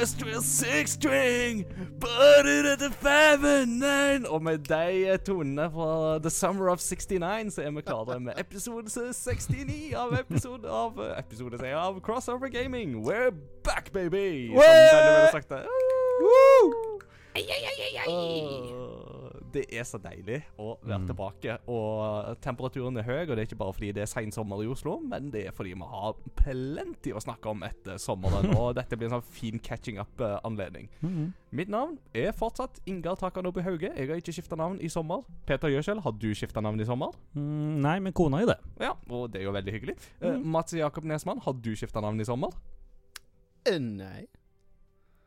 first real six string, it at the five and nine. Og med de tonene fra The Summer of 69 så er vi klare med episode 69 av episode av episode av Crossover Gaming. We're back, baby! Som Benny ville sagt det. Åh, det er så deilig å være tilbake. Og temperaturen er høy, og det er ikke bare fordi det er sein sommer i Oslo, men det er fordi vi har plenty å snakke om etter sommeren. Og dette blir en sånn fin catching up-anledning. Mitt navn er fortsatt Ingar Takanobu Hauge. Jeg har ikke skifta navn i sommer. Peter Gjøskjell, har du skifta navn i sommer? Mm, nei, men kona er det. Ja, og det er jo veldig hyggelig. Uh, Mats Jakob Nesmann, har du skifta navn i sommer? Uh, Nei.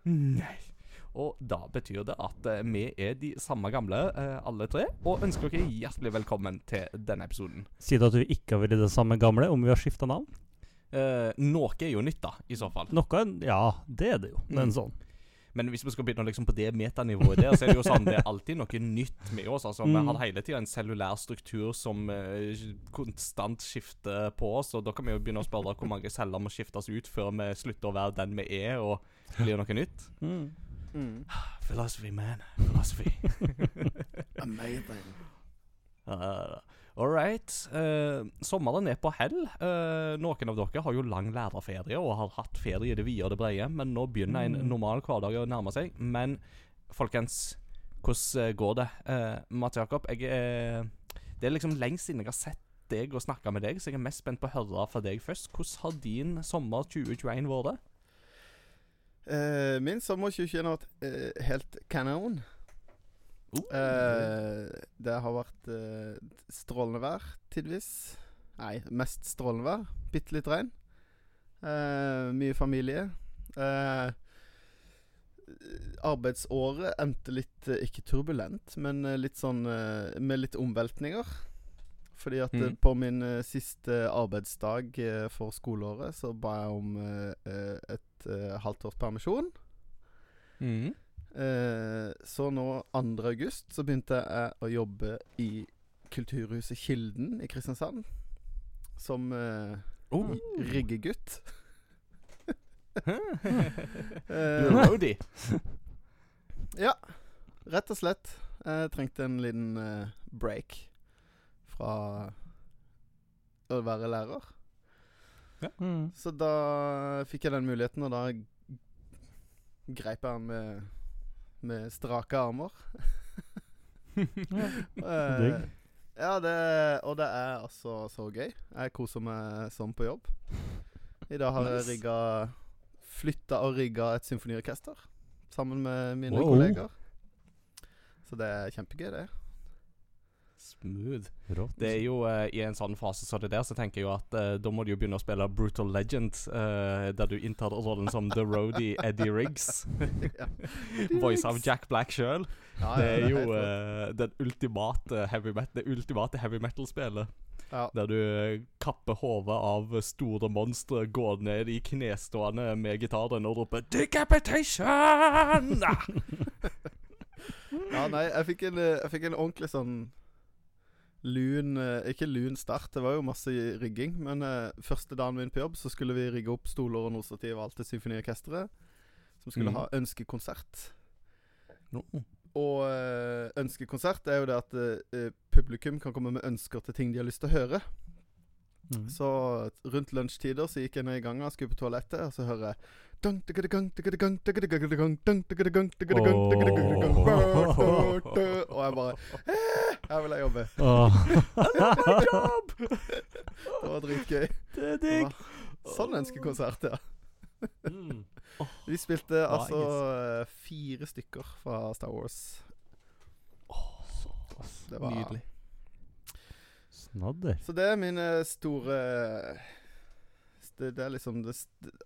Nei. Og da betyr det at eh, vi er de samme gamle, eh, alle tre, og ønsker dere hjertelig velkommen til denne episoden. Sier du at du ikke har vært det samme gamle om vi har skifta navn? Eh, noe er jo nytt, da, i så fall. Noe Ja, det er det jo. Men Mm. sånn. Men hvis vi skal begynne liksom på det metanivået der, så er det jo sånn det er alltid noe nytt med oss. Altså, Vi Mm. har hele tida en cellulær struktur som eh, konstant skifter på oss. Og da kan vi jo begynne å spørre hvor mange celler må skiftes ut før vi slutter å være den vi er, og blir noe nytt. Mm. Mm. Philosophy, man. Philosophy. Amazing. Uh, All right. Uh, sommeren er på hell. Uh, noen av dere har jo lang lærerferie og har hatt ferie i det vide og det brede, men nå begynner en Mm. normal hverdag å nærme seg. Men folkens, hvordan eh, går det? Uh, Mats Jakob, jeg Det er liksom lengst siden jeg har sett deg og snakka med deg, så jeg er mest spent på å høre fra deg først. Hvordan har din sommer 2021 vært? Eh, min sommer 2021 har vært uh, helt kanon. Uh, Eh, det har vært eh, strålende vær tidvis. Nei, mest strålende vær. Bitte litt regn. Eh, mye familie. Eh, arbeidsåret endte litt eh, Ikke turbulent, men eh, litt sånn eh, med litt omveltninger. Fordi at eh, Mm. på min uh, siste arbeidsdag uh, for skoleåret så ba jeg om eh, et halvt års permisjon. Mm. Så nå 2. august så begynte jeg å jobbe i Kulturhuset Kilden i Kristiansand. Som Oh. riggegutt. Roadie. ja, rett og slett. Jeg trengte en liten break fra å være lærer. Mm. Så da fikk jeg den muligheten, og da greip jeg den med, med strake armer. Eh. Ja, det, og det er altså så gøy. Jeg koser meg sånn på jobb. I dag har jeg rigga Flytta og rigga et symfoniorkester sammen med mine Wow. kolleger. Så det er kjempegøy, det. Smooth. Rått. Det er jo uh, I en sånn fase som det der, så tenker jeg jo at uh, da må du jo begynne å spille Brutal Legend, uh, der du inntar rollen som The Roadie Eddie Riggs. Voice av Jack Black sjøl. Ja, Det er jo den ultimate heavy det ultimate heavy metal-spillet. ja. Der du kapper hodet av store monstre, går ned i knestående med gitaren og roper 'Decapitation!' Ja, nei, jeg fikk en, jeg fikk en ordentlig sånn lun Ikke lun start, det var jo masse rigging. Men eh, første dagen min på jobb så skulle vi rigge opp stoler og nostativ og alt til symfoniorkesteret. Som skulle mm. ha ønskekonsert. No. Og eh, ønskekonsert er jo det at eh, publikum kan komme med ønsker til ting de har lyst til å høre. Mm. Så rundt lunsjtider så gikk jeg ned i gangen, skulle på toalettet, og så hører jeg og jeg bare her vil jeg jobbe. Åh. Det var dritgøy. Det er digg. Sånn ønskekonsert, ja. Mm. Vi spilte altså eh, fire stykker fra Star Wars. Det var Nydelig. Snadder. Så det er mine store det, det er liksom det,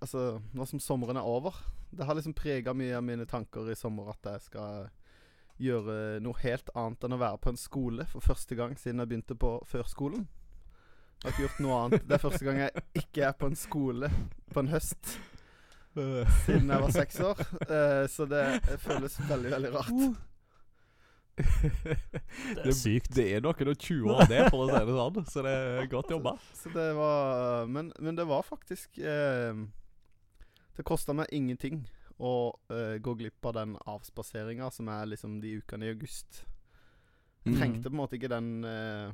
Altså, nå som sommeren er over Det har liksom prega mye av mine tanker i sommer at jeg skal gjøre noe helt annet enn å være på en skole for første gang siden jeg begynte på førskolen. Jeg har ikke gjort noe annet. Det er første gang jeg ikke er på en skole på en høst siden jeg var seks år. Eh, så det føles veldig, veldig rart. Det er sykt. Det er noen og 20 år det, for å si det sånn. Så det er godt jobba. Så det var Men, men det var faktisk eh, Det kosta meg ingenting og uh, gå glipp av den avspaseringa som er liksom de ukene i august. Jeg Mm. trengte på en måte ikke den uh,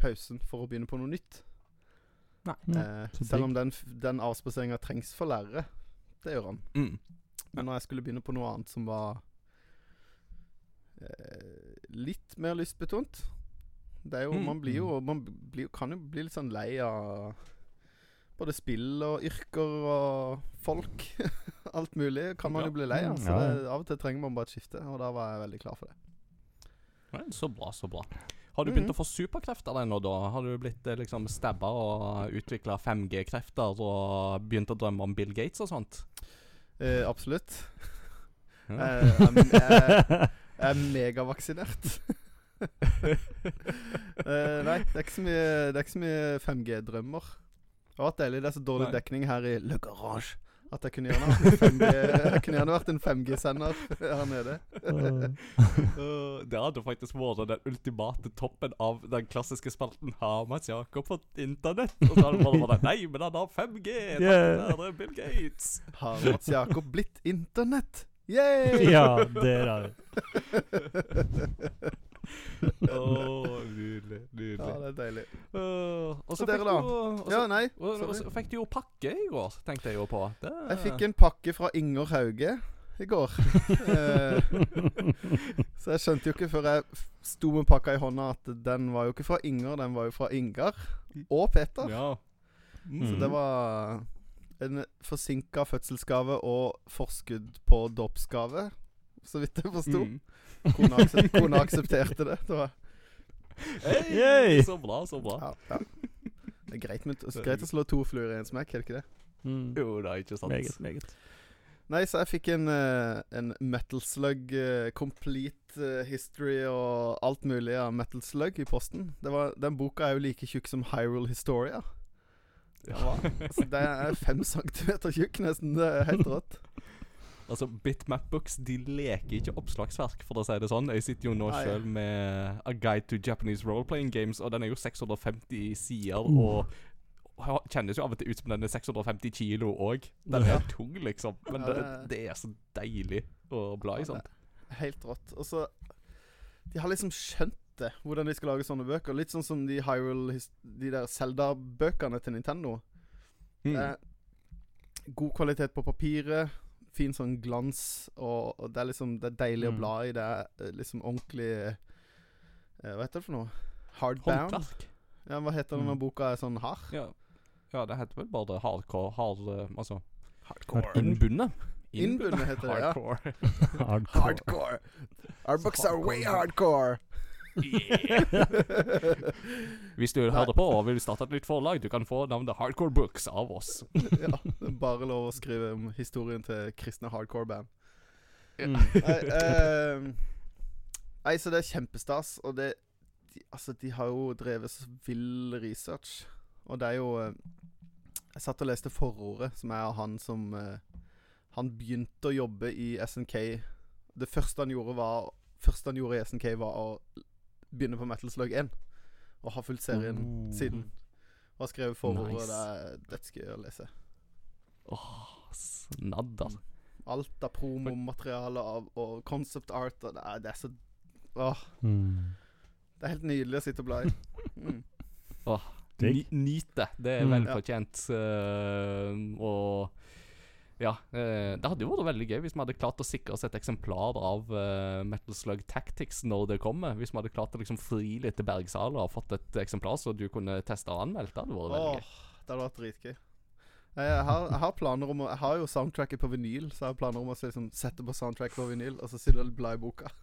pausen for å begynne på noe nytt. Nei. Uh, selv om den, den avspaseringa trengs for lærere. Det gjør han. Mm. Men når jeg skulle begynne på noe annet som var eh, litt mer lystbetont Det er jo Mm. Man blir jo Man blir, kan jo bli litt sånn lei av både spill og yrker og folk. Alt mulig kan man Ja. jo bli lei av. Så det, av og til trenger man bare et skifte, og da var jeg veldig klar for det. Så bra, så bra. Har du Mhm. begynt å få superkrefter ennå, da? Har du blitt eh, liksom stabba og utvikla 5G-krefter og begynt å drømme om Bill Gates og sånt? Eh, absolutt. Ja. Eh, jeg, jeg, jeg er megavaksinert. Eh, nei, det er ikke så mye, mye 5G-drømmer. Det har vært deilig. Det er så dårlig Nei. dekning her i Le Garage at jeg kunne gjerne vært en 5G Jeg kunne gjerne vært en 5G-sender her nede. Det hadde faktisk vært den ultimate toppen av den klassiske spalten. Har Mats Jakob fått internett? Og så hadde det bare vært Nei, men han har 5G! Yeah. Det er Bill Gates. Har Mats Jakob blitt internett? Yeah! ja, det er vi. Å, nydelig. Nydelig. Ja, det er deilig. Uh, og så dere da? Ja, nei. og, så fikk du jo pakke i går, tenkte jeg jo på. Det, Jeg fikk en pakke fra Inger Hauge i går. Eh, så jeg skjønte jo ikke før jeg sto med pakka i hånda at den var jo ikke fra Inger, den var jo fra Ingar og Peter. Ja. Så Mm. det var en forsinka fødselsgave og forskudd på dåpsgave, så vidt jeg forsto. Mm. Kona, aksep kona aksepterte det. det var, Hey, Yay! Så bra, så bra. ja, ja. Det er greit, med, greit å slå to fluer i en smekk, er det ikke det? Mm. Jo, det er ikke sant. Meget, meget. Nei, så jeg fikk en, eh, en Metal Slug eh, complete eh, history og alt mulig av Metal Slug i posten. Det var, den boka er jo like tjukk som Hyrule Historia. Ja. Så det er fem centimeter tjukk, nesten. Det er helt rått. Altså, Bitmap Books de leker ikke oppslagsverk, for å si det sånn. Jeg sitter jo nå ah, sjøl med A Guide to Japanese Role-Playing Games, og den er jo 650 sider, Uh. og kjennes jo av og til ut som den er 650 kilo òg. Den Ja. er tung, liksom. Men Ja, det, det- er så deilig å bla i Ja, sånt. Helt rått. Og så De har liksom skjønt det, hvordan de skal lage sånne bøker. Litt sånn som de Hyrule De der Zelda-bøkene til Nintendo. Mm. Er god kvalitet på papiret, fin sånn glans, og, og det er liksom Det er deilig å Mm. bla i. Det er liksom ordentlig eh, Hva heter det for noe? Hardbound? Håndverk. Ja, hva heter det når Mm. boka er sånn hard? Ja. ja, det heter vel bare hardcore hard, eh, Altså Hardcore. innbundet. Innbundet heter det, ja. Hardcore. Hardcore. Hardcore. Our books are way hardcore. Hvis du hører på og vil starte et nytt forlag, du kan få navnet Hardcore Books av oss. ja, bare lov å skrive om historien til kristne hardcore-band. Mm. Nei, eh, nei, så det er kjempestas. Og det de, Altså, de har jo drevet så vill research. Og det er jo eh, Jeg satt og leste forordet, som er av han som eh, Han begynte å jobbe i SNK. Det første han gjorde, var Første han gjorde i SNK, var å begynne på Metal Slug 1. Og har fulgt serien Oh. siden. Og har skrevet forordet. Nice. Det er dødsgøy å lese. Åh, snadd, altså. Alt av promomateriale av, og concept art. Og det, er, det er så Åh, Mm. det er helt nydelig å sitte og bla i. Mm. Ny, nyt det. Det er Mm. vel Ja. fortjent. eh, og ja. eh, det hadde jo vært veldig gøy hvis vi hadde klart å sikre oss et eksemplar av eh, Metal Slug Tactics når det kommer. Hvis vi hadde klart å liksom fri litt til Bergsala og fått et eksemplar så du kunne teste og anmeldt. Det hadde vært veldig gøy. Åh, det hadde vært dritgøy. Jeg, jeg, har, jeg har planer om å Jeg har jo soundtracket på vinyl, så jeg har planer om å liksom, sette på soundtrack på vinyl, og så sitte og bla i boka.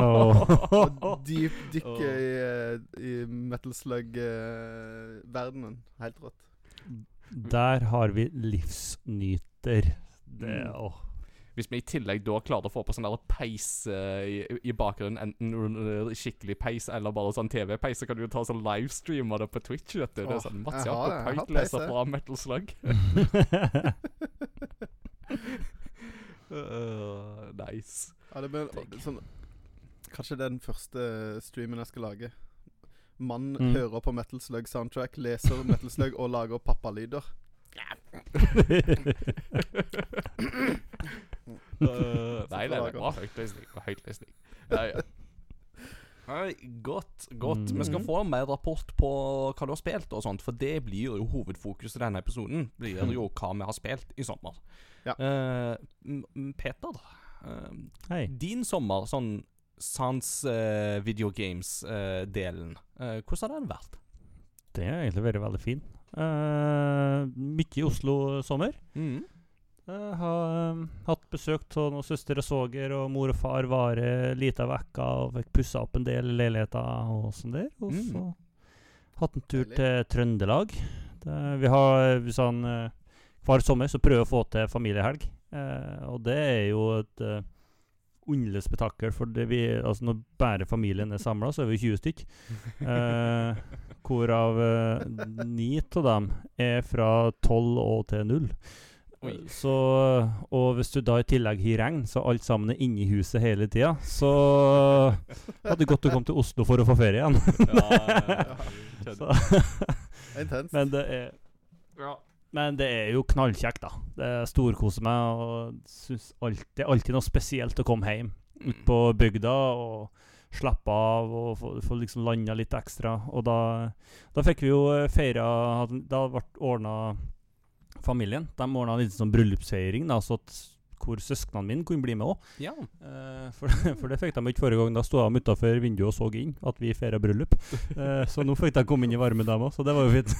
Og dyp dykke i, eh, i Metal Slug-verdenen. Helt rått. Der har vi livsnyter. Det Mm. åh. Hvis vi i tillegg da klarer å få på sånn der peis uh, i, i bakgrunnen, enten uh, skikkelig peis eller bare sånn TV-peis, så kan du jo ta sånn livestream av det på Twitch. vet du. Det er sånn Mats Jakob peis, jeg. fra Metal Slug. Uh, nice. Ja, det blir sånn Kanskje det er den første streamen jeg skal lage. Mann Mm. hører på Metal Slug soundtrack, leser Metal Slug og lager pappalyder. Uh, nei, nei, det var høytlesning. det høytlesning. Ja, ja. Nei, godt, godt. Vi skal Mm. få mer rapport på hva du har spilt, og sånt For det blir jo hovedfokus i denne episoden. Blir jo hva vi har spilt i sommer. Ja. Eh, M- Peter, uh, Hei. din sommer, sånn sans uh, videogames-delen, eh, hvordan har den vært? Det har egentlig vært veldig fin. Uh, mye i Oslo sommer. Mm. Jeg har um, hatt besøk av noen søster og svoger, og mor og far var lita uke og fikk pussa opp en del leiligheter og sånn der. Og Mm. så hatt en tur til Trøndelag. Det, vi har sånn eh, Hver sommer så prøver vi å få til familiehelg. Eh, og det er jo et underlig spetakkel, for det vi, altså når bare familien er samla, så er vi 20 stykk. Eh, hvorav eh, ni av dem er fra 12 og til 0. Oi. Eh, Så, og hvis du da i tillegg har regn, så alt sammen er inne i huset hele tida, så hadde det godt å komme til Oslo for å få ferie igjen. Ja, Så, Intenst. men det er Men det er jo knallkjekt, da. Det er Storkoser meg og synes alltid, det er alltid noe spesielt å komme hjem ut på bygda og slappe av og få, få liksom landa litt ekstra. Og da, da fikk vi jo feira Da ble ordna familien. De ordna en liten sånn bryllupsfeiring, da, så at hvor søsknene mine kunne bli med òg. ja. Eh, for, for det fikk de ikke forrige gang. Da sto de utafor vinduet og så inn at vi feira bryllup. Eh, så nå fikk de komme inn i varmen, dem òg, så det var jo fint.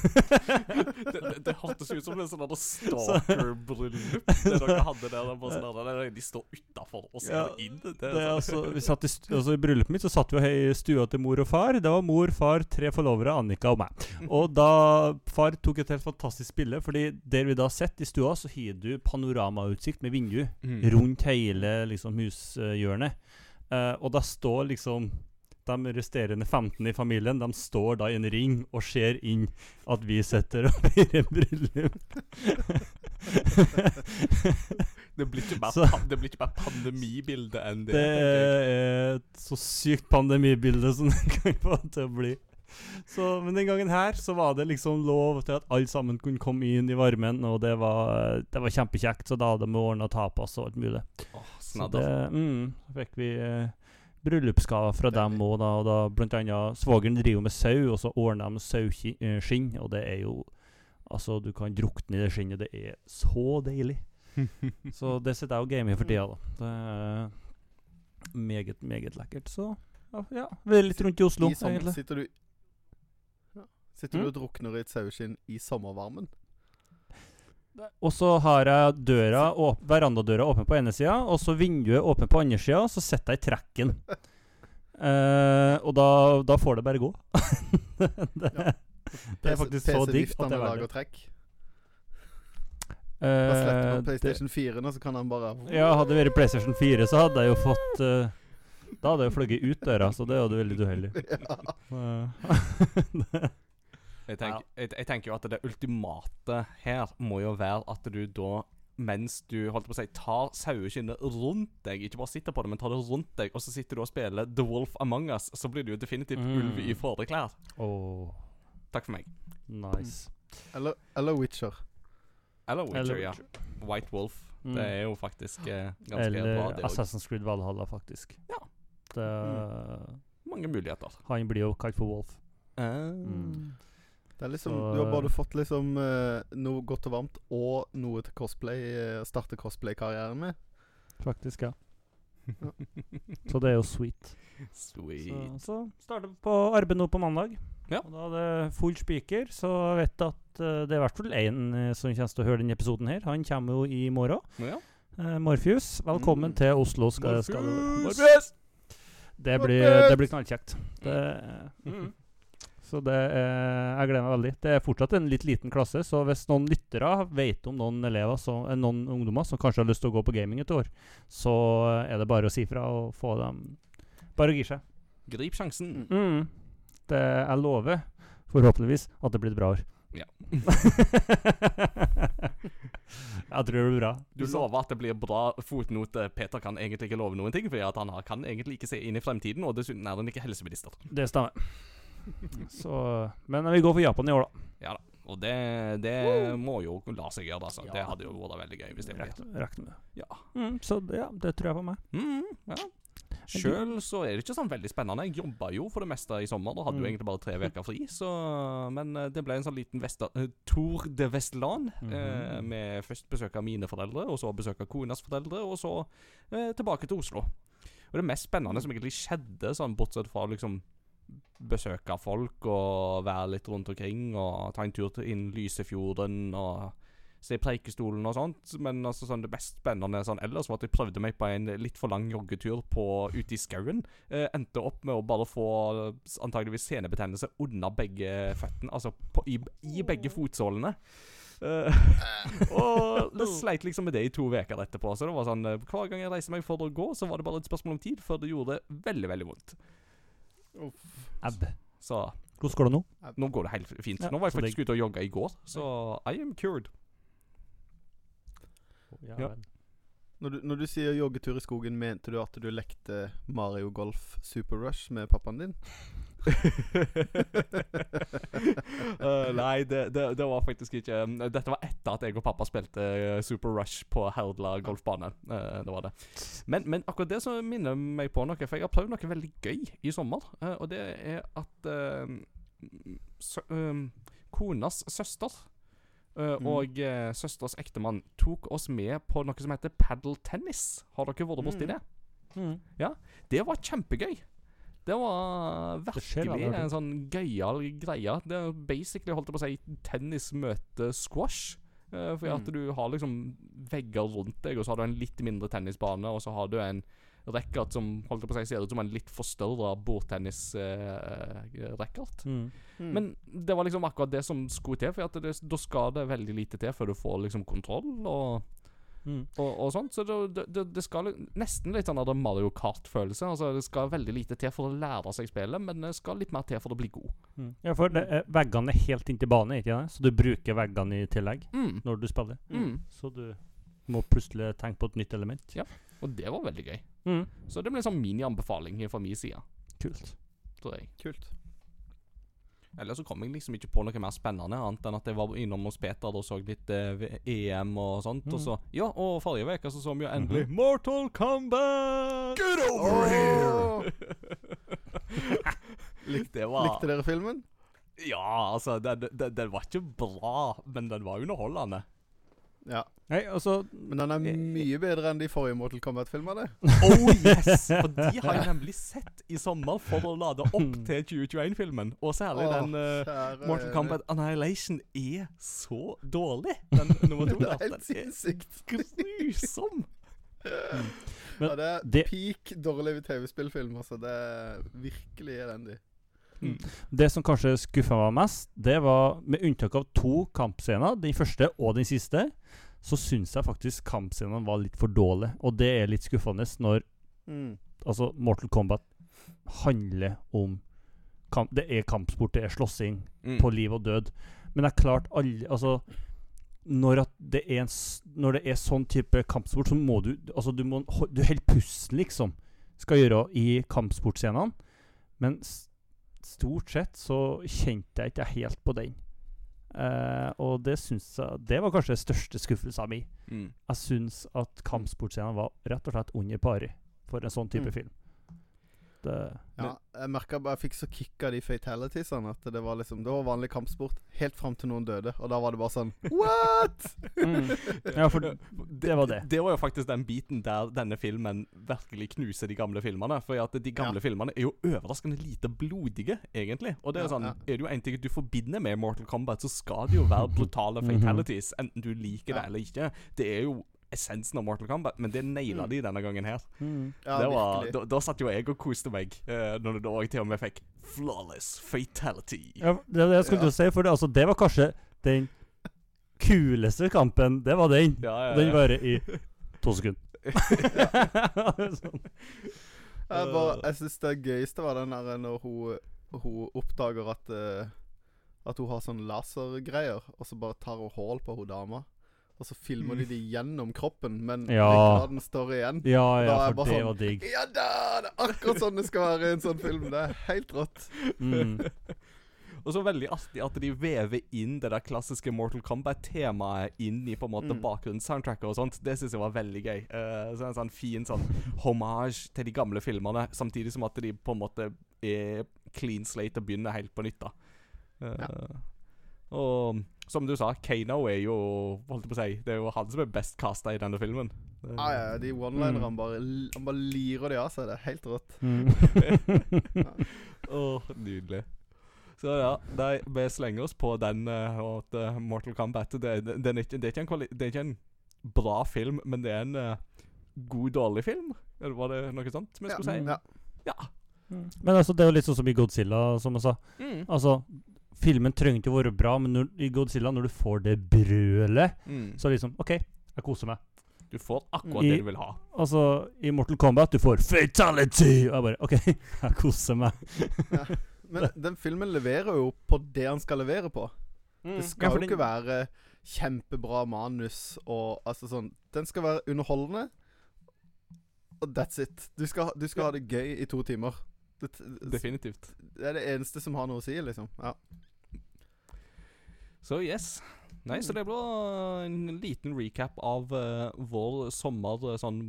det, det, det hørtes ut som en sånn stalker-bryllup. Det dere hadde der. der, bare sånn der, De står utafor og ser Ja, inn. Det, Det sånn- altså, vi satt i, altså, I bryllupet mitt så satt vi i stua til mor og far. Det var mor, far, tre forlovere, Annika og meg. Og da far tok et helt fantastisk bilde, Fordi der vi da sitter i stua, så har du panoramautsikt med vindu Mm. rundt hele liksom, hushjørnet. Uh, og da står liksom de resterende 15 i familien De står da i en ring og ser inn at vi sitter og feirer bryllup. Det blir ikke bare, Så- det blir ikke bare pandemibilde enn det. Det er et så sykt pandemibilde som det kan få til å bli. Så, men den gangen her så var det liksom lov til at alle sammen kunne komme inn i varmen, og det var, det var kjempekjekt. Så da hadde vi ordna tapas og alt mulig. Oh, Så det mm, fikk vi eh, bryllupsgaver fra dem òg, da. Og da blant annet svogeren driver med sau, og så ordner de saueskinn, og det er jo Altså, du kan drukne i det skinnet. Det er så deilig. Så det sitter jeg og gamer for tida, da. Det er meget, meget lekkert. Så ja, vi er litt rundt i Oslo, I sommer egentlig. sitter du. Sitter Mm. du og drukner i et saueskinn i sommervarmen? Og så har jeg døra åp verandadøra åpen på ene sida, og så vinduet åpent på andre sida, så sitter jeg i trekken. Eh, og da, da får det bare gå. det, Ja. det er faktisk så digg at det er lager trekk. Bare slett Eh, på PlayStation 4 nå, så kan han bare. Ja, hadde det vært PlayStation 4, så hadde jeg jo fått eh, Da hadde jeg jo fløyet ut døra, så det er jo veldig uheldig. ja. Jeg, tenker, jeg, jeg tenker jo at det ultimate her må jo være at du da mens du holdt på å si, tar saueskinnet rundt deg, ikke bare sitter på det, men tar det rundt deg, og så sitter du og spiller The Wolf Among Us, så blir du jo definitivt Mm. ulv i fåreklær. Åh, Takk for meg. nice. eller, eller Witcher. Eller Witcher, Eller ja. White Wolf. Mm. Det er jo faktisk eh, ganske Eller bra, det òg. Assassin's Creed Valhalla, faktisk. Ja. Det, Mange muligheter. Han blir jo kalt for Wolf. Uh. Mm. Det er liksom, Så- Du har både fått liksom eh, noe godt og varmt og noe til cosplay eh, starte cosplay-karrieren med. Faktisk, ja. Så det er jo sweet. Sweet. så starter vi på arbeid nå på mandag. Ja. Og da er det full spiker, så jeg vet at uh, det er i hvert fall én som kommer til å høre denne episoden her. Han kommer jo i morgen. Ja. Uh, Morpheus, velkommen Mm. til Oslo. Skal, skal du Morpheus! Det blir, det blir knallkjekt. Det, mm. Så det er, jeg gleder meg veldig. Det er fortsatt en litt liten klasse, så hvis noen lyttere vet om noen elever som, eh, noen ungdommer som kanskje har lyst til å gå på gaming et år, så er det bare å si fra og få dem Bare å gi seg. Grip sjansen. Mm. Det, jeg lover, forhåpentligvis, at det blir et bra år. Ja. jeg tror det blir bra. Du lover at det blir bra fotnote. Peter kan egentlig ikke love noen ting, fordi han kan egentlig ikke se inn i fremtiden, og dessuten er han ikke helseminister. Det stemmer. Så, men vi går for Japan i år, da. Ja da. Og det, det må jo la seg gjøre, altså. Ja. Det hadde jo vært veldig gøy hvis det regner med. Ja. Mm, så ja, det tror jeg på meg. Mm, ja. Sjøl så er det ikke sånn veldig spennende. Jeg jobba jo for det meste i sommer. Da hadde jo Mm. egentlig bare tre uker fri. Så, men eh, det ble en sånn liten Vesta, eh, Tour de Vestland. eh, Mhm. med først besøk av mine foreldre, og så besøk av konas foreldre, og så eh, tilbake til Oslo. Og det mest spennende som egentlig skjedde, sånn bortsett fra liksom besøke folk og være litt rundt omkring og ta en tur til inn Lysefjorden og se Preikestolen og sånt. Men altså sånn det mest spennende sånn ellers var at jeg prøvde meg på en litt for lang joggetur på, ute i skauen. Eh, endte opp med å bare få antageligvis senebetennelse under begge føttene. Altså på, i, i begge fotsålene. Eh, og det sleit liksom med det i to uker etterpå. Så det var sånn eh, hver gang jeg reiste meg for å gå, så var det bare et spørsmål om tid før det gjorde veldig, veldig vondt. Uff. Ebb. Så Hvordan går det nå? nå går det helt fint. Ja, nå var jeg faktisk ute og jogga i går, så I am cured. Ja. ja. Når du, når du sier joggetur i skogen, mente du at du lekte Mario Golf Super Rush med pappaen din? Eh, nei, det, det, det var faktisk ikke um, Dette var etter at jeg og pappa spilte eh, Super Rush på Herdla golfbane. Uh, det var det. Men, men akkurat det som minner meg på noe, for jeg har prøvd noe veldig gøy i sommer. og det er at sø, eh, konas søster Mhm. og eh, søsters ektemann tok oss med på noe som heter paddle tennis. Har dere vært borti Mm. det? Mm. Det var kjempegøy. Det var virkelig en sånn gøyal greie. Det er basically, holdt jeg på å si, tennis møter squash. Eh, fordi at Mm. du har liksom vegger rundt deg, og så har du en litt mindre tennisbane, og så har du en racket som holdt jeg på å si, ser ut som en litt forstørra bordtennis-racket. Mm. Mm. Men det var liksom akkurat det som skulle til, for at det, da skal det veldig lite til før du får liksom kontroll og Mm. og, og sånt. Så det, det- det, skal nesten litt sånn Mario Kart-følelse. Altså Det skal veldig lite til for å lære seg spillet, men det skal litt mer til for å bli god. Mm. Ja, for det er, veggene er helt inntil bane, ikke det? Så du bruker veggene i tillegg Mm. når du spiller. Mm. Så du må plutselig tenke på et nytt element. Ja. Og det var veldig gøy. Mm. Så det ble en sånn mini-anbefaling fra min side, Kult. tror jeg. Kult. Ellers så kom jeg liksom ikke på noe mer spennende, annet enn at jeg var innom hos Peter og så litt eh, EM og sånt. Og Mm. så Ja, og forrige uke så så vi jo endelig Mortal Kombat! Get Åh! here! Det var Likte dere filmen? Ja, altså, den, den, den var ikke bra, men den var underholdende. Ja. Nei, altså Men den er mye bedre enn de forrige Mortal Kombat-filmene. Oh yes! For de har jeg nemlig sett i sommer for å lade opp til 2021-filmen. Og særlig oh, den uh, Mortal. Kombat Annihilation er så dårlig. Den nummer to. Det er helt sinnssykt. grusom. Men ja, det er det- peak dårlig TV-spillfilm. Altså, det er virkelig elendig. Det som kanskje skuffa meg mest, det var med unntak av to kampscener, den første og den siste, så syns jeg faktisk kampscenene var litt for dårlige. Og det er litt skuffende når Mm. altså Mortal Kombat handler om kamp, Det er kampsport, det er slåssing Mm. på liv og død. Men det er klart alle Altså når, det er en, når det er sånn type kampsport, så må du Altså du må Du holder pusten, liksom, skal gjøre i kampsportscenene. Men stort sett så kjente jeg ikke helt på den. Uh, og det syns jeg Det var kanskje den største skuffelsen min. Mm. Jeg syns at kampsportscenen var rett og slett under pari for en sånn type Mm. film. Det Ja, jeg merka jeg fikk så kick av de fatalitiesene at det var liksom Det var vanlig kampsport helt fram til noen døde, og da var det bare sånn What?! mm. Ja, for det var det. Det var jo faktisk den biten der denne filmen virkelig knuser de gamle filmene. For at de gamle Ja. filmene er jo overraskende lite blodige, egentlig. Og det er jo sånn ja. Er det jo en ting du forbinder med Mortal Kombat, så skal det jo være brutale Mhm. fatalities. Enten du liker det Ja. eller ikke. Det er jo essensen av Mortal Kombat, men det naila Mm. de denne gangen her. mm. Ja, det var, da, da satt jo jeg og koste meg, uh, når det òg til og med fikk flawless fatality. Ja, det det skulle Ja. du si, for det, altså, det var kanskje den kuleste kampen. Det var den. Ja, ja, Den varer i to sekunder. sånn. Jeg, bare, jeg synes det gøyeste var den der når hun, hun oppdager at uh, At hun har sånn lasergreier, og så bare tar hun hull på hun dama. Og så filmer de det gjennom kroppen, men Ja. ryggraden står igjen. Ja, ja, Da er for det sånn- var digg. Ja da! Det er akkurat sånn det skal være i en sånn film. Det er helt rått. Mm. Og så veldig artig at de vever inn det der klassiske Mortal Kombat-temaet inn i på en måte Mm. bakgrunnssoundtracket og sånt. Det syns jeg var veldig gøy. Uh, så En sånn fin sånn hommage til de gamle filmene, samtidig som at de på en måte er clean slate og begynner helt på nytt. da Eh, Og som du sa, Kano er jo Holdt på å si Det er jo han som er best casta i denne filmen. Ja Ah, ja, de one-linerne bare, han bare lirer de av seg. Det er helt rått. Mm. Åh, nydelig. Så ja, nei, vi slenger oss på den uh, og at uh, Mortal Kombat det, det, det, er ikke, det, er ikke en kvali det er ikke en bra film, men det er en uh, god, dårlig film. Eller var det noe sånt vi Ja. skulle si? Ja. Ja. Men altså, det er jo litt sånn som i Godzilla, som jeg sa. Mm. Altså, filmen trenger ikke å være bra, men når, i Godzilla, når du får det brølet, Mm. så det liksom OK, jeg koser meg. Du får akkurat I- det du vil ha. Altså, i Mortal Kombat, du får fatality! Og jeg bare OK, jeg koser meg. Men den filmen leverer jo på det han skal levere på. Det Ja, skal for jo den- ikke være kjempebra manus og altså sånn Den skal være underholdende, og that's it. Du skal, du skal ha det gøy i to timer. Det, Definitivt. det er det eneste som har noe å si, liksom. Ja. Så yes. Nei, så det blir en liten recap av uh, vår sommer eh, sånn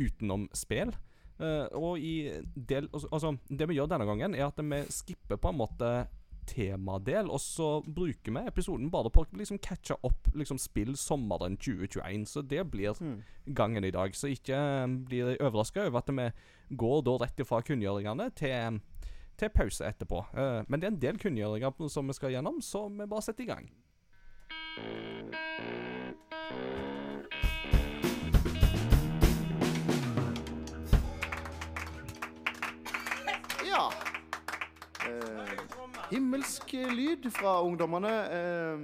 utenom spill. Uh, og i del altså, altså, det vi gjør denne gangen, er at vi skipper på en måte temadel, og så bruker vi episoden bare på å liksom catche opp liksom spill sommeren 2021. Så det blir Hmm. gangen i dag. Så ikke blir jeg overraska over at vi går da rett fra kunngjøringene til, til pause etterpå. Eh, men det er en del kunngjøringer som vi skal gjennom, så vi bare setter i gang. ja. Eh, himmelsk lyd fra ungdommene. Eh,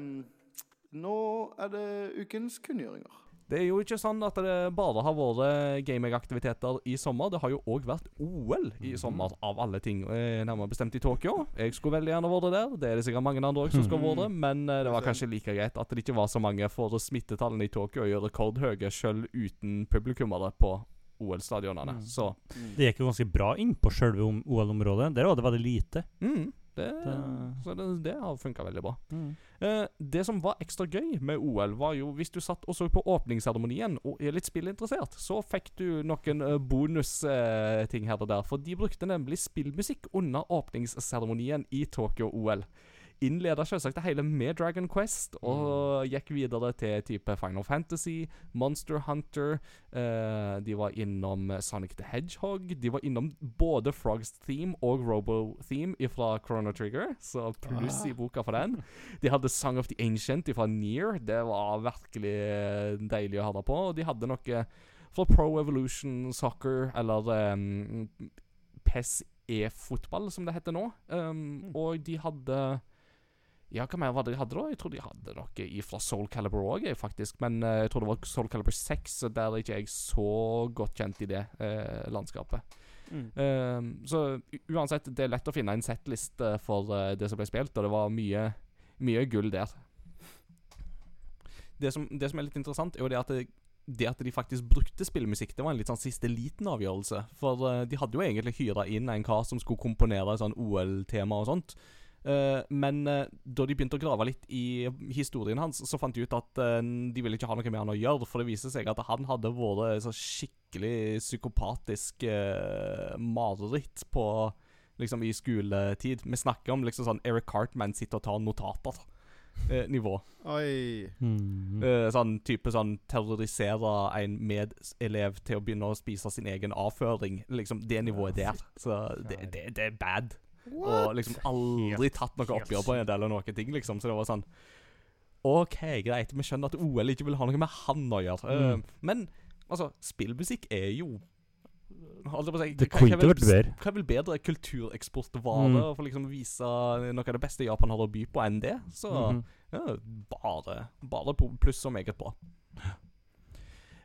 nå er det ukens kunngjøringer. Det er jo ikke sånn at det bare har vært gamingaktiviteter i sommer. Det har jo òg vært OL i sommer, av alle ting. Eh, Nærmere bestemt i Tokyo. Jeg skulle veldig gjerne vært der. Det er det sikkert mange andre òg som skulle vært, men eh, det var kanskje like greit at det ikke var så mange, for smittetallene i Tokyo er rekordhøye sjøl uten publikummere på OL-stadionene. Mm. Så Det gikk jo ganske bra inn på selve OL-området. Der var det veldig lite. mm, det, Det- så det, det har funka veldig bra. Mm. Eh, det som var ekstra gøy med OL, var jo hvis du satt og så på åpningsseremonien og er litt spillinteressert, så fikk du noen bonusting eh, her og der. For de brukte nemlig spillmusikk under åpningsseremonien i Tokyo-OL. Innleda selvsagt det hele med Dragon Quest, og gikk videre til type Final Fantasy, Monster Hunter. eh, de var innom Sonic the Hedgehog. De var innom både Frogs Theme og Robo Theme fra Chrono Trigger, så pluss i boka for den. De hadde Song of the Ancient fra Near. Det var virkelig deilig å høre på. Og de hadde noe fra Pro Evolution Soccer, eller um, PES e-fotball, som det heter nå. Um, Og de hadde Ja, hva mer var det de hadde da? Jeg tror de hadde noe fra Soul Calibur òg, faktisk. Men uh, jeg tror det var Soul Calibur 6, så der er ikke jeg så godt kjent i det uh, landskapet. Mm. Um, så uansett, det er lett å finne en settliste for uh, det som ble spilt, og det var mye, mye gull der. Det som, det som er litt interessant, er jo det at det, det at de faktisk brukte spillmusikk, det var en litt sånn siste liten avgjørelse. For uh, de hadde jo egentlig hyra inn en kar som skulle komponere sånn OL-tema og sånt. Eh, men eh, da de begynte å grave litt i historien hans, så fant de ut at eh, de ville ikke ha noe med han å gjøre. For det viste seg at han hadde vært så skikkelig psykopatisk mareritt på Liksom i skoletid. Vi snakker om liksom sånn Eric Cartman sitter og tar notater. Eh, nivå. Oi. Mm. Eh, sånn type sånn terrorisere en medelev til å begynne å spise sin egen avføring. Liksom det nivået der. Så det, det, det er bad. Og liksom aldri tatt noe oppgjør på en del av noen ting, liksom. Så det var sånn OK, greit. Vi skjønner at OL ikke vil ha noe med han å gjøre. Mm. Uh, men altså, spillmusikk er jo Holdt jeg på å si Det hva- kunne vært bedre. Hva er vel bedre kultureksportvare Mm. for liksom å vise noe av det beste Japan har å by på, enn det? Så Mhm. ja, bare, bare pluss og meget bra.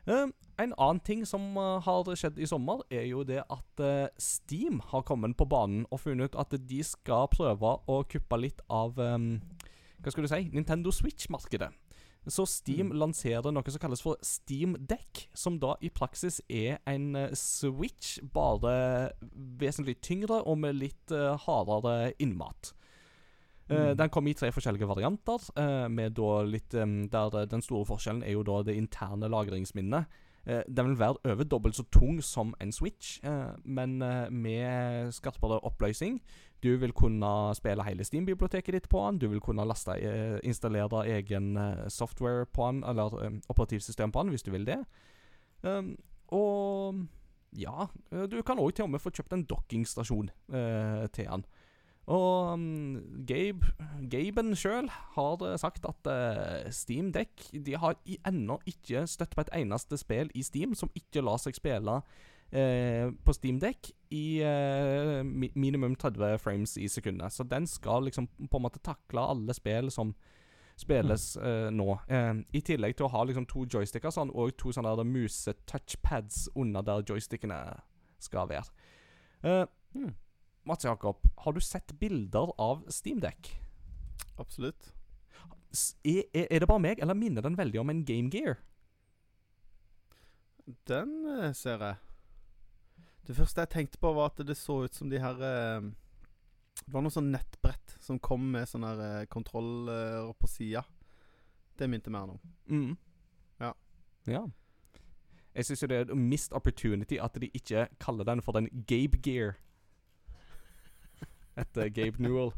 Eh, en annen ting som eh, har skjedd i sommer, er jo det at eh, Steam har kommet på banen og funnet ut at de skal prøve å kuppe litt av eh, Hva skal du si? Nintendo Switch-markedet. Så Steam lanserer noe som kalles for Steam Deck, som da i praksis er en eh, Switch, bare vesentlig tyngre og med litt hardere innmat. Eh, Mm. Den kommer i tre forskjellige varianter. eh, med da litt em, Der den store forskjellen er jo da det interne lagringsminnet. Eh, den vil være over dobbelt så tung som en Switch, eh, men eh, med skarpere oppløsning. Du vil kunne spille hele Steam-biblioteket ditt på den. Du vil kunne laste, eh, installere egen eh, software på den, eller eh, operativsystem på den, hvis du vil det. Um, og ja, eh, du kan òg til og med få kjøpt en dockingstasjon eh, til den. Og um, Gabe, Gaben sjøl har eh, sagt at uh, Steam Deck De har ennå ikke støtt på et eneste spill i Steam som ikke lar seg spille uh, på Steam Deck i uh, mi minimum 30 frames i sekundet. Så den skal liksom på en måte takle alle spill som spilles eh, nå. I tillegg til å ha liksom to joysticker sånn, og to sånne der muse-touchpads under der joystickene skal være. Uh, Hmm. Mats Jakob, har du sett bilder av Steamdeck? Absolutt. Er, er, det bare meg, eller minner den veldig om en Game Gear? Den eh, ser jeg. Det første jeg tenkte på, var at det så ut som de her eh, Det var noe sånn nettbrett som kom med sånne her, eh, kontroller på sida. Det minte mer om. Mm. Ja. ja. Jeg syns jo det er en missed opportunity at de ikke kaller den for den Gabe Gear. Etter Gabe Newell.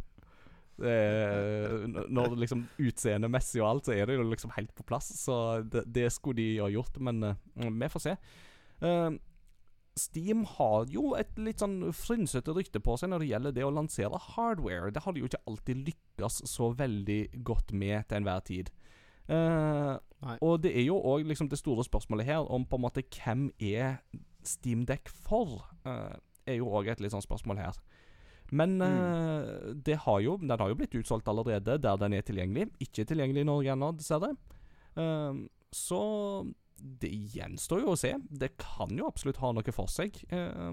Er, når det liksom utseendemessig og alt, så er det jo liksom helt på plass. Så det, det skulle de ha gjort, men uh, vi får se. Uh, Steam har jo et litt sånn frynsete rykte på seg når det gjelder det å lansere hardware. Det har de jo ikke alltid lykkes så veldig godt med til enhver tid. Uh, og det er jo òg liksom det store spørsmålet her om på en måte hvem er Steam Deck for? er jo òg et litt sånn spørsmål her. Men eh, det har jo, den har jo blitt utsolgt allerede der den er tilgjengelig. Ikke tilgjengelig i Norge ennå, dessverre. Uh, så det gjenstår jo å se. Det kan jo absolutt ha noe for seg. Uh,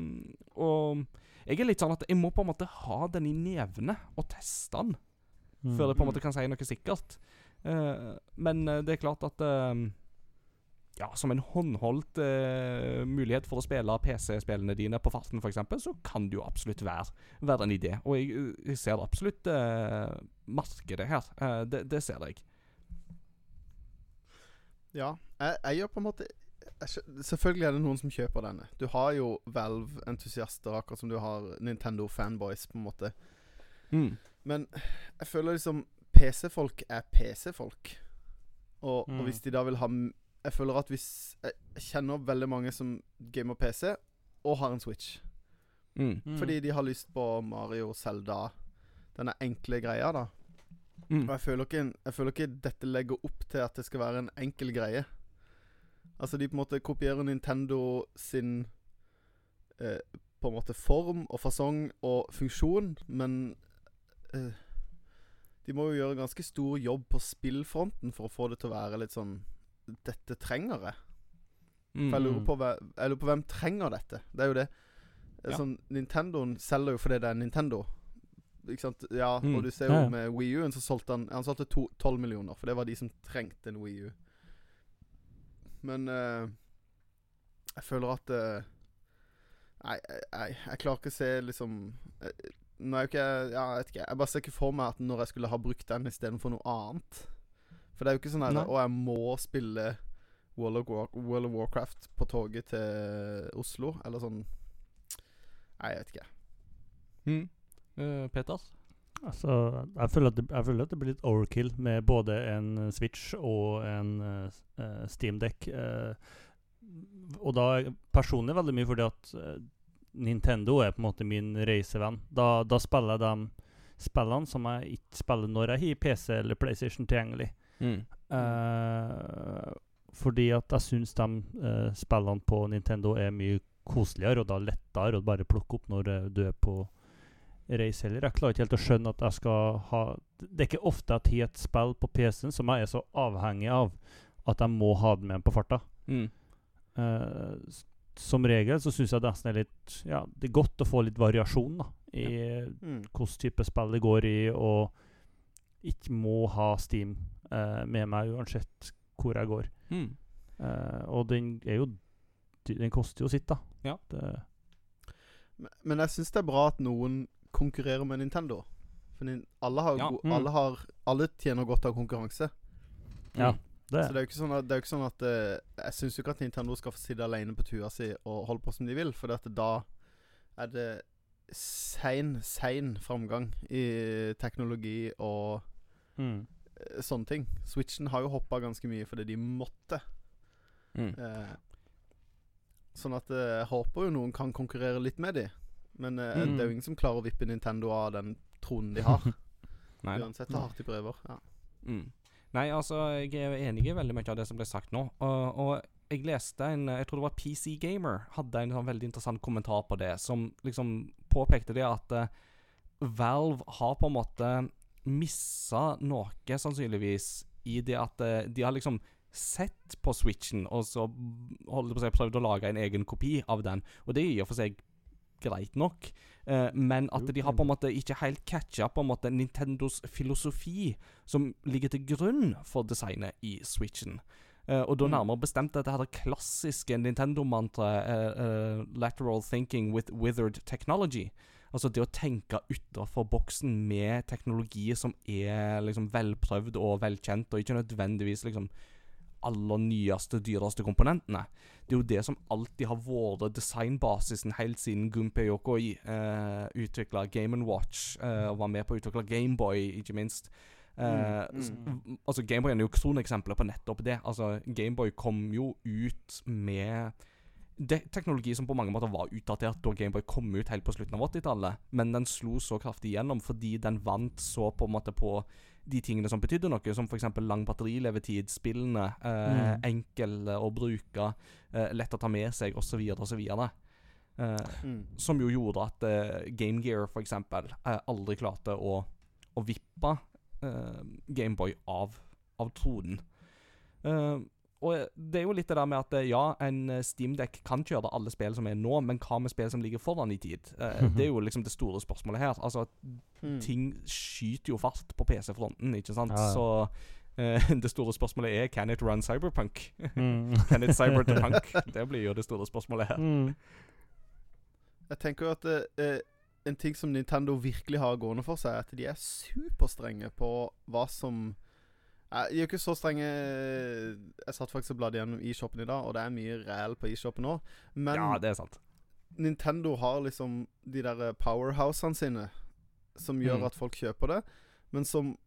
og jeg er litt sånn at jeg må på en måte ha den i nevene og teste den Mm. før jeg på en måte kan si noe sikkert. Uh, men eh, det er klart at eh, Ja, som en håndholdt eh, mulighet for å spille PC-spillene dine på farten, f.eks., så kan det jo absolutt være, være en idé. Og jeg, jeg ser absolutt eh, markedet her. Eh, det, det ser jeg. Ja. Jeg, jeg gjør på en måte jeg, Selvfølgelig er det noen som kjøper denne. Du har jo Valve-entusiaster, akkurat som du har Nintendo-fanboys, på en måte. Mm. Men jeg føler liksom PC-folk er PC-folk. Og, Mm. og hvis de da vil ha Jeg føler at hvis Jeg kjenner veldig mange som gamer PC og har en Switch. Mm. Mm. Fordi de har lyst på Mario, Zelda Denne enkle greia, da. Mm. Og jeg føler, ikke, jeg føler ikke dette legger opp til at det skal være en enkel greie. Altså, de på en måte kopierer Nintendo sin eh, På en måte form og fasong og funksjon, men eh, De må jo gjøre ganske stor jobb på spillfronten for å få det til å være litt sånn Dette trenger jeg. Mm. For jeg lurer på, jeg lurer på hvem trenger dette. Det er jo det. Ja. Sånn, Nintendoen selger jo fordi det er Nintendo. Ikke sant? Ja, Mm. og du ser jo Ja, med Wii U-en så solgte han Han solgte to- 12 millioner, for det var de som trengte en Wii U. Men uh, jeg føler at uh, Nei, jeg, jeg, jeg klarer ikke å se liksom eh, Nå er jo ikke Ja, jeg vet ikke. Jeg bare ser ikke for meg at når jeg skulle ha brukt den istedenfor noe annet. For det er jo ikke sånn her Å, jeg må spille World of, War, World of Warcraft på toget til Oslo, eller sånn Nei, jeg vet ikke. Mm. Uh, Peters? Altså, jeg føler, at det, jeg føler at det blir litt overkill med både en eh, Switch og en uh, Steamdeck. og da er personlig veldig mye fordi at eh, Nintendo er på en måte min reisevenn. Da, da spiller jeg de spillene som jeg ikke spiller når jeg har PC eller PlayStation tilgjengelig. Mm. Eh, fordi at jeg syns de uh, spillene på Nintendo er mye koseligere og da lettere å bare plukke opp når eh, du er på reise heller. Jeg klarer ikke helt å skjønne at jeg skal ha Det er ikke ofte jeg har et spill på PC-en som jeg er så avhengig av at jeg må ha det med på farta. Mm. Uh, som regel så syns jeg det nesten er litt Ja, det er godt å få litt variasjon da i Mm. hvilken type spill det går i, og ikke må ha Steam med meg uansett hvor jeg går. Mm. Eh, og den er jo Den koster jo sitt, da. Ja. Det, Men- Men jeg syns det er bra at noen konkurrerer med Nintendo. For alle har, Ja, mm. alle har Alle tjener godt av konkurranse. Ja, Mm. det Så det er jo ikke sånn at, det er ikke sånn at uh, Jeg syns jo ikke at Nintendo skal få sitte alene på tua si og holde på som de vil, for da er det sein, sein framgang i teknologi og mm. Eh, sånne ting. Switchen har jo hoppa ganske mye fordi de måtte. Mm. Eh, sånn at eh, jeg håper jo noen kan konkurrere litt med de. Men eh, Mm. det er jo ingen som klarer å vippe Nintendo av den tronen de har. Nei. Uansett hvor hardt de prøver. Ja. Mm. Nei, altså, jeg er enig i veldig mye av det som ble sagt nå. Og, og jeg leste en Jeg tror det var PC Gamer hadde en sånn veldig interessant kommentar på det, som liksom påpekte det at uh, Valve har på en måte missa noe, sannsynligvis, i det at eh, de har liksom sett på Switchen, og så holdt på å si, prøvd å lage en egen kopi av den. Og det er i og for seg greit nok, eh, men at de har på en måte ikke helt catcha på en måte Nintendos filosofi som ligger til grunn for designet i Switchen. Eh, og da Mm. nærmere bestemt dette her klassiske Nintendo-mantraet eh, eh, 'lateral thinking with withered technology'. Altså det å tenke utenfor boksen med teknologi som er liksom velprøvd og velkjent, og ikke nødvendigvis liksom aller nyeste, dyreste komponentene. Det er jo det som alltid har vært designbasisen helt siden Gunpei Yokoi eh, utvikla Game Watch, eh, og var med på å utvikle Gameboy, ikke minst. Eh, Mm, s- mm. altså Gameboy er jo kroneksempelet på nettopp det. Altså Gameboy kom jo ut med teknologi som på mange måter var utdatert da Gameboy kom ut helt på slutten av 80-tallet, men den slo så kraftig gjennom fordi den vant så på en måte på de tingene som betydde noe, som f.eks. lang batterilevetid, spillene, eh, Mm. enkel å bruke, eh, lett å ta med seg, osv., osv. Eh, Mm. som jo gjorde at eh, Game Gear f.eks. Eh, aldri klarte å, å vippe eh, Gameboy av, av tronen. Eh, og det er jo litt det der med at eh, ja, en uh, Steamdeck kan kjøre alle spill som er nå, men hva med spill som ligger foran i tid? Eh, det er jo liksom det store spørsmålet her. Altså, Mm. ting skyter jo fart på PC-fronten, ikke sant? Ja, ja. Så eh, det store spørsmålet er Can it run cyberpunk? Mm. Can it cyberpunk? det blir jo det store spørsmålet her. Mm. Jeg tenker jo at eh, en ting som Nintendo virkelig har gående for seg, er at de er superstrenge på hva som Eh, De er ikke så strenge Jeg satt faktisk og bladde gjennom eShopen i dag, og det er mye ræl på eShopen nå. Men Ja, det er sant. Nintendo har liksom de der eh, powerhousene sine som gjør Mm. at folk kjøper det, men som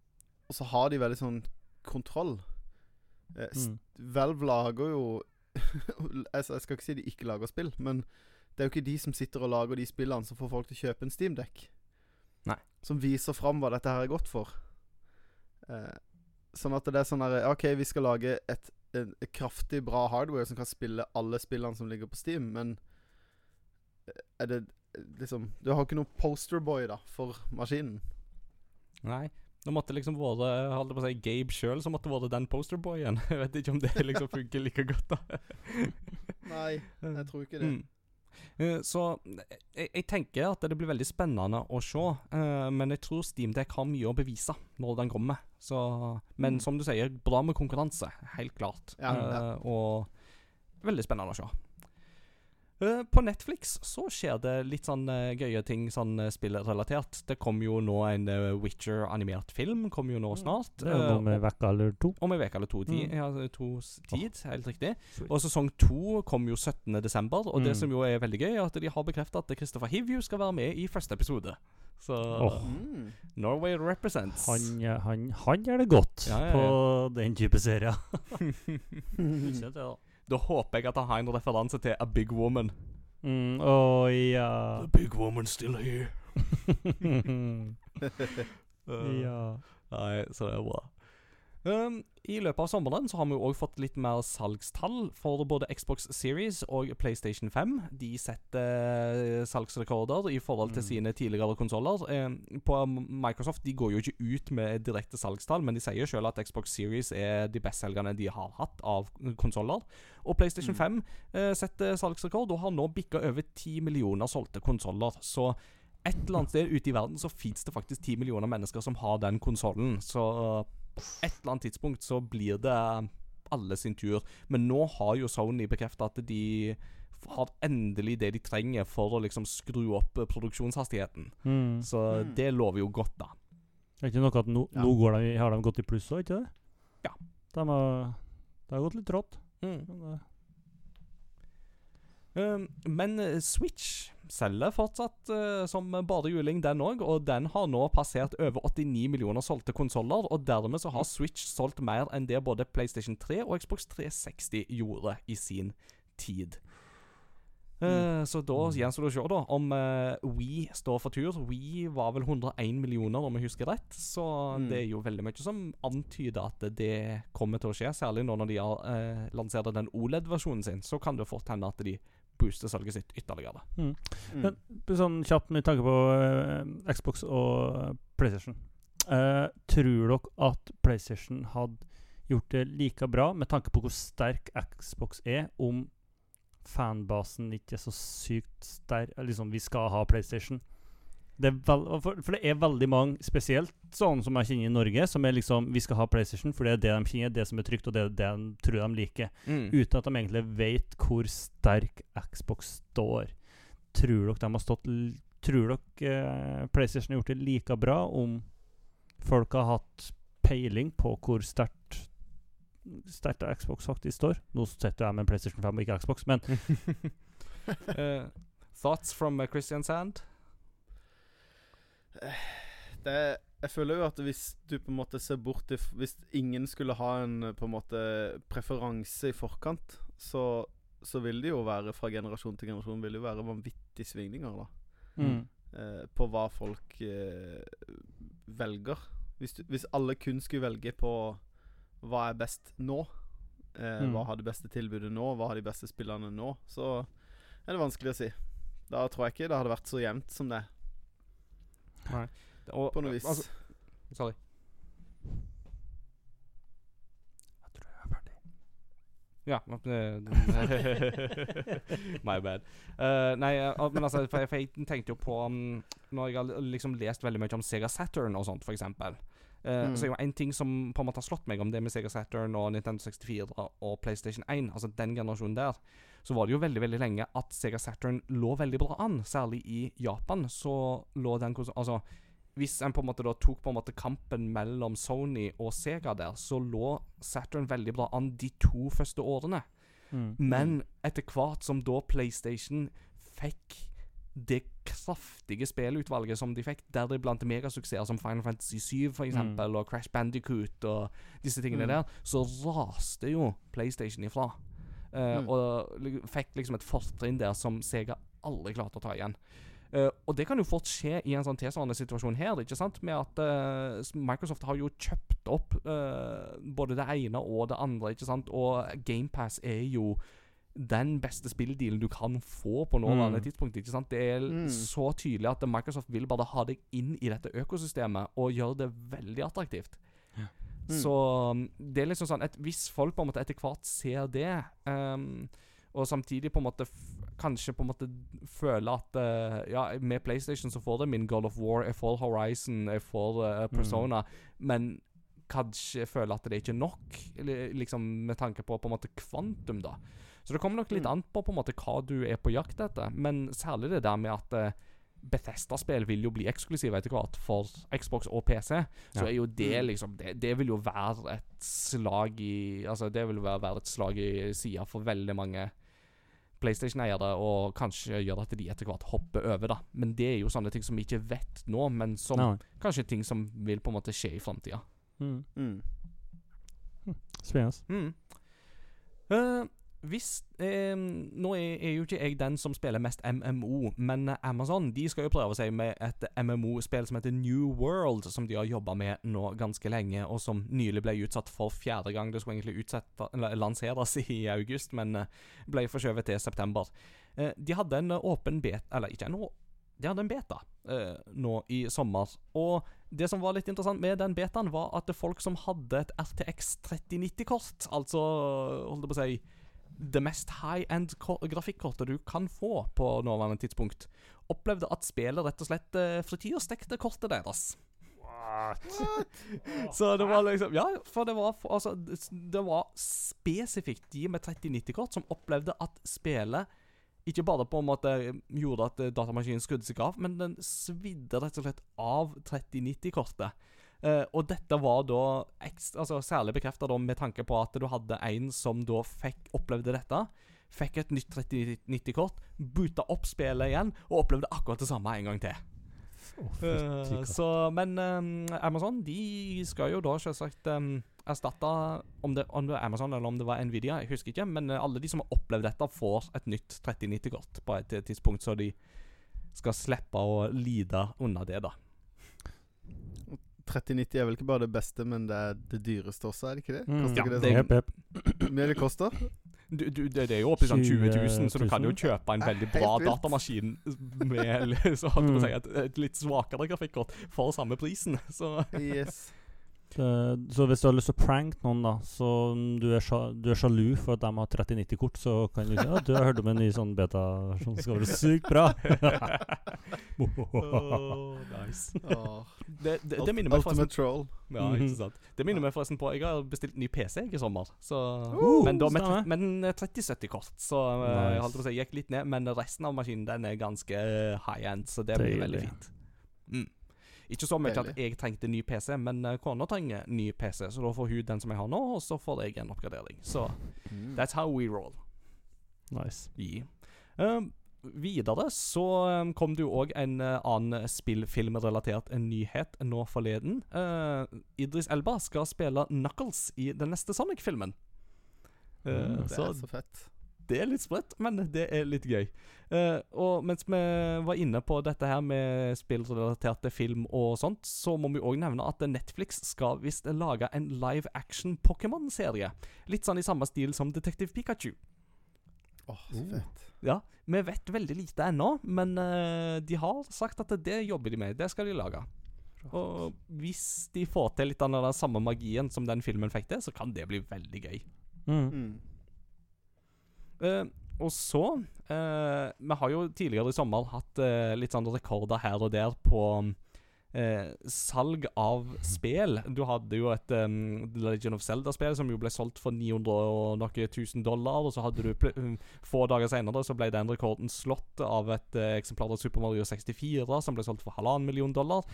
Og så har de veldig sånn kontroll. Eh, Mm. Valve lager jo altså, Jeg skal ikke si de ikke lager spill, men det er jo ikke de som sitter og lager de spillene som får folk til å kjøpe en Steam Deck. Nei. Som viser fram hva dette her er godt for. Eh, sånn at det er sånn herre OK, vi skal lage et, et, et kraftig bra hardware som kan spille alle spillene som ligger på Steam, men eh, er det liksom Du har ikke noe posterboy, da, for maskinen. Nei. Nå måtte liksom være holdt på å si, Gabe sjøl som måtte være den posterboyen. Jeg vet ikke om det liksom funker like godt, da. Nei, jeg tror ikke det. Mm. Eh, Så jeg, jeg tenker at det blir veldig spennende å se, eh, men jeg tror Steam Deck har mye å bevise når den kommer. Så, men Mm. som du sier, bra med konkurranse, helt klart. Ja, ja. Uh, og veldig spennende å se. Uh, på Netflix så skjer det litt sånn uh, gøye ting sånn uh, spillrelatert. Det kom jo nå en eh, Witcher-animert film, kom jo nå Mm. snart. Det er jo eh, noe med eller to. om en uke eller to, ti, Mm. ja, to tid. Oh. helt riktig. Sweet. Og sesong to kom jo 17. desember, og det Mm. som jo er veldig gøy, er at de har bekreftet at Christopher Hivju skal være med i første episode. Så oh. Mm. Norway represents. Han, han, han gjør det godt Ja, ja, ja. på den type serier. Da. Håper jeg at han har en referanse til A Big Woman. Mm, oh, ja. big woman still here. Uh, ja. Nei, så det er bra. Um, I løpet av sommeren så har vi jo òg fått litt mer salgstall for både Xbox Series og PlayStation 5. De setter eh, salgsrekorder i forhold til Mm. sine tidligere konsoller. Um, på Microsoft de går jo ikke ut med direkte salgstall, men de sier sjøl at Xbox Series er de bestselgerne de har hatt av konsoller. Og PlayStation Mm. 5 uh, setter salgsrekord og har nå bikka over 10 millioner solgte konsoller. Så et eller annet sted ute i verden så fins det faktisk 10 millioner mennesker som har den konsollen. Så et eller annet tidspunkt så blir det alle sin tur. Men nå har jo Sony bekrefta at de har endelig det de trenger for å liksom skru opp eh, produksjonshastigheten. Mm. Så Mm. det lover jo godt, da. Er ikke noe at nå, Ja. nå går de, har de gått i pluss òg, ikke det? Ja. De har, det har gått litt rått. Mm. Men Um, men eh, Switch selger fortsatt eh, som bare juling, den òg. Og den har nå passert over 89 millioner solgte konsoller. Og dermed så har Switch solgt mer enn det både PlayStation 3 og Xbox 360 gjorde i sin tid. Mm. så da gjenstår det å se da om uh, We står for tur. We var vel 101 millioner, om jeg husker rett. Så Mm. det er jo veldig mye som antyder at det kommer til å skje. Særlig nå når de har uh, lansert den OLED-versjonen sin, så kan det fort hende at de booster salget sitt ytterligere. Mm. Men sånn kjapt med tanke på uh, Xbox og eh, PlayStation. Uh, tror dere at PlayStation hadde gjort det like bra, med tanke på hvor sterk Xbox er, om fanbasen ikke er så sykt sterk Liksom, vi skal ha PlayStation. Det er for, for det er veldig mange, spesielt sånn som jeg kjenner i Norge, som er liksom Vi skal ha PlayStation, for det er det de kjenner, det som er trygt, og det er det de tror de liker uten at de egentlig vet hvor sterk Xbox står. Tror dere de har stått Tror dere eh, PlayStation har gjort det like bra om folk har hatt peiling på hvor sterkt sterkt Xbox faktisk står? Nå sitter jeg med en PlayStation 5 og ikke Xbox, men uh, thoughts from uh, Christian Sand? Det, jeg føler jo at hvis du på en måte ser bort til Hvis ingen skulle ha en på en måte preferanse i forkant, så, så vil det jo være fra generasjon til generasjon Vil det jo være vanvittige svingninger da mm. eh, på hva folk eh, velger. Hvis, du, hvis alle kun skulle velge på hva er best nå, eh, Mm. hva har det beste tilbudet nå, hva har de beste spillerne nå, så er det vanskelig å si. Da tror jeg ikke det hadde vært så jevnt som det, Og, på noe vis. altså, sorry. Jeg tror jeg er ferdig. Ja. eh, My bad. Uh, nei, uh, men altså, for jeg, for jeg tenkte jo på um, Når jeg har liksom lest veldig mye om Sega Saturn og sånt, for eksempel eh, Mm. Så er jo en ting som på en måte har slått meg om det med Sega Saturn og Nintendo 64 og PlayStation 1, altså den generasjonen der, så var det jo veldig veldig lenge at Sega Saturn lå veldig bra an. Særlig i Japan så lå den Altså, hvis en på en måte da tok på en måte kampen mellom Sony og Sega der, så lå Saturn veldig bra an de to første årene. Mm. Men etter hvert som da PlayStation fikk det kraftige spillutvalget som de fikk, deriblant megasuksesser som Final Fantasy 7 for eksempel, og Crash Bandicoot og disse tingene Mm. der, så raste jo PlayStation ifra. Uh, Mm. Og fikk liksom et fortrinn der som Sega aldri klarte å ta igjen. Uh, og det kan jo fort skje i en sånn tilsvarende situasjon her, ikke sant? Med at uh, Microsoft har jo kjøpt opp både det ene og det andre, ikke sant? Og GamePass er jo den beste spilldealen du kan få på nåværende Mm. tidspunkt. ikke sant? Det er Mm. så tydelig at Microsoft vil bare ha deg inn i dette økosystemet og gjøre det veldig attraktivt. Mm. Så um, det er liksom sånn at Hvis folk på en måte etter hvert ser det, um, og samtidig på en måte kanskje på en måte føler at uh, Ja, med PlayStation så får det min God of War, jeg får Horizon, jeg får uh, Persona, men kanskje føler at det ikke er nok, liksom med tanke på på en måte kvantum, da. Så det kommer nok litt Mm. an på på en måte hva du er på jakt etter, men særlig det der med at uh, Bethesda-spill vil jo bli eksklusive etter hvert for Xbox og PC. Så Ja. er jo det Mm. liksom det, det vil jo være et slag i Altså, det vil være, være et slag i sida for veldig mange PlayStation-eiere, og kanskje gjøre at de etter hvert hopper over, da. Men det er jo sånne ting som vi ikke vet nå, men som no. kanskje ting som vil på en måte skje i framtida. Mm. Mm. Spennende. Mm. Eh, hvis eh, Nå er, jo ikke jeg den som spiller mest MMO, men Amazon de skal jo prøve seg med et MMO-spill som heter New World, som de har jobba med nå ganske lenge, og som nylig ble utsatt for fjerde gang. Det skulle egentlig utsette, lanseres i august, men eh, ble forskjøvet til september. Eh, de hadde en åpen bet... Eller ikke en de hadde en beta eh, nå i sommer. Og det som var litt interessant med den betaen, var at folk som hadde et RTX 3090-kort, altså holdt jeg på å si det mest high-end grafikkortet du kan få på nåværende tidspunkt, opplevde at spillet rett og slett uh, frityrstekte kortet deres. Så det var liksom Ja, for det var for, Altså, det, var spesifikt de med 3090-kort som opplevde at spillet ikke bare på en måte gjorde at eh, datamaskinen skrudde seg av, men den svidde rett og slett av 3090-kortet. Eh, og dette var da ekstra, altså særlig bekrefta med tanke på at du hadde en som da fikk opplevde dette. Fikk et nytt 3090-kort, boota opp spillet igjen og opplevde akkurat det samme en gang til. Oh, Eh, så, men eh, Amazon de skal jo da selvsagt um, erstatte om det, om det var Amazon eller om det var Nvidia, jeg husker ikke. Men alle de som har opplevd dette, får et nytt 3090-kort på et tidspunkt, så de skal slippe å lide under det, da. 3090 er vel ikke bare det beste, men det er det dyreste også, er det ikke det? Mm. Koster Ja, ikke det det- sånn? Jep, jep. Hvor mye det koster? Du, du, det, det er jo oppe i sånn 20 000, så du kan jo kjøpe en veldig bra vilt. datamaskin med så å si, Mm. et, et litt svakere grafikkort for samme prisen. Så Yes. Eh, Så hvis du har lyst til å pranke noen, da Så du er, du er sjalu for at de har 3090-kort, så kan du si at du har hørt om en ny sånn beta som skal være sykt bra. nice. Åh. Det, det, det minner meg forresten Troll. Ja, Mhm. ikke sant. Det minner meg forresten på Jeg har bestilt ny PC jeg, i sommer. Så, Uh, men da med, med 3070-kort. Så nice. jeg holdt på å si gikk litt ned. Men resten av maskinen den er ganske eh, high end, så det blir veldig fint. Mm. Ikke så mye at jeg trengte ny PC, men eh, kona trenger ny PC, så da får hun den som jeg har nå, og så får jeg en oppgradering. Så Mm. that's how we roll. nice. Yeah. Um, videre så um, kom det jo òg en uh, annen spillfilmrelatert nyhet nå forleden. Uh, Idris Elba skal spille Knuckles i den neste Sonic-filmen. Uh, Mm, Det så er så fett. Det er litt sprøtt, men det er litt gøy. Uh, og mens vi var inne på dette her med spillrelaterte film og sånt, så må vi òg nevne at Netflix skal visst lage en live action Pokémon-serie. Litt sånn i samme stil som Detective Pikachu. Åh, så Oh. fett. Ja, vi vet veldig lite ennå, men uh, de har sagt at det jobber de med. Det skal de lage. Og hvis de får til litt av den samme magien som den filmen fikk til, så kan det bli veldig gøy. Mm. Mm. Eh, og så eh, Vi har jo tidligere i sommer hatt eh, litt sånn rekorder her og der på eh, salg av spill. Du hadde jo et um, Legend of Zelda-spill som jo ble solgt for 900 og noe tusen dollar. Og så hadde du få dager senere så ble den rekorden slått av et eh, eksemplar av Super Mario 64 som ble solgt for halvannen million dollar.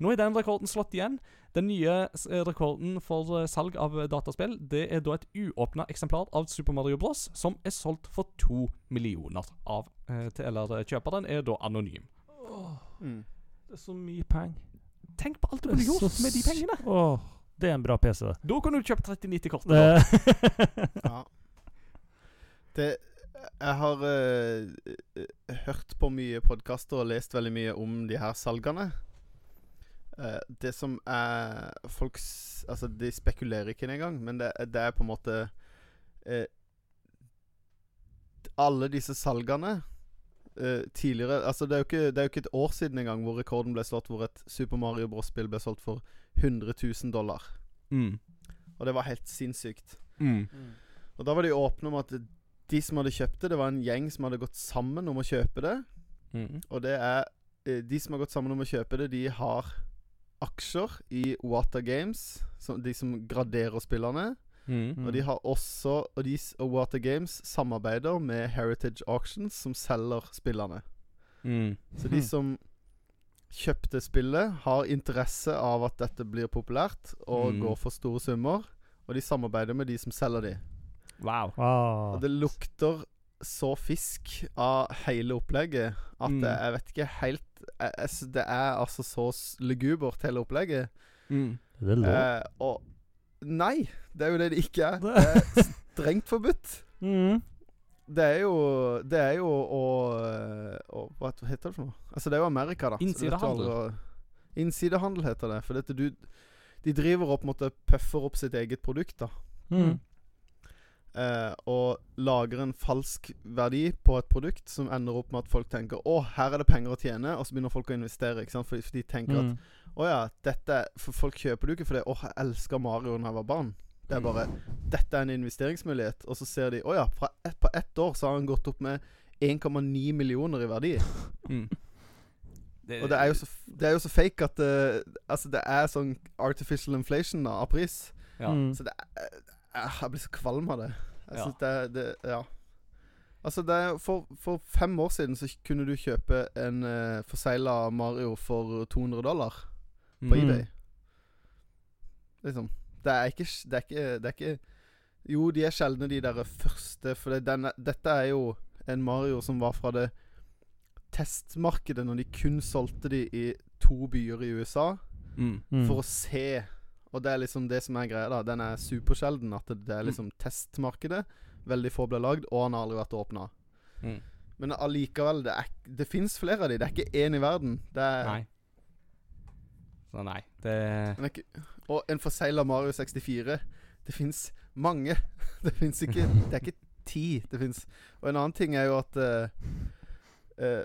Nå er den rekorden slått igjen. Den nye rekorden for eh, salg av dataspill Det er da et uåpna eksemplar av Super Mario Bros. som er solgt for to millioner. Av, eh, til, eller kjøperen er da anonym. Mm. Det er så mye penger. Tenk på alt du kunne gjort med de pengene! Åh, det er en bra PC. Da kan du kjøpe 3090-kort. Det- Ja. Det Jeg har eh, hørt på mye podkaster og lest veldig mye om de her salgene. Uh, det som er folks Altså, de spekulerer ikke engang, men det, det er på en måte uh, Alle disse salgene eh, tidligere Altså, det er, jo ikke, det er jo ikke et år siden engang hvor rekorden ble slått, hvor et Super Mario Bros.-spill ble solgt for 100 000 dollar. Mm. Og det var helt sinnssykt. Mm. Og da var de åpne om at de som hadde kjøpt det, det var en gjeng som hadde gått sammen om å kjøpe det. Mm. Og det er eh, De som har gått sammen om å kjøpe det, de har aksjer i Wata Games, som, de som graderer spillerne. Mm. Og de har også Og, de, og Water Games samarbeider med Heritage Auctions, som selger spillene. Mm. Så de som kjøpte spillet, har interesse av at dette blir populært, og Mm. går for store summer. Og de samarbeider med de som selger de. Wow. Ah. Og det lukter så fisk av hele opplegget at Mm. det, jeg vet ikke helt jeg, jeg, Det er altså så legubert, lugubert, hele opplegget. Mm. Er. Eh, og Nei, det er jo det det ikke er. Det er strengt forbudt. Mm. Det er jo Det er jo å, å Hva heter det for noe? Altså, det er jo Amerika, da. Innsidehandel. Innsidehandel heter det. For dette, du De driver opp, måte puffer opp sitt eget produkt, da. Mm. eh, og lager en falsk verdi på et produkt som ender opp med at folk tenker 'Å, her er det penger å tjene', og så begynner folk å investere. Ikke sant? For, for de tenker at Mm. 'Å ja, dette For folk kjøper det jo ikke fordi 'Å, jeg elsker Mario da jeg var barn'. Det er bare 'Dette er en investeringsmulighet', og så ser de 'Å ja, fra ett, på ett år så har han gått opp med 1,9 millioner i verdi'. Mm. Og det er jo så, det er jo så fake at det, Altså, det er sånn artificial inflation da, av pris. ja. Mm. Så det er eh, Jeg blir så kvalm av det. Jeg Ja. synes det, det Ja. Altså, det er, for, for fem år siden så kunne du kjøpe en uh, forsegla Mario for 200 dollar på Mm. eBay. liksom. Det er ikke Det er ikke, det er ikke Jo, de er sjeldne, de der første, for det, denne, dette er jo en Mario som var fra det testmarkedet når de kun solgte de i to byer i USA, Mm. Mm. for å se. Og det er liksom det som er greia, da. Den er supersjelden. At det, det er liksom testmarkedet. Veldig få ble lagd, og han har aldri vært åpna. Mm. Men allikevel, det, er, det fins flere av de. Det er ikke én i verden. Det er, Nei. Så nei, det ikke, og en forsegla Mario 64 Det fins mange. Det fins ikke Det er ikke ti. Det fins Og en annen ting er jo at uh, uh,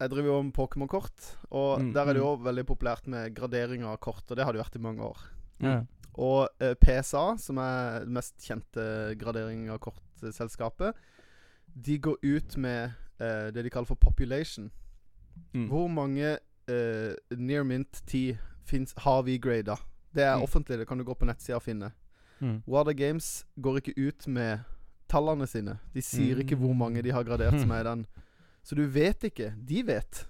Jeg driver jo med Pokémon-kort, og Mm, der er det mm. jo veldig populært med gradering av kort, og det har det vært i mange år. Ja. Og eh, PSA, som er det mest kjente gradering av kortselskapet, de går ut med eh, det de kaller for population. mm. Hvor mange eh, near mint 10 finnes, har vi grada? Det er Mm. offentlig, det kan du gå på nettsida og finne. Mm. Water Games går ikke ut med tallene sine. De sier ikke hvor mange de har gradert som er i den. Så du vet ikke. De vet.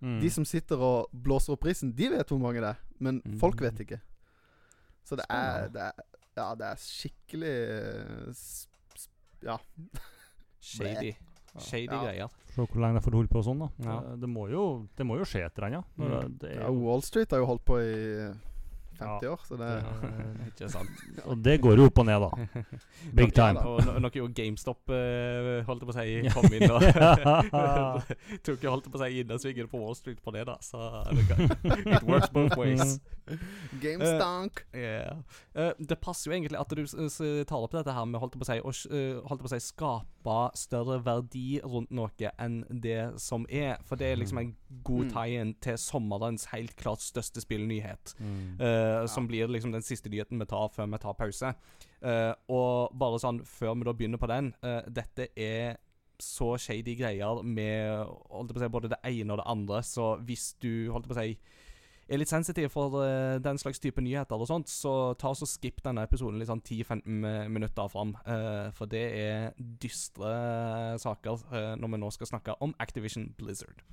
Mm. De som sitter og blåser opp prisen, de vet hvor mange det er. Men Mm. folk vet ikke. Så det er, det er Ja, det er skikkelig eh, Ja. Shady. Shady Ja. greier. Se hvor lenge de får holde på sånn, da. Ja. Det, det, må jo, det må jo skje et eller annet. Mm. det, er ja. Wall Street har jo holdt på i 50 Ja. år, så det Ikke sant. og det går jo opp og ned, da. Big time. Og no- noe jo GameStop uh, holdt på å si kom inn og tok jo holdt på å si innersvingen på Wall Street på det, da. Så it works both ways. GameStonk. yeah. uh, det passer jo egentlig at du uh, tar opp dette her med holdt på å si, å eh, holdt på å si, skape større verdi rundt noe enn det som er. For det er liksom en god Mm. tie-in til sommerens helt klart største spillnyhet. Mm. eh, Som blir liksom den siste nyheten vi tar før vi tar pause. Uh, og bare sånn, før vi da begynner på den uh, Dette er så shady greier med holdt på å si, både det ene og det andre, så hvis du holdt på å si er litt sensitiv for uh, den slags type nyheter og sånt, så ta oss og skipp denne episoden litt sånn 10-15 minutter fram. Uh, for det er dystre saker uh, når vi nå skal snakke om Activision Blizzard.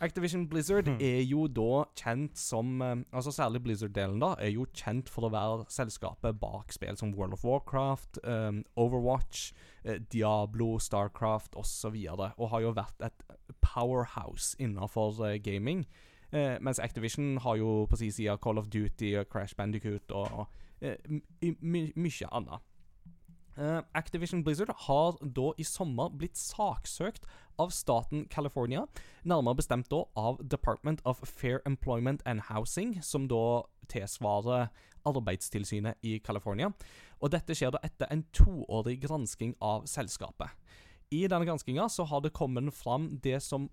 Activision Blizzard Hmm. er jo da kjent som eh, Altså Særlig Blizzard-delen da er jo kjent for å være selskapet bak spill som World of Warcraft, um, Overwatch, eh, Diablo, Starcraft osv. Og, og har jo vært et powerhouse innenfor eh, gaming. Eh, mens Activision har jo på sin side Call of Duty og Crash Bandicoot og, og eh, my, my, mye annet. Eh, Activision Blizzard har da i sommer blitt saksøkt av staten California, nærmere bestemt da av Department of Fair Employment and Housing, som da tilsvarer Arbeidstilsynet i California. Og dette skjer da etter en toårig gransking av selskapet. I denne granskinga har det kommet fram det som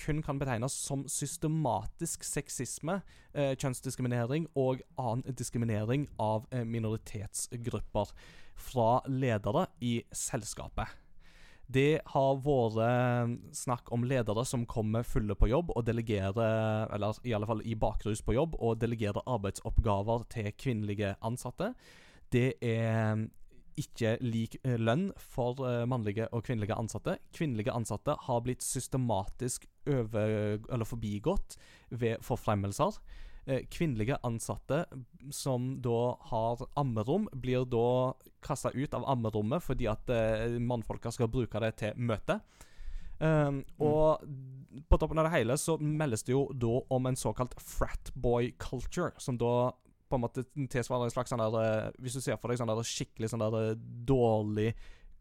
kun kan betegnes som systematisk sexisme, eh, kjønnsdiskriminering og annen diskriminering av eh, minoritetsgrupper fra ledere i selskapet. Det har vært eh, snakk om ledere som kommer fulle på jobb og delegerer, eller i alle fall i bakrus på jobb, og delegerer arbeidsoppgaver til kvinnelige ansatte. Det er ikke lik eh, lønn for eh, mannlige og kvinnelige ansatte. Kvinnelige ansatte har blitt systematisk over, forbigått ved forfremmelser. Eh, kvinnelige ansatte som da har ammerom, blir da kasta ut av ammerommet fordi at mannfolka skal bruke det til møte. Um, og på toppen av det hele så meldes det jo da om en såkalt fratboy culture, som da på en måte tilsvarer en slags sånn der eh, Hvis du ser for deg sånn der skikkelig sånn der eh, dårlig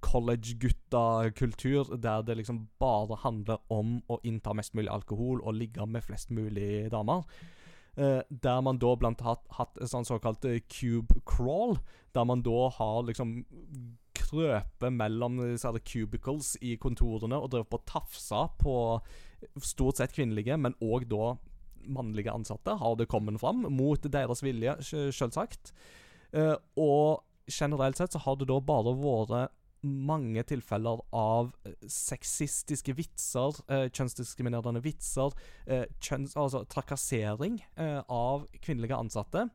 college-gutta-kultur, der det liksom bare handler om å innta mest mulig alkohol og ligge med flest mulig damer. Eh, der man da blant annet hatt en sånn såkalt eh, cube crawl, der man da har liksom krøpet mellom cubicles i kontorene og drevet på å tafse på stort sett kvinnelige, men òg da mannlige ansatte, har det kommet fram, mot deres vilje, selvsagt. Eh, og generelt sett så har det da bare vært mange tilfeller av eh, sexistiske vitser, eh, kjønnsdiskriminerende vitser, kjønns, altså trakassering av kvinnelige ansatte.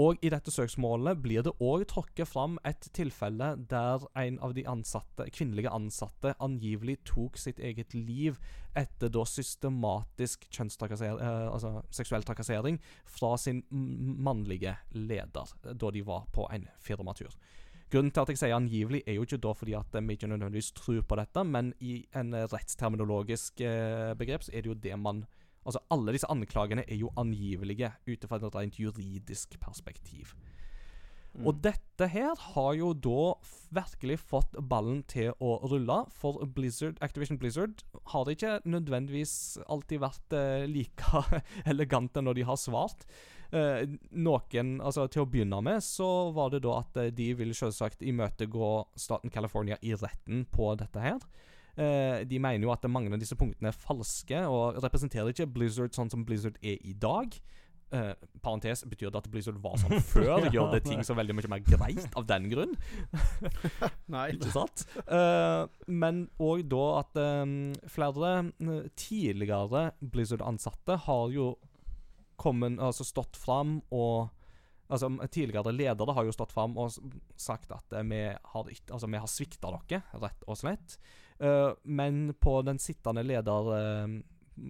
Og i dette søksmålet blir det òg tråkket fram et tilfelle der en av de ansatte, kvinnelige ansatte angivelig tok sitt eget liv etter da systematisk eh, altså seksuell trakassering fra sin mannlige leder, eh, da de var på en firmatur. Grunnen til at jeg sier angivelig, er jo ikke da fordi at vi ikke nødvendigvis tror på dette, men i en eh, rettsterminologisk eh, begrep så er det jo det man Altså, alle disse anklagene er jo angivelige ut fra et rent juridisk perspektiv. Mm. Og dette her har jo da virkelig fått ballen til å rulle, for Blizzard, Activision Blizzard har ikke nødvendigvis alltid vært eh, like elegante når de har svart. Eh, noen, altså Til å begynne med så var det da at eh, de vil selvsagt imøtegå staten California i retten på dette her. Eh, de mener jo at mange av disse punktene er falske og representerer ikke Blizzard sånn som Blizzard er i dag. Eh, parentes betyr det at Blizzard var sånn før. Ja, Gjør det ting så veldig mye mer greit av den grunn. Nei. Ikke sant? Eh, men òg da at um, flere tidligere Blizzard-ansatte har jo kommet, altså stått fram og Altså Tidligere ledere har jo stått fram og sagt at vi har, altså, vi har svikta dere, rett og slett. Eh, men på den sittende leder Uh,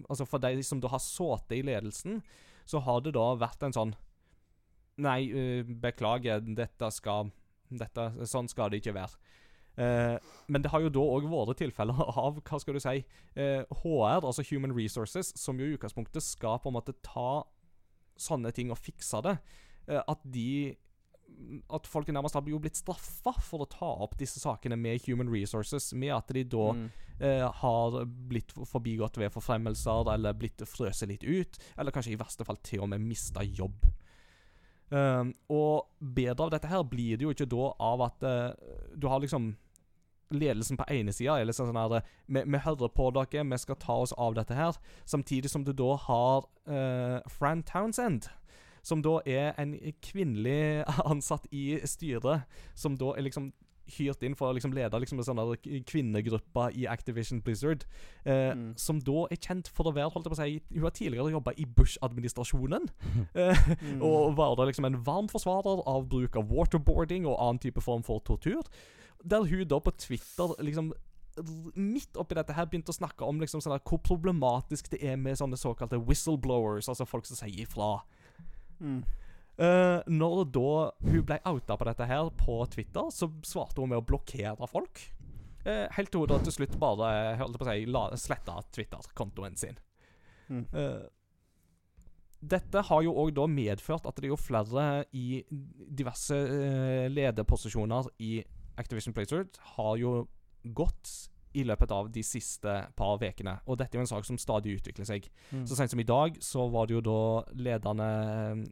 Altså for de som da har sittet i ledelsen, så har det da vært en sånn Nei, uh, beklager, dette skal dette, Sånn skal det ikke være. Uh, men det har jo da òg vært tilfeller av hva skal du si, uh, HR, altså Human Resources, som jo i utgangspunktet skal på en måte ta sånne ting og fikse det. At de At folk nærmest har blitt straffa for å ta opp disse sakene med Human Resources, med at de da Mm. eh, har blitt forbigått ved forfremmelser, eller blitt frøset litt ut, eller kanskje i verste fall til og med mista jobb. Um, og bedre av dette her blir det jo ikke da av at uh, du har liksom Ledelsen på ene sida er liksom sånn her vi, vi hører på dere, vi skal ta oss av dette her. Samtidig som du da har uh, Fran Townsend, som da er en kvinnelig ansatt i styret, som da er liksom hyrt inn for å liksom lede liksom en sånn kvinnegruppe i Activision Blizzard. Eh, Mm. Som da er kjent for å være holdt jeg på å si, Hun har tidligere jobba i Bush-administrasjonen. Eh, Mm. og var da liksom en varm forsvarer av bruk av waterboarding og annen type form for tortur. Der hun da på Twitter liksom midt oppi dette her begynte å snakke om liksom sånn der, hvor problematisk det er med sånne såkalte whistleblowers, altså folk som sier ifra. Mm. Eh, når da hun ble outa på dette her på Twitter, så svarte hun med å blokkere folk. Uh, helt til hun da til slutt bare holdt på å si, la, sletta Twitter-kontoen sin. Mm. Uh, dette har jo òg da medført at det er jo flere i diverse uh, lederposisjoner i Activision Blizzard har jo gått i løpet av de siste par ukene. Og dette er jo en sak som stadig utvikler seg. Mm. Så sent som i dag så var det jo da ledende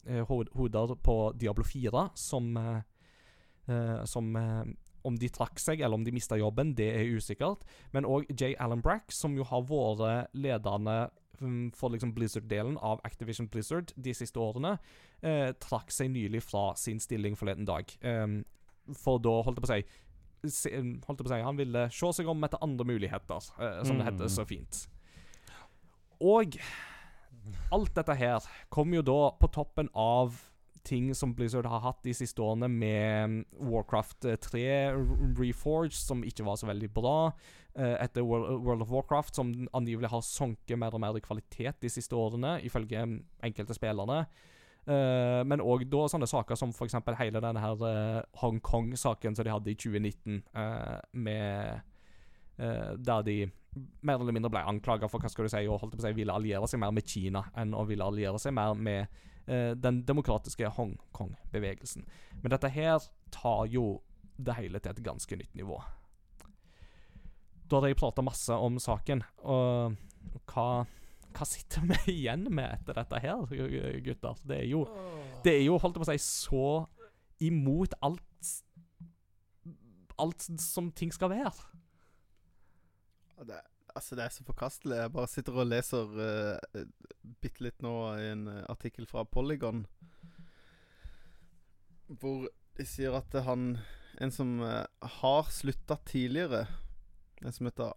eh, hoder på Diablo 4 som eh, eh, Som eh, Om de trakk seg, eller om de mista jobben, det er usikkert. Men òg J. Allen Brack, som jo har vært ledende mm, for liksom Blizzard-delen av Activision Blizzard de siste årene, eh, trakk seg nylig fra sin stilling forleden dag. Um, for da, holdt jeg på å si se, holdt jeg på å si, Han ville se seg om etter andre muligheter, eh, som det heter Mm. så fint. Og alt dette her kom jo da på toppen av ting som Blizzard har hatt de siste årene, med Warcraft 3 Reforged, som ikke var så veldig bra. eh, etter World, World of Warcraft, som angivelig har sunket mer og mer i kvalitet de siste årene, ifølge enkelte spillerne. Eh, men òg sånne saker som f.eks. hele denne her eh, Hongkong-saken som de hadde i 2019, uh, med eh, Der de mer eller mindre ble anklaga for hva skal du si, å holdt på å si, ville alliere seg mer med Kina enn å ville alliere seg mer med den demokratiske Hongkong-bevegelsen. Men dette her tar jo det hele til et ganske nytt nivå. Da hadde jeg prata masse om saken, og hva, hva sitter vi igjen med etter dette her, gutter? Det er jo, det er jo holdt jeg på å si, så imot alt Alt som ting skal være. Det, altså, det er så forkastelig. Jeg bare sitter og leser uh, bitte litt nå i en eh, artikkel fra Polygon, hvor de sier at han En som uh, har slutta tidligere, en som heter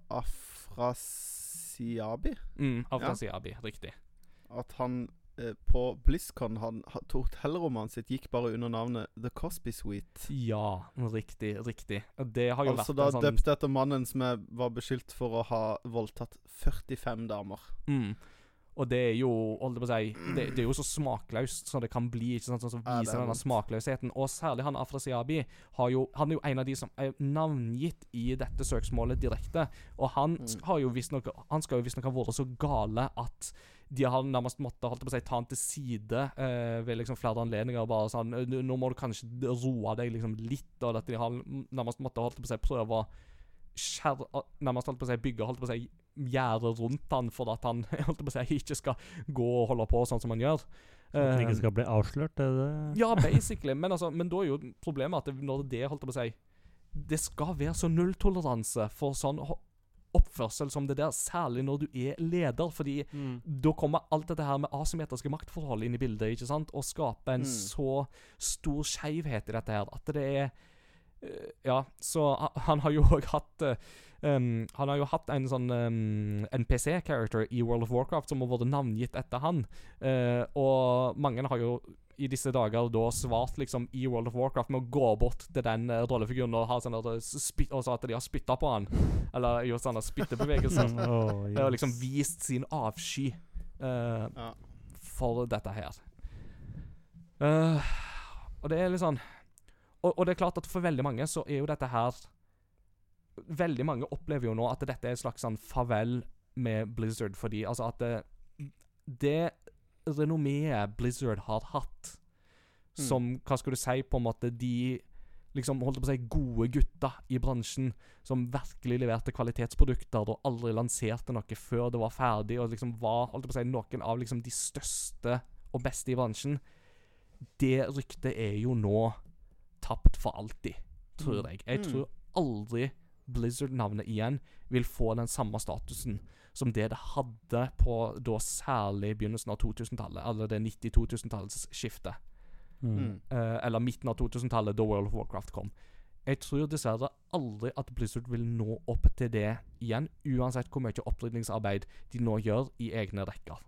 Afrasiabi Mm, Afrasiabi, riktig. At han eh, på BlizzCon han, ha- hotellrommet sitt gikk bare under navnet The Cosby Suite. Ja, riktig. Riktig. Det har jo Altså vært da en sånn døpt etter mannen som var beskyldt for å ha voldtatt 45 damer. mm. Og det er jo holdt på å si, det, det er jo så smakløst som det kan bli. ikke sant, sånn som viser er denne smakløsheten. Og særlig han Afrasiabi har jo, han er jo en av de som er navngitt i dette søksmålet direkte. Og han Mm. har jo visstnok Han skal jo visstnok ha vært så gale at de har nærmest måttet holdt på å si, ta han til side eh, ved liksom flere anledninger. Bare sånn «Nå må du kanskje roe deg liksom litt. Og at de har nærmest måttet holdt på å si, prøve å skjær, nærmest holdt på å si, bygge holdt på å si, gjerde rundt han for at han si, ikke skal gå og holde på sånn som han gjør. At den Eh, ikke skal bli avslørt, er det ja, basically. Men, altså, men da er jo problemet at det, når det holdt på å si Det skal være så nulltoleranse for sånn oppførsel som det der, særlig når du er leder. Fordi Mm. da kommer alt dette her med asymmetriske maktforhold inn i bildet, ikke sant? Og skaper en Mm. så stor skeivhet i dette her at det er eh, Ja, så han har jo òg hatt eh, um, Han har jo hatt en sånn um, NPC-character i World of Warcraft som har vært navngitt etter han. Uh, og mange har jo i disse dager da svart liksom i World of Warcraft med å gå bort til den uh, rollefiguren og ha sånn at, og så at de har spytta på han. Eller gjort sånne spyttebevegelser. oh, yes. Og liksom vist sin avsky uh, Ja. for dette her. Eh, og det er litt sånn og, og det er klart at for veldig mange så er jo dette her Veldig mange opplever jo nå at dette er et slags sånn farvel med Blizzard, fordi altså at det, det renommeet Blizzard har hatt Mm. som Hva skal du si, på en måte de liksom holdt på å si gode gutta i bransjen som virkelig leverte kvalitetsprodukter og aldri lanserte noe før det var ferdig, og liksom var holdt på å si, noen av liksom de største og beste i bransjen. Det ryktet er jo nå tapt for alltid, tror Mm. jeg. Jeg Mm. tror aldri Blizzard-navnet igjen vil få den samme statusen som det det hadde på da særlig begynnelsen av 2000-tallet, eller det 90-2000-tallets skifte Mm. Eh, eller midten av 2000-tallet, da World of Warcraft kom. Jeg tror dessverre aldri at Blizzard vil nå opp til det igjen, uansett hvor mye opprydningsarbeid de nå gjør i egne rekker.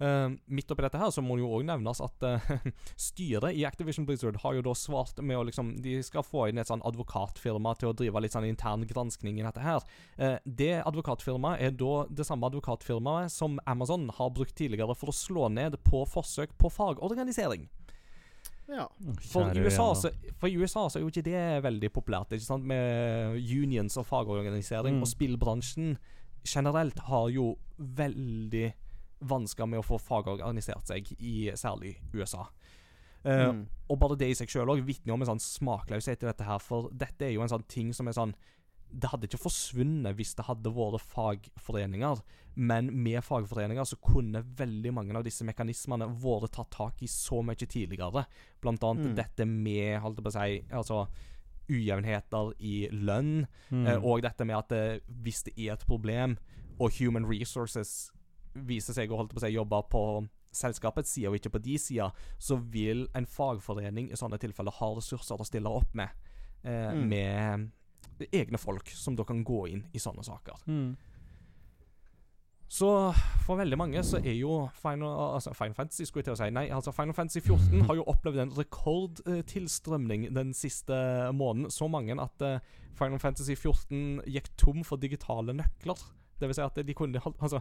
Eh, midt oppi dette her så må det jo òg nevnes at uh, styret i Activision Blizzard har jo da svart med å liksom De skal få inn et sånn advokatfirma til å drive litt sånn intern granskning i dette her. Uh, det advokatfirmaet er da det samme advokatfirmaet som Amazon har brukt tidligere for å slå ned på forsøk på fagorganisering. ja. For i, USA, så, for i USA så er jo ikke det veldig populært, ikke sant? med unions og fagorganisering. Mm. Og spillbransjen generelt har jo veldig vansker med å få fagorganisert seg, i særlig USA. Uh, Mm. og bare det i seg sjøl òg vitner om en sånn smakløshet i dette her, for dette er jo en sånn ting som er sånn Det hadde ikke forsvunnet hvis det hadde vært fagforeninger, men med fagforeninger så kunne veldig mange av disse mekanismene vært tatt tak i så mye tidligere. Blant annet Mm. dette med, holdt på å si, altså ujevnheter i lønn, Mm. Eh, og dette med at eh, hvis det er et problem, og Human Resources viser seg å holde på å si, jobbe på selskapets side og ikke på de sida, så vil en fagforening i sånne tilfeller ha ressurser å stille opp med. Eh, Mm. Med egne folk som da kan gå inn i sånne saker. Mm. Så for veldig mange så er jo Final, altså Final Fantasy skulle jeg til å si Nei, altså Final Fantasy 14 har jo opplevd en rekordtilstrømning den siste måneden. Så mange at eh, Final Fantasy 14 gikk tom for digitale nøkler. Det vil si at de kunne Altså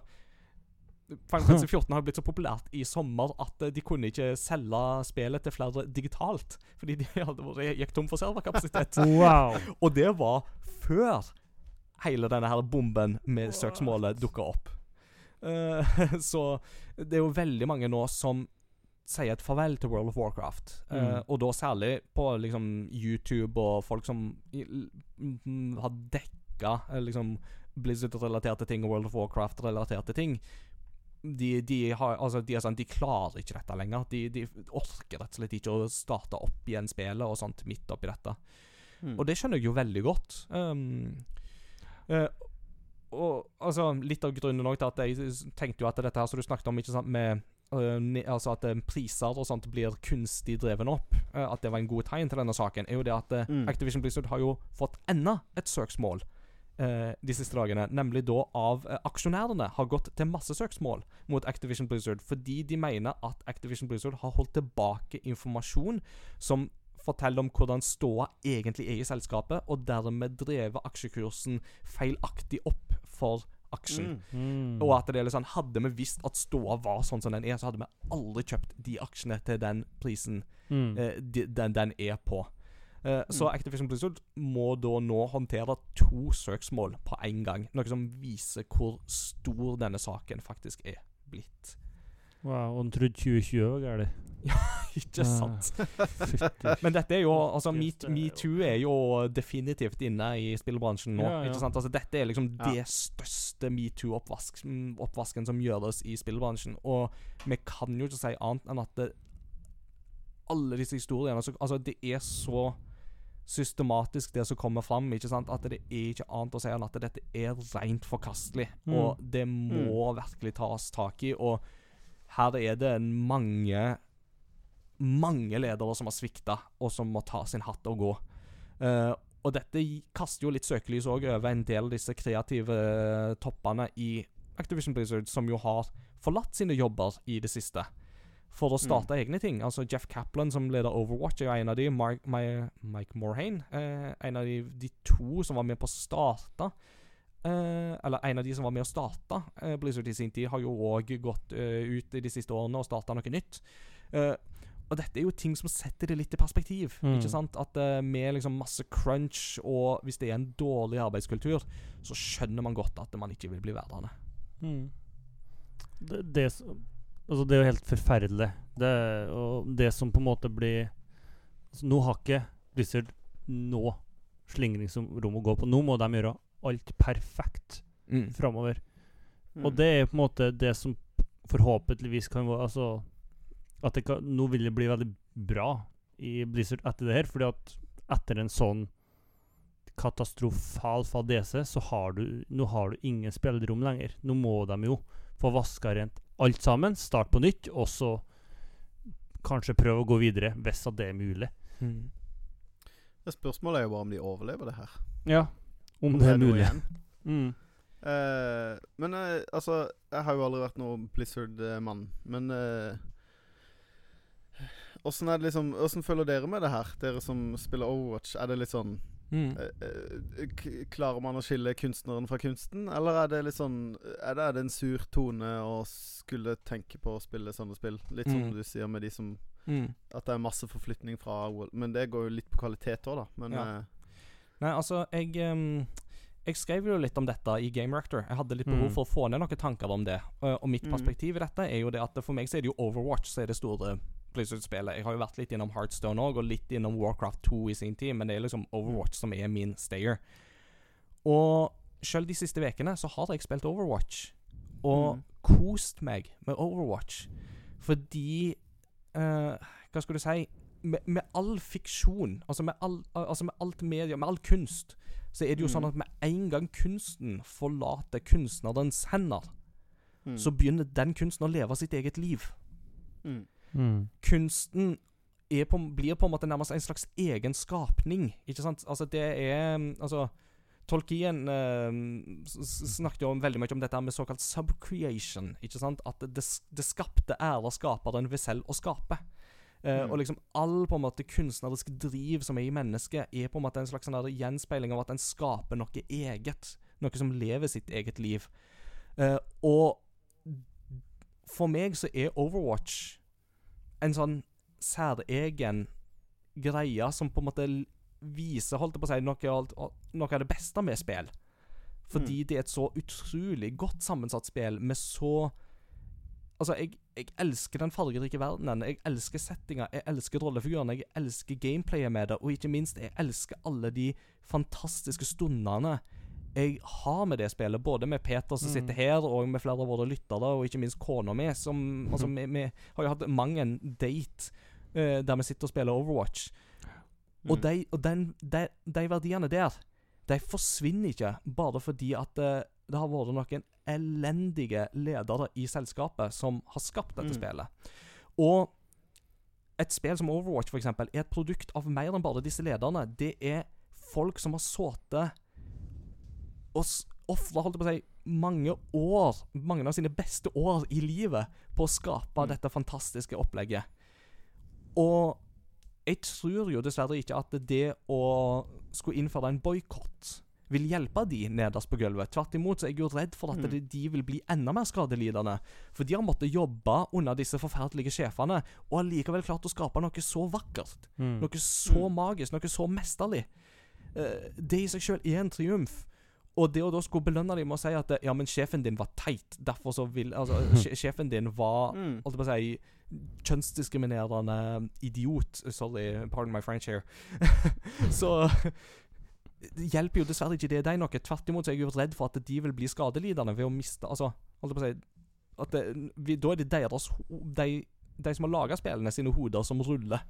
Final Fantasy 14 har blitt så populært i sommer at eh, de kunne ikke selge spillet til flere digitalt. Fordi de hadde vært, gikk tom for serverkapasitet. Wow. Og det var før hele denne her bomben med søksmålet dukka opp. Uh, så det er jo veldig mange nå som sier et farvel til World of Warcraft. Mm. Uh, og da særlig på liksom YouTube og folk som har dekka eh, liksom Blizzard-relaterte ting og World of Warcraft-relaterte ting. De, de, har, altså, de sånn De klarer ikke dette lenger. De, de orker rett og slett ikke å starte opp igjen spillet og sånt midt oppi dette. Mm. Og det skjønner jeg jo veldig godt. Um, uh, og altså, litt av grunnen til at jeg tenkte jo at dette her som du snakket om, ikke sant, med uh, altså at eh, priser og sånt blir kunstig dreven opp, uh, at det var en god tegn til denne saken, er jo det at Mm. Activision Blizzard har jo fått enda et søksmål eh, de siste dagene, nemlig da av eh, aksjonærene, har gått til massesøksmål mot Activision Blizzard fordi de mener at Activision Blizzard har holdt tilbake informasjon som forteller om hvordan ståa egentlig er i selskapet, og dermed drevet aksjekursen feilaktig opp for aksjen. Mm. Mm. Og at det er litt sånn Hadde vi visst at ståa var sånn som den er, så hadde vi aldri kjøpt de aksjene til den prisen Mm. eh, de, den, den er på. Eh, Så Mm. Activision Blizzard må da nå håndtere to søksmål på én gang. Noe som viser hvor stor denne saken faktisk er blitt. Wow, og en trodde 2020 var Ja, Ikke sant? Men dette er jo altså Me- er jo- Metoo er jo definitivt inne i spillbransjen nå. Ja, ja. Ikke sant? Altså Dette er liksom Ja. det største metoo-oppvasken som gjøres i spillbransjen. Og vi kan jo ikke si annet enn at det, alle disse historiene altså, altså Det er så systematisk, det som kommer fram. Ikke sant? At det er ikke annet å si enn at dette er rent forkastelig. Mm. Og det må virkelig tas tak i. Og her er det mange mange ledere som har svikta, og som må ta sin hatt og gå. Uh, og dette kaster jo litt søkelys over en del av disse kreative eh, toppene i Activision Blizzard, som jo har forlatt sine jobber i det siste. For å starte egne ting. Altså Jeff Kaplan, som leder Overwatch, er jo en av de. Mark, My, Mike Morhaine, eh, en av de, de to som var med på å starte eh, Eller en av de som var med å starte eh, Blizzard i sin tid, har jo òg gått eh, ut i de siste årene og starta noe nytt. Eh, og dette er jo ting som setter det litt i perspektiv. Mm. Ikke sant? At eh, med liksom masse crunch, og hvis det er en dårlig arbeidskultur, så skjønner man godt at man ikke vil bli værende. Mm. Det, det, altså det er jo helt forferdelig. Det, og det som på en måte blir altså Nå har ikke Blizzard nå slingringsrom å gå på. Nå må de gjøre alt perfekt Mm. framover. Mm. Og det er på en måte det som forhåpentligvis kan være Altså At det kan, nå vil det bli veldig bra i Blizzard etter det her. Fordi at etter en sånn katastrofal fadese, så har du Nå har du ingen spillerom lenger. Nå må de jo få vaska rent alt sammen, starte på nytt, og så kanskje prøve å gå videre, hvis at det er mulig. Mm. Det Spørsmålet er jo bare om de overlever det her. Ja, om det er mulig. igjen. Mm. Uh, men uh, altså Jeg har jo aldri vært noen Blizzard-mann. Men eh, Åssen er det liksom Åssen føler dere med det her? Dere som spiller Overwatch. Er det litt sånn Mm. eh, eh, Klarer man å skille kunstneren fra kunsten? Eller er det litt sånn Er det, er det en sur tone å skulle tenke på å spille sånne spill? Litt som Mm. du sier med de som Mm. At det er masse forflytning fra Men det går jo litt på kvalitet òg, da. Men Ja. eh, Nei, altså, jeg um, Jeg skrev jo litt om dette i Game Rector. Jeg hadde litt behov Mm. for å få ned noen tanker om det. Og mitt Mm. perspektiv i dette er jo det at for meg så er det jo Overwatch som er det store Blizzard-spillet. Jeg har jo vært litt innom Heartstone òg, og litt innom Warcraft 2 i sin tid, men det er liksom Overwatch som er min stayer. Og sjøl de siste ukene så har jeg spilt Overwatch, og Mm. kost meg med Overwatch. Fordi uh, Hva skal du si? Med, med all fiksjon, altså med, all, altså med alt media, med all kunst, så er det jo Mm. sånn at med en gang kunsten forlater kunstnerens hender, mm. så begynner den kunsten å leve sitt eget liv. mm. Mm. Kunsten er på, blir på en måte nærmest en slags egen skapning. Ikke sant? Altså, det er mm, Altså Tolkien eh, snakket jo om veldig mye om dette med såkalt subcreation. Ikke sant? At det, det skapte ærer skaperen ved selv å skape. Eh, Mm. Og liksom all på en måte kunstnerisk driv som er i mennesket, er på en måte en slags sånn gjenspeiling av at en skaper noe eget. Noe som lever sitt eget liv. Eh, og for meg så er Overwatch en sånn særegen greie som på en måte viser holdt jeg på å si, noe, noe av det beste med spill. Fordi Mm. det er et så utrolig godt sammensatt spill med så Altså, jeg, jeg elsker den fargerike verdenen. Jeg elsker settinga, jeg elsker rollefigurene, jeg elsker gameplayet med det, og ikke minst, jeg elsker alle de fantastiske stundene jeg har med det spillet. Både med Peter som Mm. sitter her, og med flere av våre lyttere, og ikke minst kona mi. Som Altså, vi, vi har jo hatt mang en date uh, der vi sitter og spiller Overwatch. Og, Mm. de, og den, de, de verdiene der, de forsvinner ikke bare fordi at eh, det har vært noen elendige ledere i selskapet som har skapt dette Mm. spillet. Og et spill som Overwatch for eksempel, er et produkt av mer enn bare disse lederne. Det er folk som har sittet og ofre, holdt på å si, mange år, mange av sine beste år i livet på å skape Mm. dette fantastiske opplegget. Og jeg tror jo dessverre ikke at det å skulle innføre en boikott vil hjelpe de nederst på gulvet. Tvert imot så er jeg jo redd for at Mm. de, de vil bli enda mer skadelidende. For de har måttet jobbe under disse forferdelige sjefene, og har likevel klart å skape noe så vakkert. Mm. Noe så Mm. magisk, noe så mesterlig. Eh, det i seg sjøl er en triumf. Og det å da skulle belønne dem med å si at ja, men sjefen din var teit, derfor så vil Altså, sjefen din var Mm. holdt på å si kjønnsdiskriminerende idiot. Sorry, pardon my French here. så det hjelper jo dessverre ikke det deg noe. Tvert imot så er jeg jo redd for at de vil bli skadelidende ved å miste Altså, holdt på å si det, vi, Da er det deres de, de som har laga spillene, sine hoder som ruller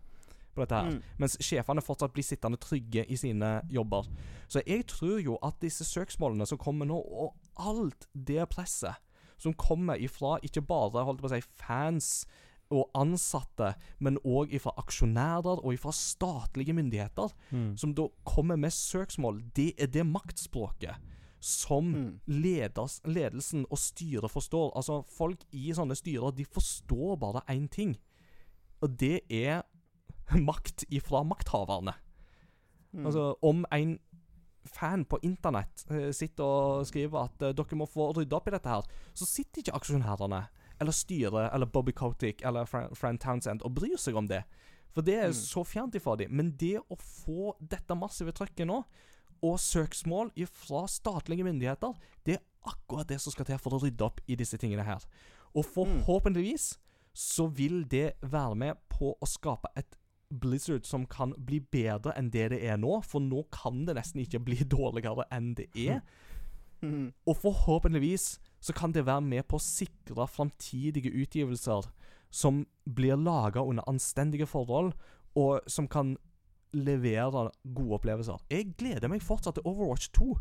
på dette her. Mm. Mens sjefene fortsatt blir sittende trygge i sine jobber. Så jeg tror jo at disse søksmålene som kommer nå, og alt det presset som kommer ifra ikke bare holdt på å si, fans og ansatte, men òg ifra aksjonærer og ifra statlige myndigheter, Mm. som da kommer med søksmål, det er det maktspråket som Mm. leders, ledelsen og styret forstår. Altså, folk i sånne styrer, de forstår bare én ting. Og det er makt ifra makthaverne. Mm. Altså, om en fan på internett eh, sitter og skriver at eh, dere må få rydde opp i dette her, så sitter ikke aksjonærene eller styret eller Bobby Kotick eller Fran, Fran Townsend og bryr seg om det. For det er Mm. så fjernt ifra dem. Men det å få dette massive trøkket nå, og søksmål fra statlige myndigheter, det er akkurat det som skal til for å rydde opp i disse tingene her. Og forhåpentligvis så vil det være med på å skape et Blizzard som kan bli bedre enn det det er nå, for nå kan det nesten ikke bli dårligere enn det er. Mm. Og forhåpentligvis så kan det være med på å sikre framtidige utgivelser som blir laga under anstendige forhold, og som kan levere gode opplevelser. Jeg gleder meg fortsatt til Overwatch 2.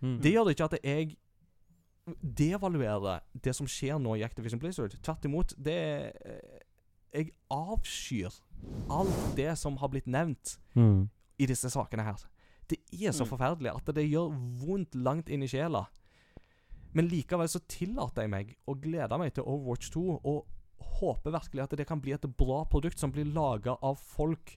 Mm. Det gjør ikke at jeg devaluerer det som skjer nå i Activision Blizzard. Tvert imot. Det er- Jeg avskyr alt det som har blitt nevnt Mm. i disse sakene her. Det er så Mm. forferdelig at det gjør vondt langt inn i sjela. Men likevel så tillater jeg meg å glede meg til Overwatch 2, og håper virkelig at det kan bli et bra produkt som blir laga av folk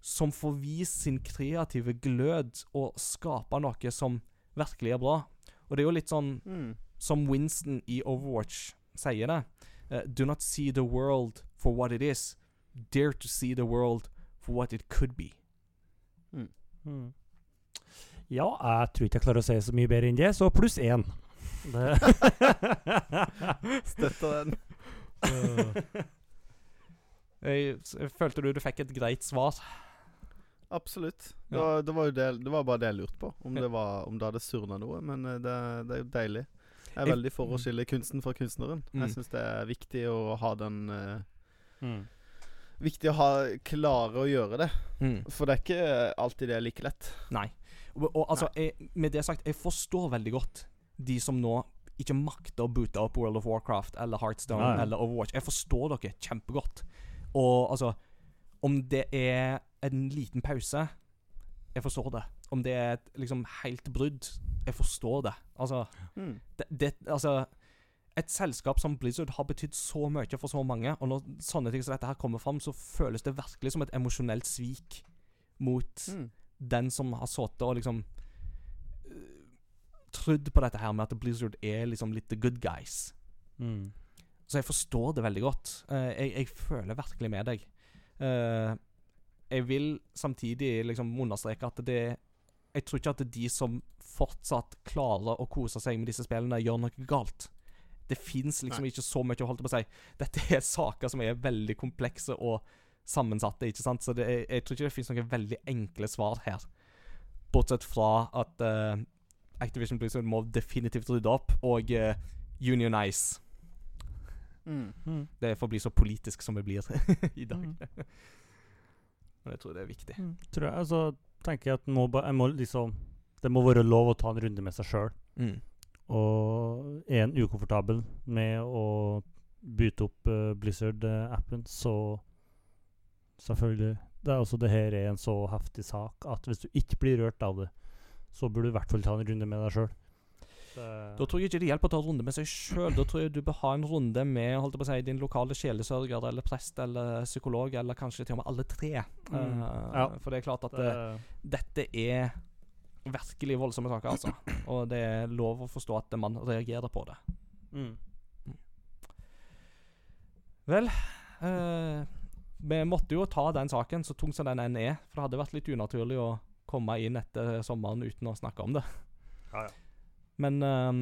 som får vist sin kreative glød og skape noe som virkelig er bra. Og det er jo litt sånn Mm. som Winston i Overwatch sier det. Uh, do not see the world for what it is. Dare to see the world for what it could be. Mm. Ja, jeg tror ikke jeg klarer å si så mye bedre enn det, så pluss én. Støtta den. Jeg, jeg følte du du fikk et greit svar? Absolutt. Det Ja. var, det, var jo det, det var bare det jeg lurte på. Om, det, var, om det hadde surna noe. Men eh, det, det er jo deilig. Jeg er veldig for å skille kunsten fra kunstneren. Mm. Jeg syns det er viktig å ha den uh, mm. Viktig å ha klare å gjøre det. Mm. For det er ikke alltid det er like lett. Nei. Og, og altså, jeg, med det sagt, jeg forstår veldig godt de som nå ikke makter å boote opp World of Warcraft eller Heartstone Nei. eller Overwatch. Jeg forstår dere kjempegodt. Og altså Om det er en liten pause Jeg forstår det. Om det er et liksom helt brudd Jeg forstår det. Altså Mm. det, det, altså et selskap som Blizzard har betydd så mye for så mange, og når sånne ting som dette her kommer fram, så føles det virkelig som et emosjonelt svik mot Mm. den som har sittet og liksom Trudd Trodd på dette her med at Blizzard er liksom litt the good guys. Mm. Så jeg forstår det veldig godt. Eh, jeg, jeg føler virkelig med deg. Eh, jeg vil samtidig liksom understreke at det Jeg tror ikke at de som fortsatt klarer å kose seg med disse spillene, gjør noe galt. Det fins liksom Nei. ikke så mye å holde på å si. Dette er saker som er veldig komplekse og sammensatte, ikke sant? Så det er, jeg tror ikke det fins noen veldig enkle svar her. Bortsett fra at uh, Activision Blizzard må definitivt rydde opp og uh, unionize. Mm. Mm. Det får bli så politisk som det blir i dag. Mm. Men jeg tror det er viktig. Mm. Tror jeg, altså, tenker jeg at må, ba- jeg må liksom Det må være lov å ta en runde med seg sjøl. Mm. Og er en ukomfortabel med å boote opp uh, Blizzard-appen, så selvfølgelig det er også det her er en så heftig sak at hvis du ikke blir rørt av det, så burde du i hvert fall ta en runde med deg sjøl. Da tror jeg ikke det hjelper å ta en runde med seg sjøl. Da tror jeg du bør ha en runde med holdt på å si, din lokale sjelesørger eller prest eller psykolog, eller kanskje til og med alle tre. Mm. Uh, Ja. For det er klart at det, dette er virkelig voldsomme saker, altså. Og det er lov å forstå at man reagerer på det. mm. Vel eh, Vi måtte jo ta den saken, så tung som den enn er. For det hadde vært litt unaturlig å komme inn etter sommeren uten å snakke om det. Ja, ja. Men eh,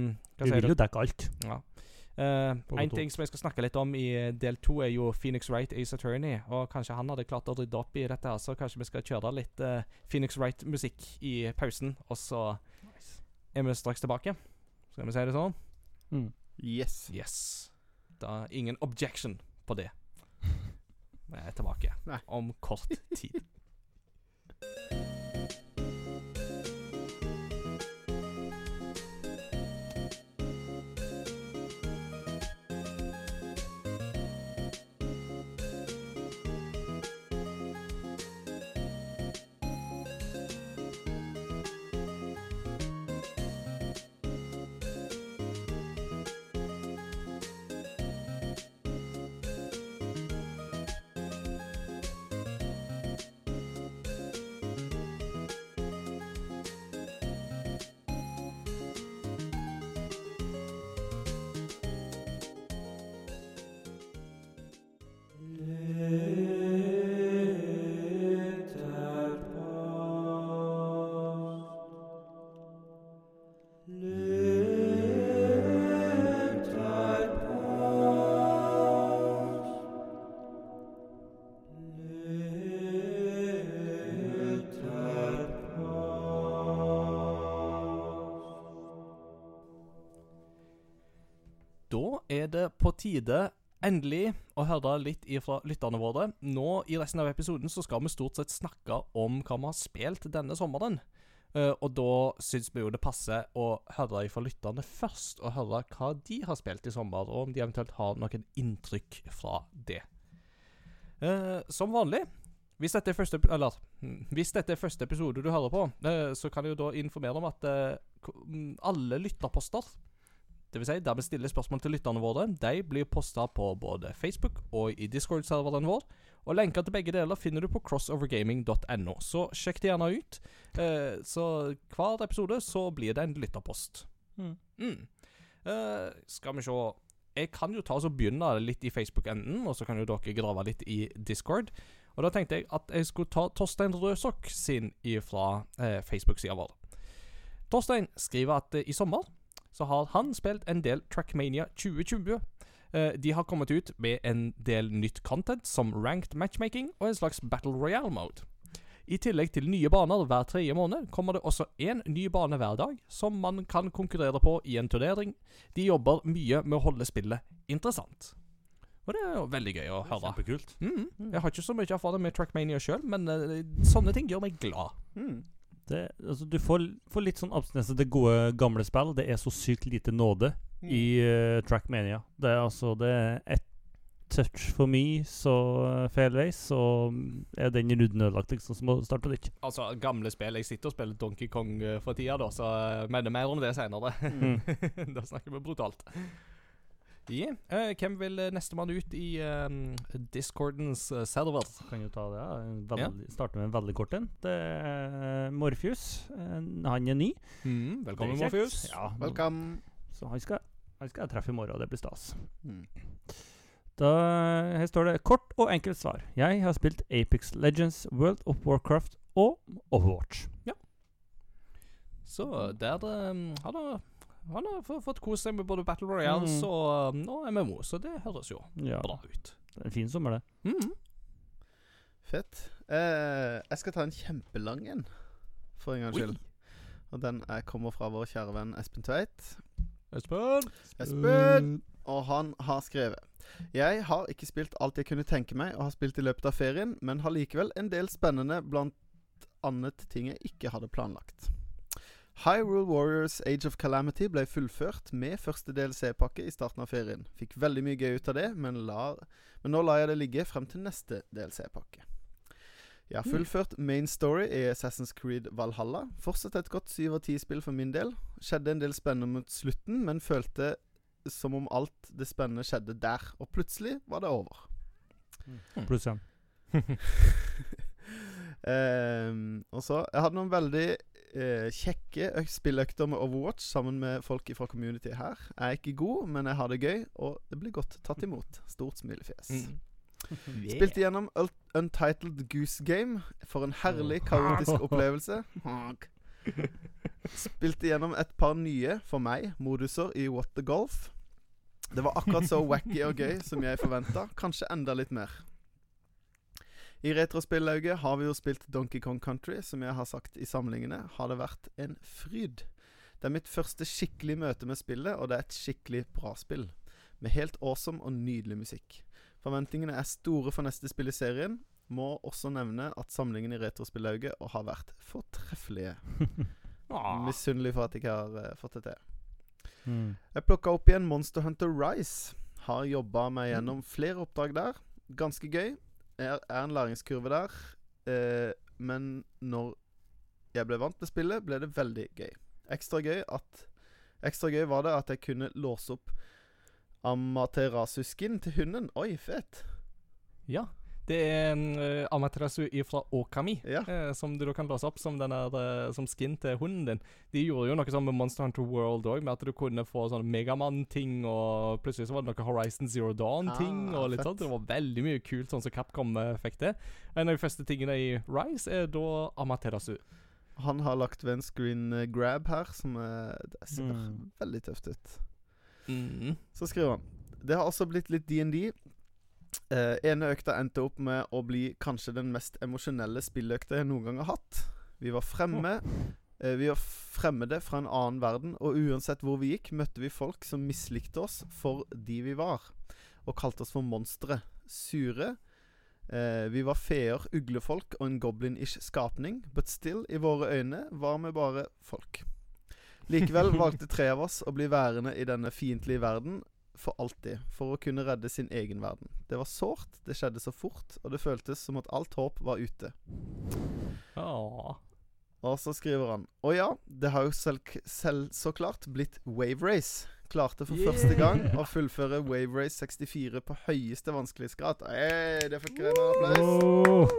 hva Vi sier vil du? jo dekke alt. Ja. Eh, en ting som jeg skal snakke litt om i eh, del to, er jo Phoenix Wright Ace Attorney. Og kanskje han hadde klart å rydde opp i dette, så kanskje vi skal kjøre litt uh, Phoenix Wright-musikk i pausen. Og så er vi straks tilbake. Skal vi si det sånn? Mm. Yes. Yes. Da er ingen objection på det. Vi er tilbake Nei. om kort tid. Tide endelig å høre litt fra lytterne våre. Nå i resten av episoden så skal vi stort sett snakke om hva vi har spilt denne sommeren. Uh, og da syns vi jo det passer å høre fra lytterne først, og høre hva de har spilt i sommer, og om de eventuelt har noen inntrykk fra det. Uh, som vanlig hvis dette, første, eller, mm, hvis dette er første episode du hører på, eh, så kan jeg jo da informere om at mm, alle lytterposter det vil si, der vi stiller spørsmål til lytterne våre, de blir posta på både Facebook og i Discord-serveren vår. Og lenker til begge deler finner du på crossovergaming.no, så sjekk det gjerne ut. Eh, så hver episode så blir det en lytterpost. Mm. Mm. Eh, skal vi se Jeg kan jo ta oss og begynne litt i Facebook-enden, og så kan jo dere grave litt i Discord. Og da tenkte jeg at jeg skulle ta Torstein Røsokk sin fra eh, Facebook-sida vår. Torstein skriver at eh, i sommer så har han spilt en del Trackmania 2020. Eh, de har kommet ut med en del nytt content, som ranked matchmaking og en slags battle royale-mode. I tillegg til nye baner hver tredje måned, kommer det også én ny bane hver dag, som man kan konkurrere på i en turnering. De jobber mye med å holde spillet interessant. Og det er jo veldig gøy å høre. Kjempekult. Mm. Jeg har ikke så mye erfaring med Trackmania sjøl, men eh, sånne ting gjør meg glad. Mm. Det, altså, du får, får litt sånn abstinense til gode, gamle spill. Det er så sykt lite nåde i uh, Trackmania. Det er altså Det er ett touch for mye, så uh, fairways, så mm, er den runden ødelagt, liksom, som å starte litt. Altså, gamle spill. Jeg sitter og spiller Donkey Kong uh, for tida, da, så uh, mener mer om det seinere. Mm. da snakker vi brutalt. Ja, Uh, hvem vil eh, nestemann ut i um, Discordens uh, server? Kan jo ta det. ja. Veldig, Starte med en veldig kort en. Det er uh, Morpheus. Han er ny. Mm, velkommen, er. Morpheus. Ja, Welcome. Så han skal, han skal jeg treffe i morgen, og det blir stas. Mm. Da, her står det kort og enkelt svar. Jeg har spilt Apex Legends, World of Warcraft og Overwatch. Ja. Så der um, har har han har fått kose seg med både Battle Royales Mm. og, og MMO, så det høres jo Ja, bra ut. det er en fin sommer, det. Mm. Fett. Eh, jeg skal ta en kjempelang en, for en gangs skyld. Og den er, kommer fra vår kjære venn Espen Tveit. Espen! Espen! Og han har skrevet Jeg har ikke spilt alt jeg kunne tenke meg og har spilt i løpet av ferien, men har likevel en del spennende blant annet ting jeg ikke hadde planlagt. Hyrule Warriors Age of Calamity ble fullført med første DLC-pakke i starten av ferien. Fikk veldig mye gøy ut av det, men, lar, men nå lar jeg det ligge frem til neste DLC-pakke. Jeg har fullført main story i Assassin's Creed Valhalla. Fortsatt et godt syv av ti-spill for min del. Skjedde en del spennende mot slutten, men følte som om alt det spennende skjedde der. Og plutselig var det over. Mm. Plutselig. um, og så Jeg hadde noen veldig eh, kjekke spilleøkter med Overwatch sammen med folk fra community her. Jeg er ikke god, men jeg har det gøy, og det blir godt tatt imot. Stort smilefjes. Mm. Spilte gjennom Untitled Goose Game for en herlig, kaotisk opplevelse. Spilte gjennom et par nye, for meg, moduser i What the Golf. Det var akkurat så wacky og gøy som jeg forventa, kanskje enda litt mer. I retrospillauget har vi jo spilt Donkey Kong Country, som jeg har sagt i samlingene, har det vært en fryd. Det er mitt første skikkelig møte med spillet, og det er et skikkelig bra spill. Med helt awesome og nydelig musikk. Forventningene er store for neste spill i serien. Må også nevne at samlingen i retrospillauget har vært fortreffelige. Ah. Misunnelig for at jeg ikke har uh, fått det til. Mm. Jeg plukka opp igjen Monster Hunter Rise. Har jobba meg gjennom flere oppdrag der. Ganske gøy. Er, er en læringskurve der. Eh, men når jeg ble vant med spillet, ble det veldig gøy. Ekstra gøy at Ekstra gøy var det at jeg kunne låse opp Amaterasu-skin til hunden. Oi, fet. Ja. Det er en uh, Amaterasu fra Okami, Ja. uh, som du kan låse opp som, denne, er, eh, som skin til hunden din. De gjorde jo noe sånn med Monster Hunter World òg, med at du kunne få sånn Megamann-ting, og plutselig så var det noe Horizon Zero Dawn-ting, Ah, og litt sånt. Det var veldig mye kult sånn som Capcom fikk det. En av de første tingene i Rise er da Amaterasu. Han har lagt ved en screen grab her, som er, det ser Mm. veldig tøft ut. Mm. Så skriver han Det har også blitt litt DND. Eh, ene økta endte opp med å bli kanskje den mest emosjonelle spilløkta jeg noen gang har hatt. Vi var fremme Uh, Vi var fremmede fra en annen verden, og uansett hvor vi gikk, møtte vi folk som mislikte oss for de vi var, og kalte oss for monstre. Sure. Uh, vi var feer, uglefolk og en goblin-ish skapning, but still, i våre øyne, var vi bare folk. Likevel valgte tre av oss å bli værende i denne fiendtlige verden for alltid, for å kunne redde sin egen verden. Det var sårt, det skjedde så fort, og det føltes som at alt håp var ute. Åh. Og så skriver han Å ja, det har jo selv, selv så klart blitt Wave Race. Klarte for første gang å fullføre Wave Race 64 på høyeste vanskelighetsgrad. Hey, det fikk en applaus.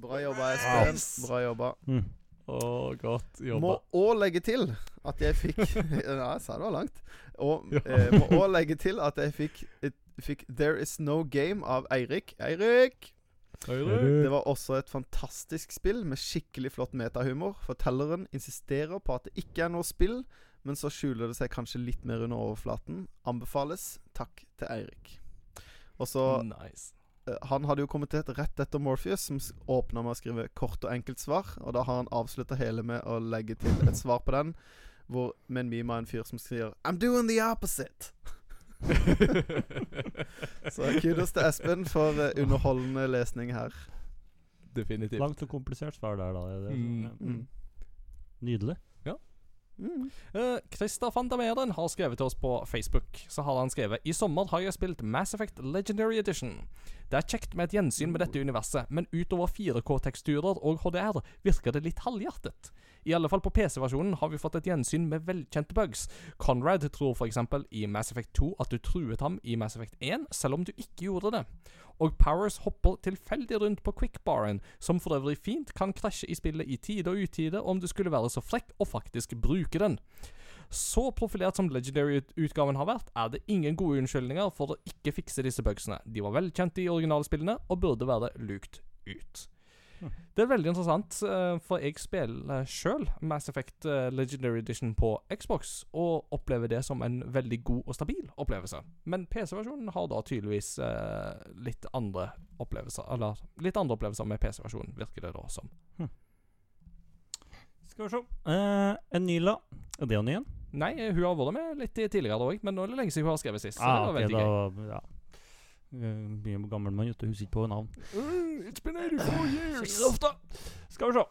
Bra jobba, Espen. Bra jobba. Mm. Åh, godt jobba. Må òg legge til at jeg fikk Ja, jeg sa det var langt. Og eh, må òg legge til at jeg fikk, et, fikk There Is No Game av Eirik. Eirik! Det var også et fantastisk spill med skikkelig flott metahumor. Fortelleren insisterer på at det ikke er noe spill, men så skjuler det seg kanskje litt mer under overflaten. Anbefales. Takk til Eirik. Og så Nice. Eh, Han hadde jo kommentert rett etter Morpheus, som åpna med å skrive kort og enkelt svar. Og da har han avslutta hele med å legge til et svar på den, hvor med en meme av en fyr som sier I'm doing the opposite. Så kudos til Espen for eh, underholdende lesning her. Definitivt. Langt og komplisert svar der, da. Det, Mm. Mm. Nydelig. Mm. Uh, Christer van der har skrevet til oss på Facebook. Så har han skrevet I sommer har jeg spilt Mass Effect Legendary Edition. Det er kjekt med et gjensyn med dette universet, men utover 4K-teksturer og HDR virker det litt halvhjertet. I alle fall på PC-versjonen har vi fått et gjensyn med velkjente bugs. Conrad tror f.eks. i Mass Effect 2 at du truet ham i Mass Effect 1, selv om du ikke gjorde det. Og Powers hopper tilfeldig rundt på quickbaren, som for øvrig fint kan krasje i spillet i tide og utide om du skulle være så frekk og faktisk bruke den. Så profilert som Legendary-utgaven har vært, er det ingen gode unnskyldninger for å ikke fikse disse bugsene. De var velkjente i originalspillene og burde være lukt ut. Det er veldig interessant, eh, for jeg spiller sjøl Mass Effect eh, Legendary Edition på Xbox, og opplever det som en veldig god og stabil opplevelse. Men PC-versjonen har da tydeligvis eh, litt andre opplevelser Eller litt andre opplevelser med PC-versjonen, virker det da som. Skal vi se. Uh, Enila. Er det hun igjen? Nei, hun har vært med litt tidligere òg, men nå er det lenge siden hun har skrevet sist. Så Ah, det var veldig okay, gøy. da, ja. Eh, Mye gammel mann, vet du. Husker ikke på navn. Uh, it's been 84 years! Ofte. Skal vi se.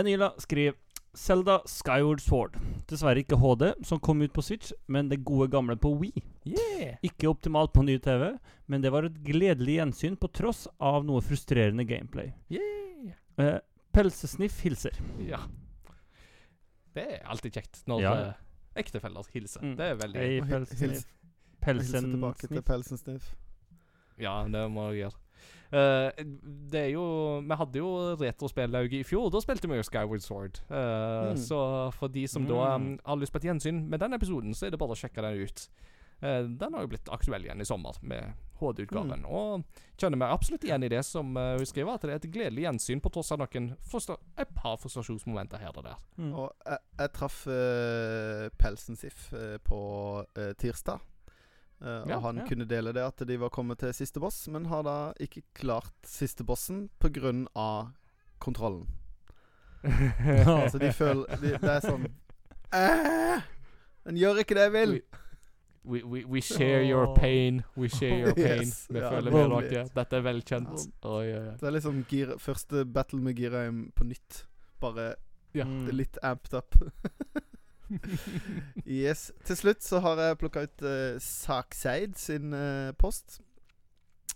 Enila skriver Selda Skyward Sword. Dessverre ikke HD, som kom ut på Switch, men det gode gamle på Wii. Yeah! Ikke optimalt på ny TV, men det var et gledelig gjensyn på tross av noe frustrerende gameplay. Yeah! Eh, Pelsesniff hilser. Ja. Det er alltid kjekt når Ja. eh, ektefeller hilser. Mm. Det er veldig Hei, Pelsesniff. Hilse tilbake til. Pelsensniff. Ja, det må jeg gjøre. Uh, det er jo Vi hadde jo retrospillauget i fjor. Da spilte vi jo Skyward Sword. Uh, Mm. Så for de som da Mm. um, har lyst på et gjensyn med den episoden, så er det bare å sjekke den ut. Uh, den har jo blitt aktuell igjen i sommer med HD-utgaven. Og kjenner meg absolutt igjen i det som hun skriver, at det er et gledelig gjensyn på tross av noen et par frustrasjonsmomenter her og der. Mm. Og jeg, jeg traff uh, Pelsensif eh, på tirsdag. Eh, Ja, og han ja. kunne dele det at de var kommet til siste boss, men har da ikke klart siste bossen pga. kontrollen. Så de føler de, Det er sånn Æh! Den gjør ikke det jeg vil! We, we, we share your pain. We share your pain. Yes, Vi ja, føler med dere. Dette er velkjent. Oh, oi. Det er liksom Gira, første battle med Girheim på nytt. Bare. Mm. litt amped up. yes. Til slutt så har jeg plukka ut uh, Sakseid sin uh, post.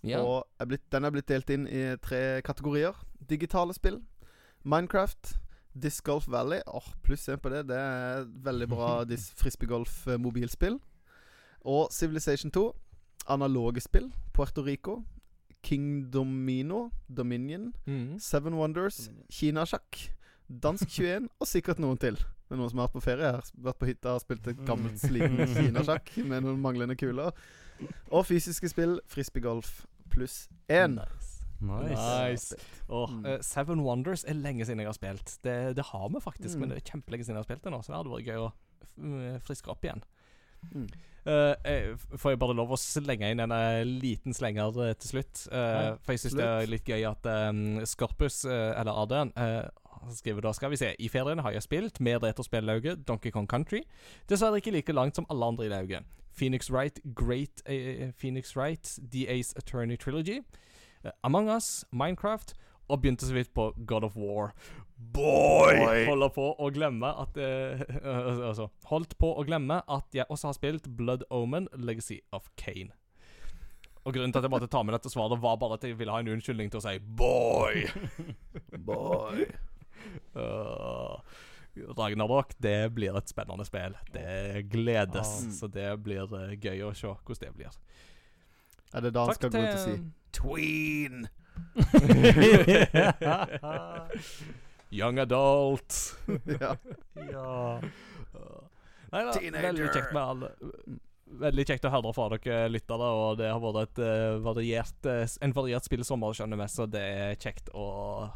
Ja. Og er blitt, den er blitt delt inn i tre kategorier. Digitale spill, Minecraft, Disc Golf Valley Åh, Pluss én på det. Det er veldig bra dis frisbeegolf eh. Og Civilization 2. Analoge spill. Puerto Rico. Kingdomino. Dominion. Mm. Seven Wonders. Kinasjakk. Dansk 21 og sikkert noen til. Er noen som har vært på ferie her. Vært på hytta og spilt et gammelt, sliten kinasjakk med noen manglende kuler. Og fysiske spill, frisbeegolf pluss én. Nice. Nice. Åh, Mm. uh, Seven Wonders er lenge siden jeg har spilt. Det, det har vi faktisk, Mm. men det er kjempelenge siden jeg har spilt det nå, så det hadde vært gøy å friske opp igjen. Mm. Uh, eh, får jeg bare lov å slenge inn en eh, liten slenger eh, til slutt? Uh, Ja, for jeg syns det er litt gøy at um, Skorpus, uh, eller eh, han skriver da Skal vi se. I feriene har jeg spilt med retrospillauget Donkey Kong Country. Dessverre ikke like langt som alle andre i lauget. Phoenix Wright, Great eh, Phoenix Wright, The Ace Attorney Trilogy, eh, Among Us, Minecraft, og begynte så vidt på God of War. Boy! Holder på å glemme at eh, Altså, holdt på å glemme at jeg også har spilt Blood Omen, Legacy of Kane. Og grunnen til at jeg måtte ta med dette svaret, var bare at jeg ville ha en unnskyldning til å si 'boy'. Boy. Ragnarok, det blir et spennende spill. Det gledes. Ah. Så det blir eh, gøy å se hvordan det blir. Er det da han skal gå ut og si Tween. Young adult. ja. ja. Nei da, veldig kjekt med alle Veldig kjekt å høre fra dere lyttere, og det har vært et eh, variert, eh, en variert spillsommer, skjønner vi, så det er kjekt å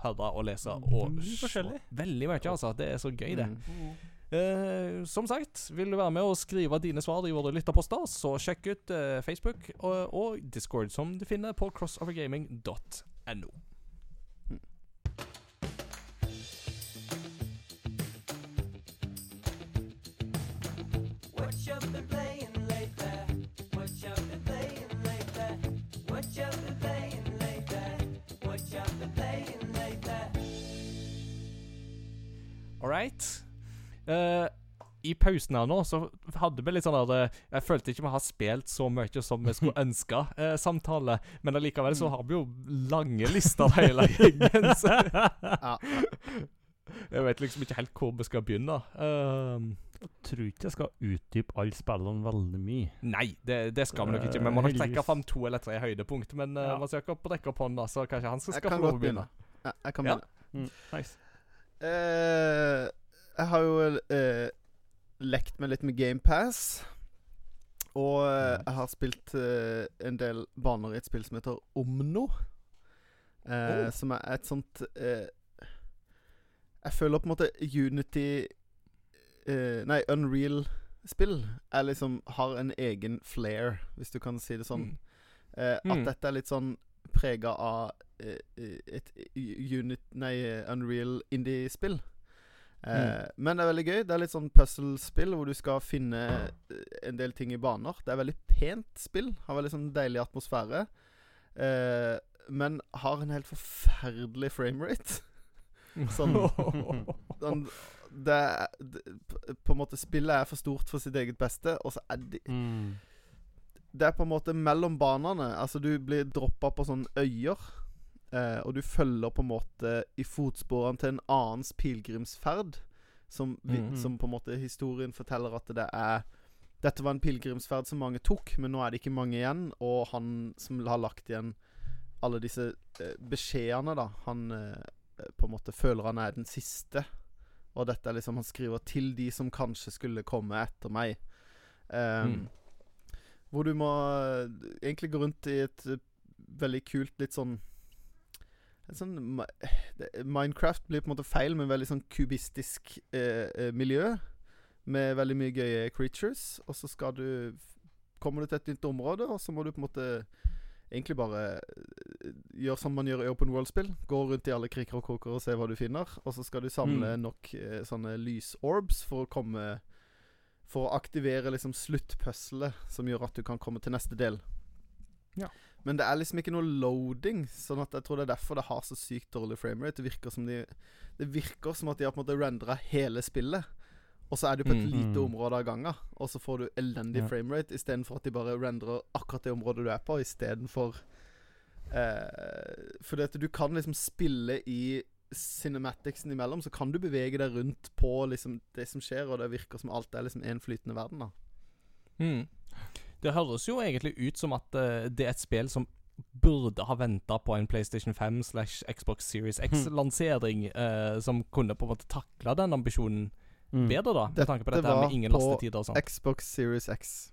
høre og lese og forskjellig. Veldig mye, altså. Det er så gøy, det. Mm. Eh, som sagt, vil du være med og skrive dine svar i våre lytterposter, så sjekk ut eh, Facebook og, og Discord, som du finner på crossovergaming.no. All right. Uh, I pausen her nå så hadde vi litt sånn der eh, Jeg følte ikke vi har spilt så mye som vi skulle ønske, eh, samtale. Men allikevel så har vi jo lange lister hele gjengen. Så Ja. jeg vet liksom ikke helt hvor vi skal begynne. Um, Jeg tror ikke jeg skal utdype alle spillene veldig mye. nei, det, det skal vi nok ikke. Vi må nok trekke fram to eller tre høydepunkt. Men uh, Ja. man skal ikke brekke opp hånda, så kanskje han skal, skal få lov å begynne. begynne. Ja, jeg kan Ja. Mm, nice. Eh, jeg har jo eh, lekt meg litt med GamePass. Og eh, jeg har spilt eh, en del baner i et spill som heter Omno. Eh, Oh. Som er et sånt eh, Jeg føler på en måte Unity eh, Nei, Unreal-spill er liksom har en egen flair, hvis du kan si det sånn. Mm. Eh, at Mm. dette er litt sånn prega av eh, et unit, nei, Unreal indie-spill. Eh, Men det er veldig gøy. Det er litt sånn puzzle-spill hvor du skal finne eh, en del ting i baner. Det er veldig pent spill. Har veldig sånn deilig atmosfære. Eh, men har en helt forferdelig framerate. Sånn sånn, det, det, På en måte Spillet er for stort for sitt eget beste, og så er det Mm. Det er på en måte mellom banene. Altså, du blir droppa på sånne øyer. Eh, og du følger på en måte i fotsporene til en annens pilegrimsferd. Som, vi, -hmm. som på en måte historien forteller at det er Dette var en pilegrimsferd som mange tok, men nå er det ikke mange igjen. Og han som har lagt igjen alle disse eh, beskjedene, da Han eh, på en måte føler han er den siste. Og dette er liksom Han skriver til de som kanskje skulle komme etter meg. Um, Mm. Hvor du må eh, egentlig gå rundt i et eh, veldig kult, litt sånn sånn Minecraft blir på en måte feil, men veldig sånn kubistisk eh, eh, miljø. Med veldig mye gøye creatures. Og så skal du Kommer du til et nytt område, og så må du på en måte egentlig bare gjøre som man gjør i open world-spill. Gå rundt i alle kriker og kroker og se hva du finner. Og så skal du samle Mm. nok eh, sånne lysorbs for å komme For å aktivere liksom sluttpuzzlet som gjør at du kan komme til neste del. Ja. Men det er liksom ikke noe loading, sånn at jeg tror det er derfor det har så sykt dårlig framerate. Det virker som de Det virker som at de har på en måte rendra hele spillet. Og så er du på et Mm. lite Mm. område av gangen, og så får du elendig Ja. framerate istedenfor at de bare rendrer akkurat det området du er på, istedenfor eh, Fordi at du kan liksom spille i cinematicsen imellom, så kan du bevege deg rundt på liksom det som skjer, og det virker som alt er liksom en flytende verden, da. Mm. Det høres jo egentlig ut som at uh, det er et spill som burde ha venta på en PlayStation 5 slash Xbox Series X-lansering, eh, som kunne på en måte takla den ambisjonen Mm. bedre, da. Med Dette tanke på dette var med ingen på lastetider og på Xbox Series X.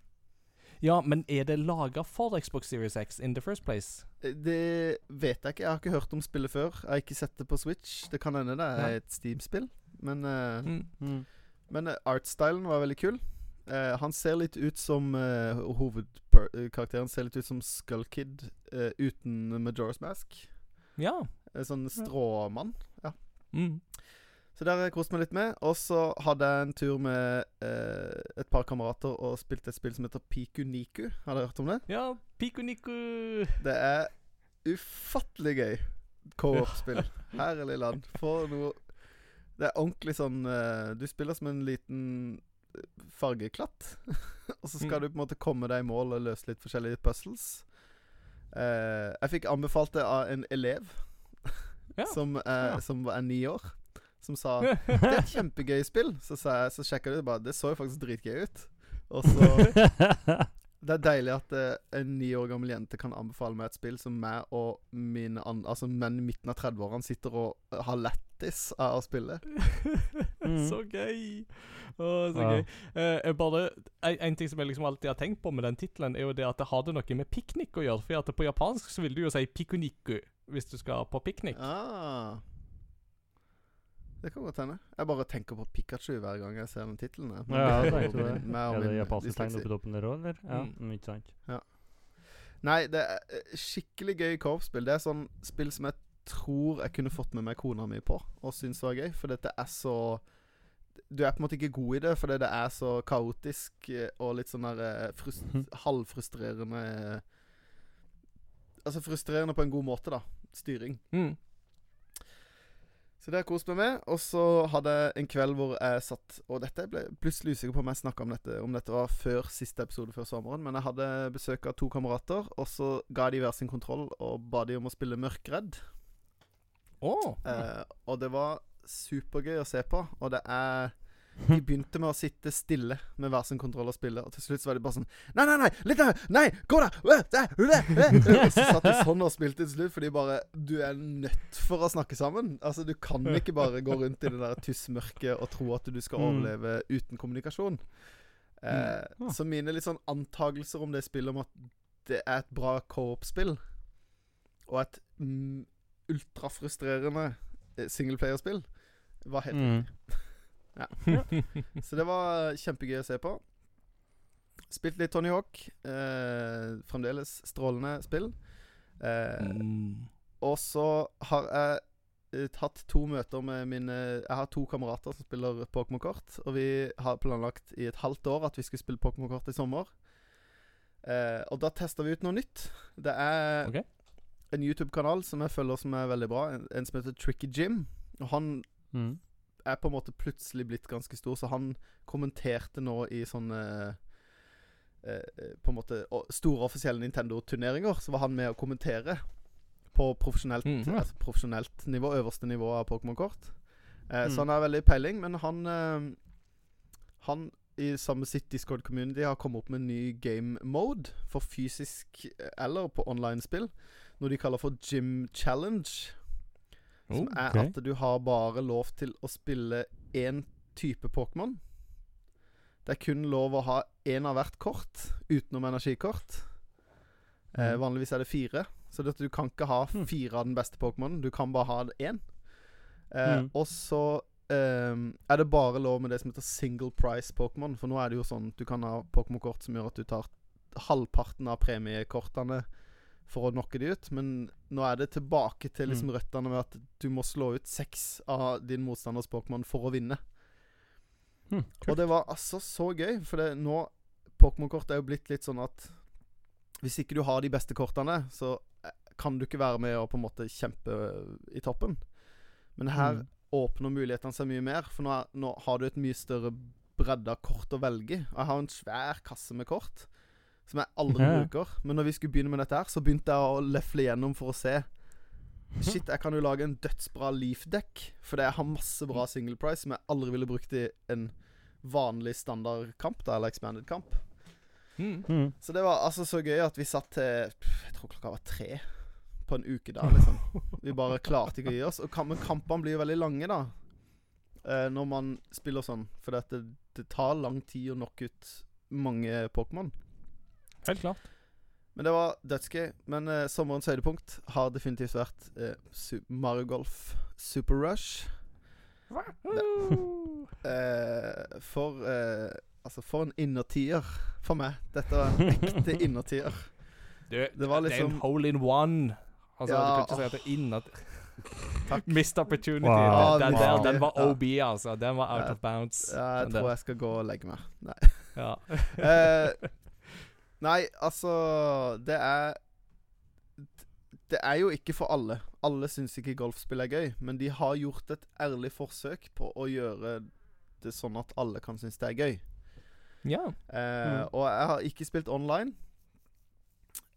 Ja, men er det laga for Xbox Series X in the first place? Det vet jeg ikke. Jeg har ikke hørt om spillet før. Jeg har ikke sett det på Switch. Det kan hende det er Ja. et Steam-spill. Men, uh, Mm. Mm. men uh, artstylen var veldig kul. Uh, han ser litt ut som uh, Hovedkarakteren ser litt ut som Skullkid uh, uten Majora's Mask. Ja. Sånn stråmann. Mm. Så der koste meg litt med. Og så hadde jeg en tur med eh, et par kamerater og spilte et spill som heter Piku Niku. Har dere hørt om det? Ja, Piku Niku. Det er ufattelig gøy co-op-spill. Herlig land. For noe Det er ordentlig sånn eh, Du spiller som en liten eh, fargeklatt. og så skal Mm. du på en måte komme deg i mål og løse litt forskjellige puzzles. Eh, jeg fikk anbefalt det av en elev Ja. som, eh, Ja. som er ni år. Som sa det er et kjempegøy spill. Så, sa jeg, så sjekka du det bare. Det så jo faktisk dritgøy ut. Og så Det er deilig at eh, en ni år gammel jente kan anbefale meg et spill som meg og mine an altså menn i midten av 30-årene sitter og eh, har lættis av å spille. Mm. så gøy. Å, så Ja. gøy. Eh, jeg bare, en, en ting som jeg liksom alltid har tenkt på med den tittelen, er jo det at det har noe med piknik å gjøre. For at på japansk så vil du jo si pikuniku hvis du skal på piknik. Ah. Det kan godt hende. Jeg bare tenker på Pikachu hver gang jeg ser den tittelen. Ja, jeg tenkte det. Er det japanske tegn dysleksi. toppen der òg, eller? Ja, Mm. ikke sant. Nei, det er eh, skikkelig gøy co-op-spill. Det er sånn spill som jeg tror jeg kunne fått med meg kona mi på og synes var gøy. For dette er så Du er på en måte ikke god i det fordi det er så kaotisk eh, og litt sånn der frust, Mhm. halvfrustrerende Altså frustrerende på en god måte, da. Styring. Mm. Så det har jeg kost meg med. Og så hadde jeg en kveld hvor jeg satt Og dette ble plutselig usikker på om jeg snakka om dette Om dette var før siste episode før sommeren. Men jeg hadde besøk av to kamerater, og så ga de hver sin kontroll og ba de om å spille Mørkredd. Oh. Eh, og det var supergøy å se på. Og det er De begynte med å sitte stille med hver sin kontroll og spille, og til slutt så var de bare sånn Nei, nei, nei! Litt der! Nei! Gå! Øh, der, øh, øh. Og så satt de sånn og spilte til slutt, fordi bare Du er nødt for å snakke sammen. Altså, du kan ikke bare gå rundt i det der tussmørket og tro at du skal Mm. overleve uten kommunikasjon. Eh, Mm. Så mine litt sånn antagelser om det spillet om at det er et bra co-op-spill, og et mm, ultrafrustrerende eh, singleplayerspill, var helt Mm. så det var kjempegøy å se på. Spilt litt Tony Hawk. Eh, fremdeles strålende spill. Eh, Mm. og så har jeg eh, tatt to møter med mine Jeg har to kamerater som spiller Pokémon-kort. Og vi har planlagt i et halvt år at vi skulle spille Pokémon-kort i sommer. Eh, og da testa vi ut noe nytt. Det er okay. en YouTube-kanal som jeg følger som er veldig bra. En, en som heter Tricky Jim. Og han Mm. Er på en måte plutselig blitt ganske stor, så han kommenterte nå i sånne eh, På en måte store offisielle Nintendo-turneringer. Så var han med å kommentere på profesjonelt, Mhm. altså profesjonelt nivå, øverste nivå av Pokémon-kort. Eh, Mm. Så han har veldig peiling, men han eh, Han i samme sitt Discord community har kommet opp med en ny game mode for fysisk eh, eller på online-spill. Noe de kaller for Gym Challenge. Som er okay. at du har bare lov til å spille én type Pokémon. Det er kun lov å ha én av hvert kort, utenom energikort. Eh, Mm. vanligvis er det fire, så det, du kan ikke ha Hmm. fire av den beste Pokémonen. Du kan bare ha én. Eh, Mm. Og så eh, er det bare lov med det som heter single price Pokémon. For nå er det jo sånn at du kan ha Pokémon-kort som gjør at du tar halvparten av premiekortene for å knocke de ut. Men nå er det tilbake til liksom røttene med at du må slå ut seks av din motstanders Pokémon for å vinne. Hm, Og det var altså så gøy, for det, nå Pokémon-kort er jo blitt litt sånn at hvis ikke du har de beste kortene, så eh, kan du ikke være med og på en måte kjempe i toppen. Men her Mm. åpner mulighetene seg mye mer, for nå, er, nå har du et mye større bredde av kort å velge. Og Jeg har en svær kasse med kort som jeg aldri Ja. bruker. Men når vi skulle begynne med dette her, så begynte jeg å lefle gjennom for å se Shit, jeg kan jo lage en dødsbra Leaf-dekk. For jeg har masse bra single price som jeg aldri ville brukt i en vanlig standardkamp, da, eller expanded kamp. Mm. Så det var altså så gøy at vi satt til Jeg tror klokka var tre på en uke da, liksom. Vi bare klarte ikke å gi oss. Og kam men kampene blir jo veldig lange, da. Eh, når man spiller sånn. For det, det tar lang tid å knocke ut mange Pokémon. Helt klart. Men det var dødsgøy. Men uh, sommerens høydepunkt har definitivt vært uh, Mario Golf Super Rush. Uh, for Altså, for en innertier for meg. Dette var en ekte innertier. Du, Det var liksom det er en liksom hole in one. Altså, Ja, du kan ikke si at det er innertier. Takk. Missed opportunity. Wow. Den, der, den var Ja. OB, altså. Den var out Ja. of bounds. Ja, jeg tror der. jeg skal gå og legge meg. Nei. Ja. Eh, nei, altså Det er Det er jo ikke for alle. Alle syns ikke golfspill er gøy, men de har gjort et ærlig forsøk på å gjøre det sånn at alle kan synes det er gøy. ja. Eh, Mm. Og jeg har ikke spilt online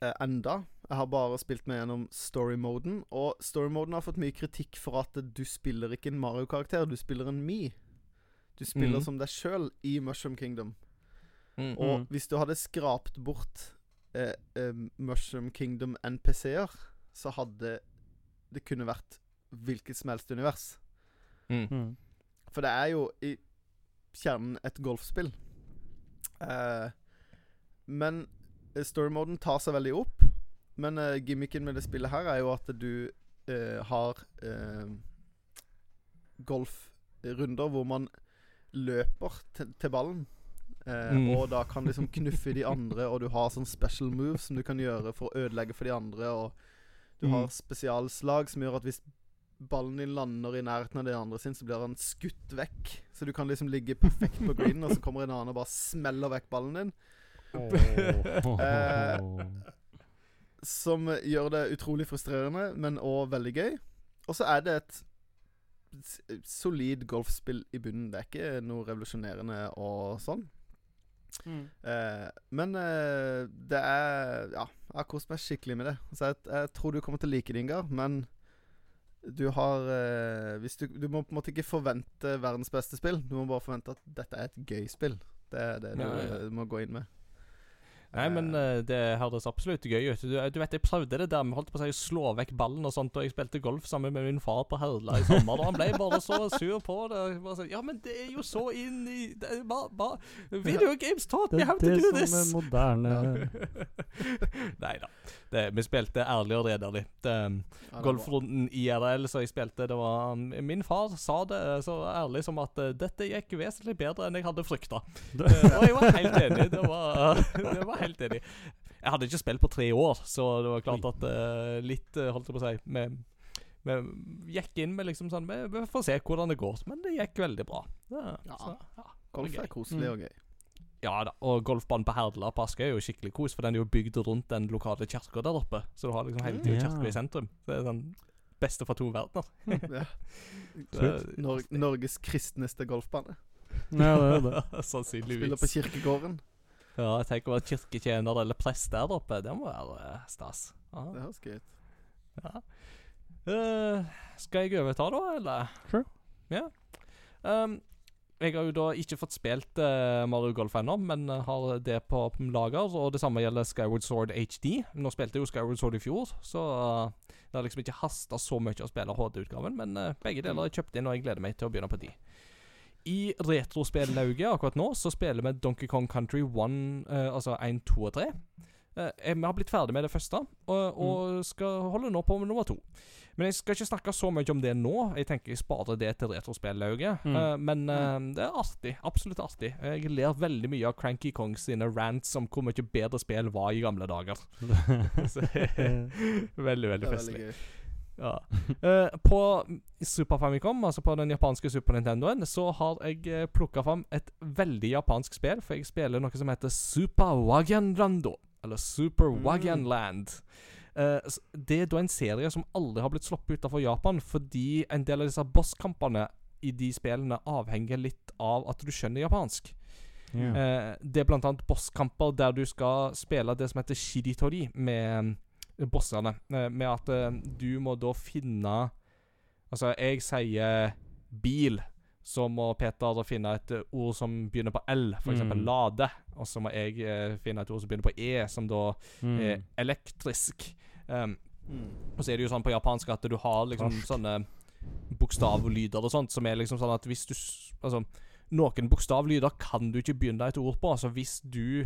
eh, enda. Jeg har bare spilt meg gjennom story-moden. Og story-moden har fått mye kritikk for at du spiller ikke en Mario-karakter, du spiller en Me. Du spiller mm. som deg sjøl i Mushroom Kingdom. Mm. Og Mm. hvis du hadde skrapt bort eh, eh, Mushroom Kingdom NPC-er, så hadde det kunne vært hvilket som helst univers. Mm. Mm. For det er jo i kjernen et golfspill. Eh, men storymoden story-moden tar seg veldig opp. Men eh, gimmicken med det spillet her er jo at du eh, har eh, golfrunder hvor man løper til, til ballen. Eh, Mm. Og da kan liksom knuffe de andre, og du har sånn special moves som du kan gjøre for å ødelegge for de andre. Og du Mm. har spesialslag som gjør at hvis ballen din lander i nærheten av de andre sin, så blir han skutt vekk. Så du kan liksom ligge perfekt på greenen, og så kommer en annen og bare smeller vekk ballen din. Eh, Som gjør det utrolig frustrerende, men òg veldig gøy. Og så er det et solid golfspill i bunnen. Det er ikke noe revolusjonerende og sånn. Mm. Uh, men uh, det er Ja, jeg har kost meg skikkelig med det. Så jeg, jeg tror du kommer til å like det, Ingar, men du har uh, hvis du, du må på en måte ikke forvente verdens beste spill. Du må bare forvente at dette er et gøy spill. Det er det du Ja, ja. du må gå inn med. Nei, men eh, det høres absolutt gøy ut. Du, du vet, Jeg prøvde det der med holdt på å si, slå vekk ballen og sånt, og jeg spilte golf sammen med min far på Herla i sommer. Og han ble bare så sur på det. Sånn, ja, men det er jo så inn i det ba, bare, Video games taught me how to do som Det er moderne Nei da. Vi spilte ærlig og redelig. Ja, bra. Golfrunden IRL som jeg spilte, det var um, Min far sa det eh, så ærlig som at eh, dette gikk vesentlig bedre enn jeg hadde frykta. og jeg var helt enig. Det var, det var helt enig. Jeg hadde ikke spilt på tre år, så det var klart at uh, litt, uh, holdt jeg på å si Vi vi gikk inn med liksom sånn Vi, vi får se hvordan det går. Men det gikk veldig bra. Ja, Ja. så, ja, Golf er koselig Mm. og gøy. Ja da, og golfbanen på Herdla på Askøy er jo skikkelig kos, for den er jo bygd rundt den lokale kirka der oppe. Så du har liksom hele tida Ja. kirka i sentrum. Så det er sånn beste fra to verdener. Ja. Nor Norges kristneste golfbane. Ja, det er det. Sannsynligvis. Spiller på kirkegården. Ja, tenk å være kirketjener eller prest der oppe. Det må være eh, stas. Ja. Det høres gøy ut. Ja. Uh, skal jeg overta, da, eller? Sure. Ja. Um, jeg har jo da ikke fått spilt uh, Mario Golf ennå, men har det på lager. Og det samme gjelder Skyward Sword HD. Nå spilte jeg jo Skyward Sword i fjor, så uh, det har liksom ikke hasta så mye å spille HD-utgaven. Men uh, begge deler er kjøpt inn, og jeg gleder meg til å begynne på de. I retrospillauget akkurat nå så spiller vi Donkey Kong Country 1, eh, altså 1, 2 og 3. Eh, vi har blitt ferdig med det første, og, og skal holde nå på med nummer to. Men jeg skal ikke snakke så mye om det nå. Jeg tenker jeg sparer det til retrospillauget. Mm. Eh, men eh, det er artig. Absolutt artig. Jeg ler veldig mye av Cranky Kong sine rants om hvor mye bedre spill var i gamle dager. Så, veldig, er veldig festlig. Ja. Uh, på Super Famicom, altså på den japanske Super Nintendoen, så har jeg uh, plukka fram et veldig japansk spill, for jeg spiller noe som heter Super Wagenlando. Eller Super Mm. Wagenland. Eh, s- det er da en serie som aldri har blitt sluppet utenfor Japan, fordi en del av disse bosskampene i de spillene avhenger litt av at du skjønner japansk. Yeah. Uh, det er blant annet bosskamper der du skal spille det som heter shiritori med eh, bossene. Eh, med at eh, du må da finne Altså, jeg sier bil, så må Peter da finne et eh, ord som begynner på L, f.eks. Mm. lade. Og så må jeg finne et ord som begynner på E, som da Mm. er elektrisk. Um, Mm. og så er det jo sånn på japansk at du har liksom Raskt. sånne bokstavlyder og sånt, som er liksom sånn at hvis du Altså, noen bokstavlyder kan du ikke begynne et ord på. Altså hvis du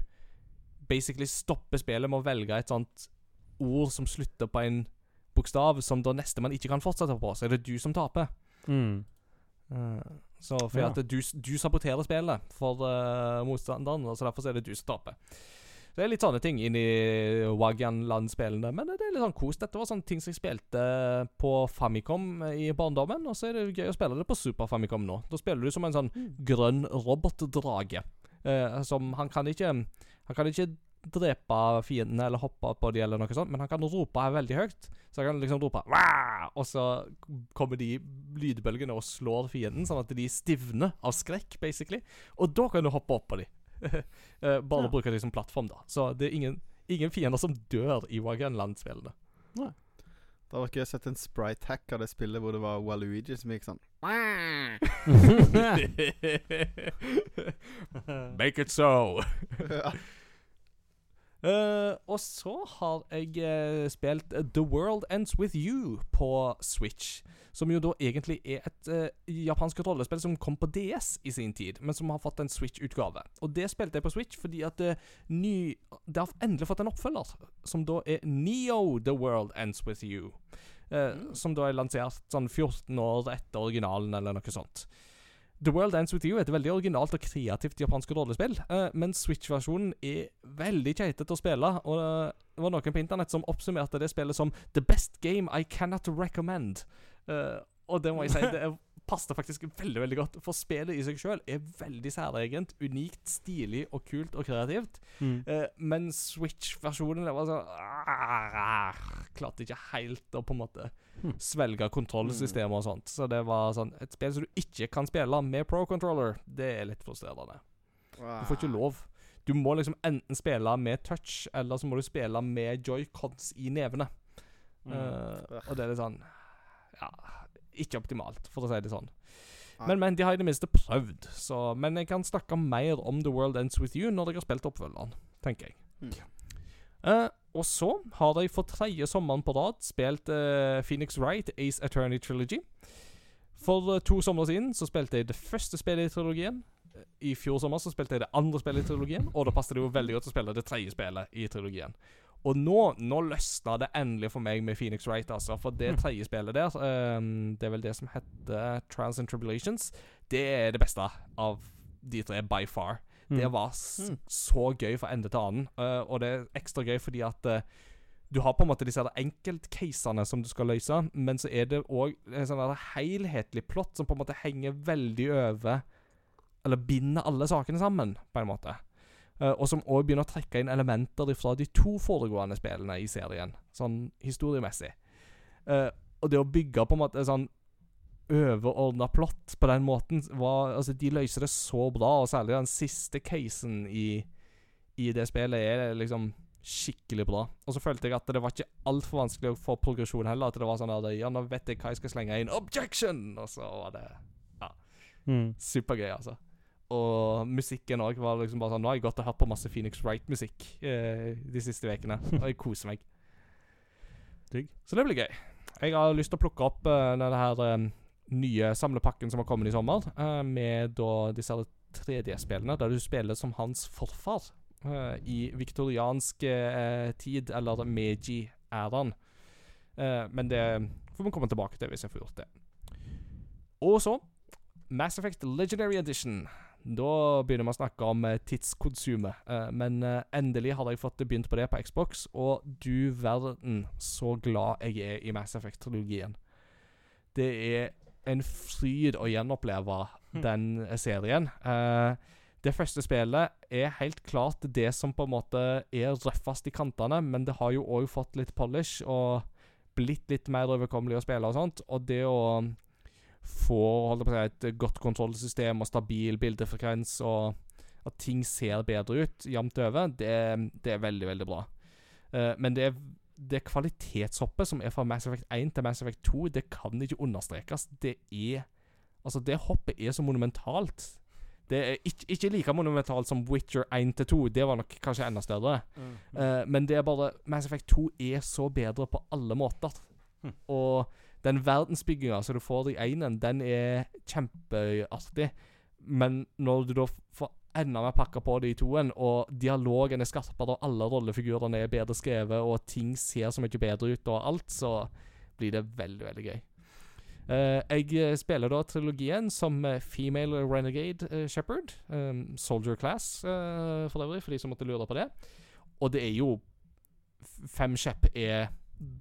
basically stopper spillet med å velge et sånt ord som slutter på en bokstav som da nestemann ikke kan fortsette på, så er det du som taper. Mm. Uh, så fordi Ja. at du, du saboterer spillet for uh, motstanderen, og så derfor er det du som taper. Det er litt sånne ting inni Waganland-spillene, men det er litt sånn kos. Dette var sånne ting som jeg spilte på Famicom i barndommen, og så er det gøy å spille det på Super Famicom nå. Da spiller du som en sånn grønn robotdrage. Eh, som Han kan ikke Han kan ikke drepe fiendene eller hoppe på de eller noe sånt, men han kan rope veldig høyt. Så han kan liksom rope «Wah!» Og så kommer de lydbølgene og slår fienden, sånn at de stivner av skrekk, basically. Og da kan du hoppe opp på de. Eh, Bare Ja. bruke de som plattform, da. Så det er ingen, ingen fiender som dør i Wagenland-spillene. Da har dere jeg sett en sprite hack av det spillet hvor det var Waluigi som gikk sånn. Make it so. Eh, og så har jeg uh, spilt The World Ends With You på Switch. Som jo da egentlig er et uh, japansk rollespill som kom på DS i sin tid, men som har fått en Switch-utgave. Og det spilte jeg på Switch fordi at ny, det har endelig fått en oppfølger, som da er Neo The World Ends With You. eh, Som da er lansert sånn 14 år etter originalen, eller noe sånt. The World Ends With You er et veldig originalt og kreativt japansk rollespill, uh, men Switch-versjonen er veldig keitete å spille. Og uh, det var noen på internett som oppsummerte det spillet som 'the best game I cannot recommend'. Uh, og det må jeg si, det er- passet faktisk veldig veldig godt, for spillet i seg sjøl er veldig særegent, unikt, stilig og kult og kreativt. Mm. Eh, men Switch-versjonen var sånn ah, Klarte ikke helt å på en måte Hmm. svelge kontrollsystemet og sånt. Så det var sånn et spill som du ikke kan spille med pro-controller. Det er litt frustrerende. Du får ikke lov. Du må liksom enten spille med touch, eller så må du spille med joycons i nevene. Mm. Uh, og det er litt sånn Ja, ikke optimalt, for å si det sånn. Men, men de har i det minste prøvd. Så, men jeg kan snakke mer om The World Ends With You når jeg har spilt oppfølgeren, tenker jeg. Mm. Uh, og så har jeg for tredje sommeren på rad spilt uh, Phoenix Wright Ace Attorney Trilogy. For uh, to somre siden så spilte jeg det første spillet i trilogien. I fjor sommer så spilte jeg det andre spillet i trilogien, og da passet det jo veldig godt å spille det tredje spillet i trilogien. Og nå, nå løsna det endelig for meg med Phoenix Wright, altså. For det tredje spillet der, um, det er vel det som heter Trials and Tribulations, det er det beste av de tre by far. Det Mm. var s Mm. så gøy fra ende til annen. uh, og det er ekstra gøy fordi at uh, du har på en måte disse enkeltcasene som du skal løse, men så er det òg en sånn helhetlig plott som på en måte henger veldig over Eller binder alle sakene sammen, på en måte. Eh, og som òg begynner å trekke inn elementer fra de to foregående spillene i serien, sånn historiemessig. Eh, og det å bygge på en måte sånn overordna plott på den måten var, Altså, de løser det så bra, og særlig den siste casen i, i det spillet er liksom skikkelig bra. Og så følte jeg at det var ikke altfor vanskelig å få progresjon heller. At det var sånn at Ja, nå vet jeg hva jeg skal slenge inn. Objection! Og så var det Mm. supergøy, altså. Og musikken òg var liksom bare sånn Nå har jeg gått og hørt på masse Phoenix Wright-musikk eh, de siste ukene, og jeg koser meg. Digg. Så det blir gøy. Jeg har lyst til å plukke opp uh, denne her eh, nye samlepakken som har kommet i sommer, uh, med da disse 3D-spillene, der du spiller som hans forfar uh, i viktoriansk tid, eller Meiji-æraen. Eh, men det får vi komme tilbake til hvis jeg får gjort det. Og så Mass Effect Legendary Edition. Da begynner vi å snakke om eh, tidskonsumet. Eh, men eh, endelig har jeg fått begynt på det på Xbox, og du verden så glad jeg er i Mass Effect-trilogien. Det er en fryd å gjenoppleve den eh, serien. Det første spillet er helt klart det som på en måte er røffest i kantene, men det har jo òg fått litt polish og blitt litt mer overkommelig å spille og sånt. Og det å få holdt på å si, et godt kontrollsystem og stabil bildefrekvens, og at ting ser bedre ut jevnt over, det, det er veldig, veldig bra. Uh, men det, det kvalitetshoppet som er fra Mass Effect 1 til Mass Effect 2, det kan ikke understrekes. Det er Altså, det hoppet er så monumentalt. Det er ikke, ikke like monumentalt som Witcher 1 til 2. Det var nok kanskje enda større. Eh, men det er bare Mass Effect 2 er så bedre på alle måter. Mm. Og den verdensbygginga som du får i einen, den er kjempeartig. Men når du da får enda mer pakka på det i toen, og dialogen er skarpere, og alle rollefigurene er bedre skrevet, og ting ser så mye bedre ut, og alt, så blir det veldig, veldig gøy. Uh, jeg eh, spiller da trilogien som eh, female renegade uh, shepherd. Um, soldier class, uh, for øvrig, for de som måtte lure på det. Og det er jo Fem Shep er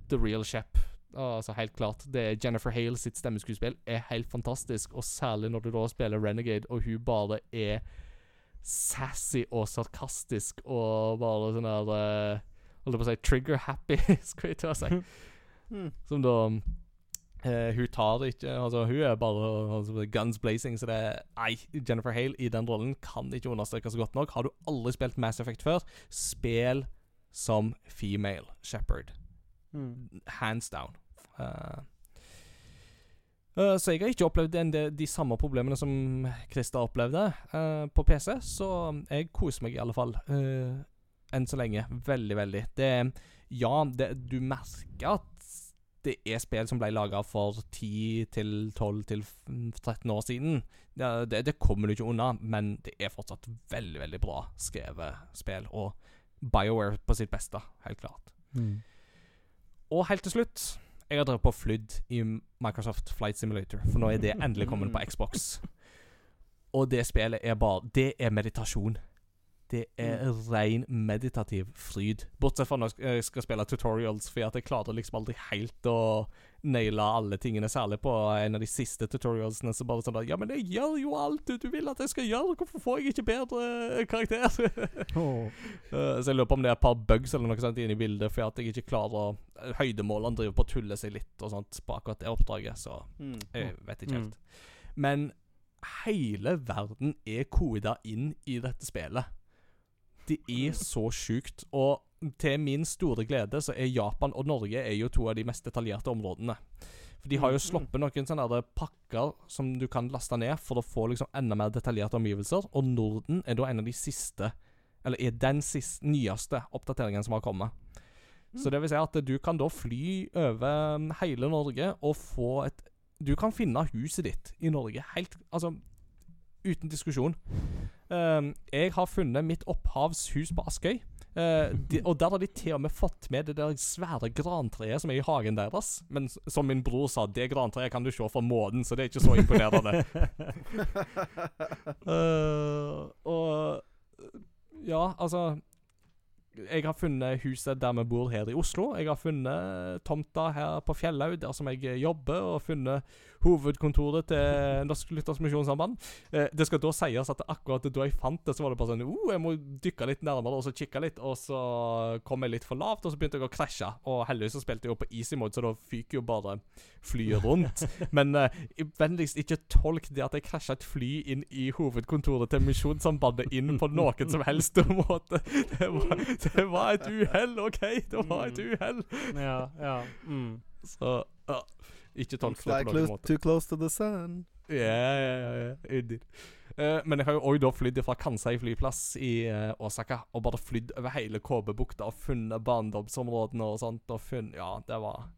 the real Shep. Altså Helt klart. Det er Jennifer Hale sitt stemmeskuespill er helt fantastisk, og særlig når du da spiller Renegade, og hun bare er sassy og sarkastisk og bare sånn der eh, Holdt på å si trigger-happy, skulle jeg til å si. Mm. Som da Uh, Hun tar ikke Altså, hun er bare altså, guns blazing, så det er Nei, Jennifer Hale i den rollen kan ikke understrekes godt nok. Har du aldri spilt Mass Effect før, spill som female shepherd. Mm. Hands down. Eh, så jeg har ikke opplevd de, de samme problemene som Christer opplevde eh, på PC, så jeg koser meg i alle fall. enn så lenge. Veldig, veldig. Det Ja, det, du merker at det er spill som ble laga for 10-12-13 år siden. Det, det kommer du ikke unna, men det er fortsatt veldig, veldig bra skrevet spill. Og BioWare på sitt beste, helt klart. Mm. Og helt til slutt Jeg har drevet på flydd i Microsoft Flight Simulator, for nå er det endelig kommet på Xbox. Og det spillet er bare Det er meditasjon. Det er ren meditativ fryd. Bortsett fra når jeg skal spille tutorials, for jeg klarer liksom aldri helt å naile alle tingene, særlig på en av de siste tutorialsene. Så bare sånn at Ja, men jeg gjør jo alt du, vil at jeg skal gjøre, hvorfor får jeg ikke bedre karakter? Eh, så jeg lurer på om det er et par bugs eller noe sånt inne i bildet, for at jeg ikke klarer eh, Høydemålene driver på å tulle seg litt og sånt på akkurat det oppdraget, så Mm. jeg vet ikke Mm. helt. Men hele verden er koda inn i dette spillet. Det er så sjukt. Og til min store glede så er Japan og Norge er jo to av de mest detaljerte områdene. For de har jo Mm. sluppet noen sånne pakker som du kan laste ned for å få liksom enda mer detaljerte omgivelser, og Norden er da en av de siste Eller er den siste, nyeste oppdateringen som har kommet. Så det vil si at du kan da fly over um, hele Norge og få et Du kan finne huset ditt i Norge helt Altså uten diskusjon. Um, jeg har funnet mitt opphavshus på Askøy. Uh, de, og der har de til og med fått med det der svære grantreet som er i hagen deres. Men som min bror sa, det grantreet kan du se fra månen, så det er ikke så imponerende. uh, og Ja, altså Jeg har funnet huset der vi bor her i Oslo. Jeg har funnet tomta her på Fjellhaug, der som jeg jobber, og funnet hovedkontoret til Norsk Lytters Misjonssamband. Eh, det skal da sies at akkurat da jeg fant det, så var det bare sånn oh, Jeg må dykke litt nærmere og så kikke litt, og så kom jeg litt for lavt, og så begynte jeg å krasje. Og heldigvis så spilte jeg jo på easy mode, så da fyker jo bare flyet rundt. Men eh, vennligst ikke tolk det at jeg krasja et fly inn i hovedkontoret til Misjonssambandet inn på noen som helst måte. Det var, det var et uhell, OK? Det var et uhell. Ja, ja. Mm. Så ja. Ikke tolk det på noen close, måte. too close to the sun. Ja, ja, ja. ja. Indeed. Eh, men jeg har jo òg da flydd fra Kansai flyplass i uh, Osaka og bare flydd over hele KB-bukta og funnet barndomsområdene og sånt. Og funnet Ja, det var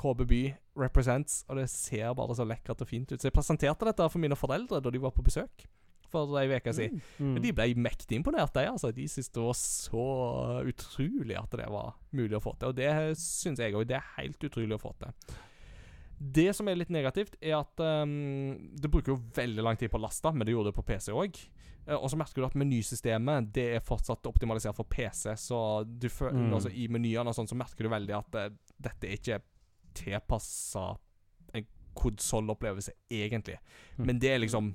KB by represents, og det ser bare så lekkert og fint ut. Så jeg presenterte dette for mine foreldre da de var på besøk for ei uke siden. Mm. Mm. De ble mektig imponert, de. altså. De syntes det var så utrolig at det var mulig å få til. Og det syns jeg òg. Det er helt utrolig å få til. Det som er litt negativt, er at um, det bruker jo veldig lang tid på å laste, men det gjorde det på PC òg. og så merker du at menysystemet det er fortsatt optimalisert for PC, så du føler, Mm. altså, i menyene og sånn, så merker du veldig at uh, dette er ikke tilpassa en konsollopplevelse, egentlig. Mm. Men det er liksom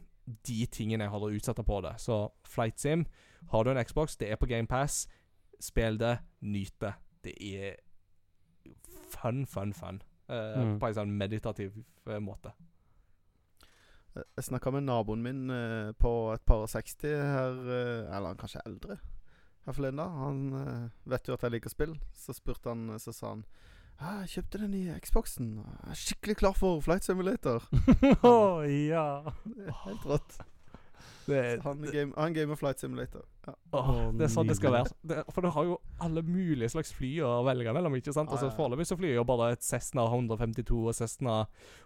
de tingene jeg har å utsette på det. Så Flight Sim, har du en Xbox, det er på GamePass. Spill det, nyt det. Det er fun, fun, fun. Eh, Mm. På en sånn meditativ eh, måte. Eh, Jeg snakka med naboen min på et par og 60 her, eller han kanskje eldre, her forleden da Han vet jo at jeg liker spill, så spurte han, så sa han jeg kjøpte den nye Xboxen. Jeg er skikkelig klar for Flight Simulator. Å, ja. Er Helt rått. Det, Han, game, han gamer Flight Simulator. Ja. Åh, Å, det er sånn det skal være. Det, for du har jo alle mulige slags fly å velge mellom. ikke sant? Altså. Foreløpig så flyr jo bare et Cessna 152 og Cessna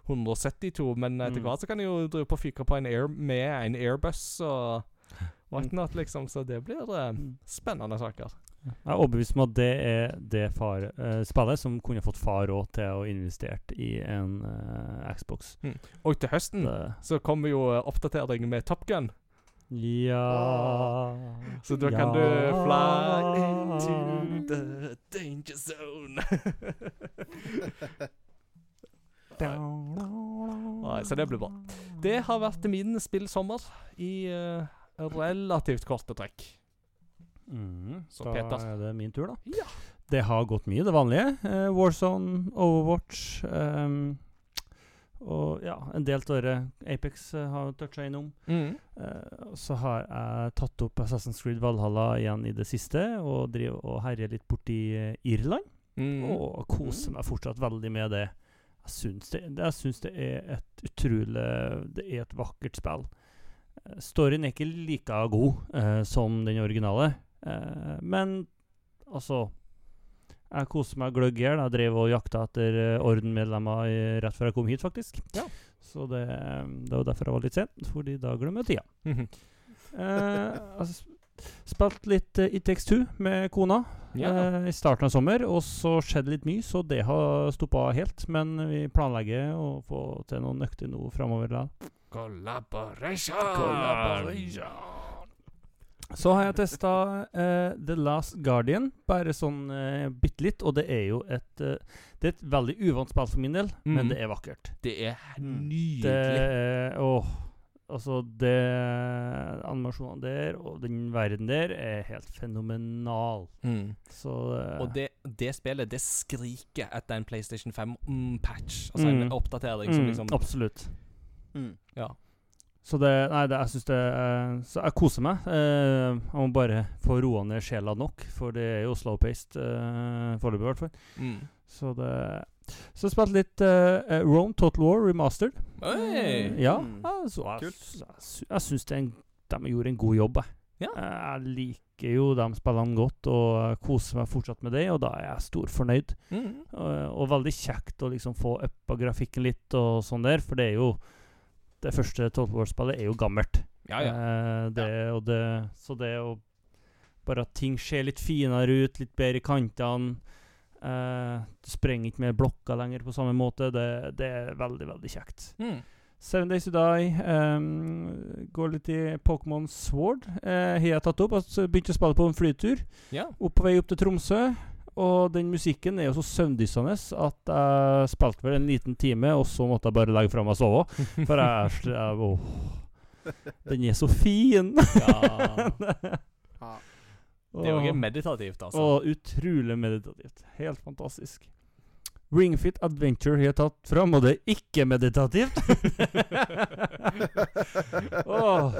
172, men etter Mm. hvert så kan de jo drive på fyke på en Air med en Airbus og whatnot, liksom. Så det blir eh, Mm. spennende saker. Jeg er overbevist om at det er det far, uh, spillet som kunne fått far råd til å investere i en uh, Xbox. Og til høsten Det, så kommer jo eh, oppdatering med Top Gun. ja Så da kan du fly into the danger zone. Nei, så det blir bra. Det har vært min spillsommer i uh, relativt korte trekk. Mm, Så da Peter. er det min tur, da. Ja. Det har gått mye, det vanlige. Eh, Warzone, Overwatch um, og ja, en del av det Apex uh, har toucha innom. Mm. Uh, så har jeg tatt opp Assassin's Creed Valhalla igjen i det siste, og driver og herjer litt borti uh, Irland. Mm. Og koser meg fortsatt veldig med det. Jeg syns det, jeg syns det er et utrolig Det er et vakkert spill. Eh, Storyen er ikke like god uh, som den originale, eh, men altså Jeg koser meg gløgg i hjel. Jeg drev og jakta etter uh, ordenmedlemmer i- rett før jeg kom hit, faktisk. Ja. Så det, eh, det var derfor jeg var litt sen, fordi da glemmer jeg tida. Mhm. Eh, altså, spilt litt uh, It Takes Two med kona Ja. uh, i starten av sommer, og så skjedde litt mye, så det har stoppa helt. Men vi planlegger å få til noen økter nå framover. Collaboration! Collaboration. Så har jeg testa The Last Guardian, bare sånn uh, bitte litt. Og det er jo et uh, Det er et veldig uvant spill for min del, mm. men det er vakkert. Det er Mm. nydelig. Det Åh. Altså, det Animasjonene der og den verden der er helt fenomenal. Mm. Så uh, Og det, det spillet, det skriker etter en PlayStation 5-patch. altså en Mm. oppdatering som mm, liksom Absolutt. Mm. Ja. Så det Nei, det, jeg syns det eh, Så jeg koser meg. Eh, jeg må bare få roa ned sjela nok, for det er jo slow-paced uh, foreløpig, i hvert fall. Mm. Så det Så jeg spilte litt uh, Rome Total War Remastered. Oi! Eh, ja, Mm. altså, jeg, Kult. jeg, sy- jeg syns de gjorde en god jobb, jeg. Ja. Eh, Jeg liker jo de spillene godt og koser meg fortsatt med det, og da er jeg stor fornøyd. Mm. Og, og veldig kjekt å liksom få uppa grafikken litt og sånn der, for det er jo Det første Total War-spillet er jo gammelt. Ja, ja. Eh, det, og det, så det å Bare at ting ser litt finere ut, litt bedre i kantene eh, Du sprenger ikke med blokker lenger på samme måte. Det, det er veldig, veldig kjekt. Mm. Seven Days to Die. Um, går litt i Pokémon Sword. Uh, har jeg tatt opp. Altså, begynte å spille på en flytur. ja. Opp på vei opp til Tromsø. Og den musikken er jo så søvndyssende at jeg spilte vel en liten time, og så måtte jeg bare legge fra meg og sove. For jeg, jeg åh, Den er så fin! Ja. Ja. Det er jo ikke meditativt, altså. Og utrolig meditativt. Helt fantastisk. Ringfit Adventure har jeg tatt fram, og det er ikke meditativt. oh.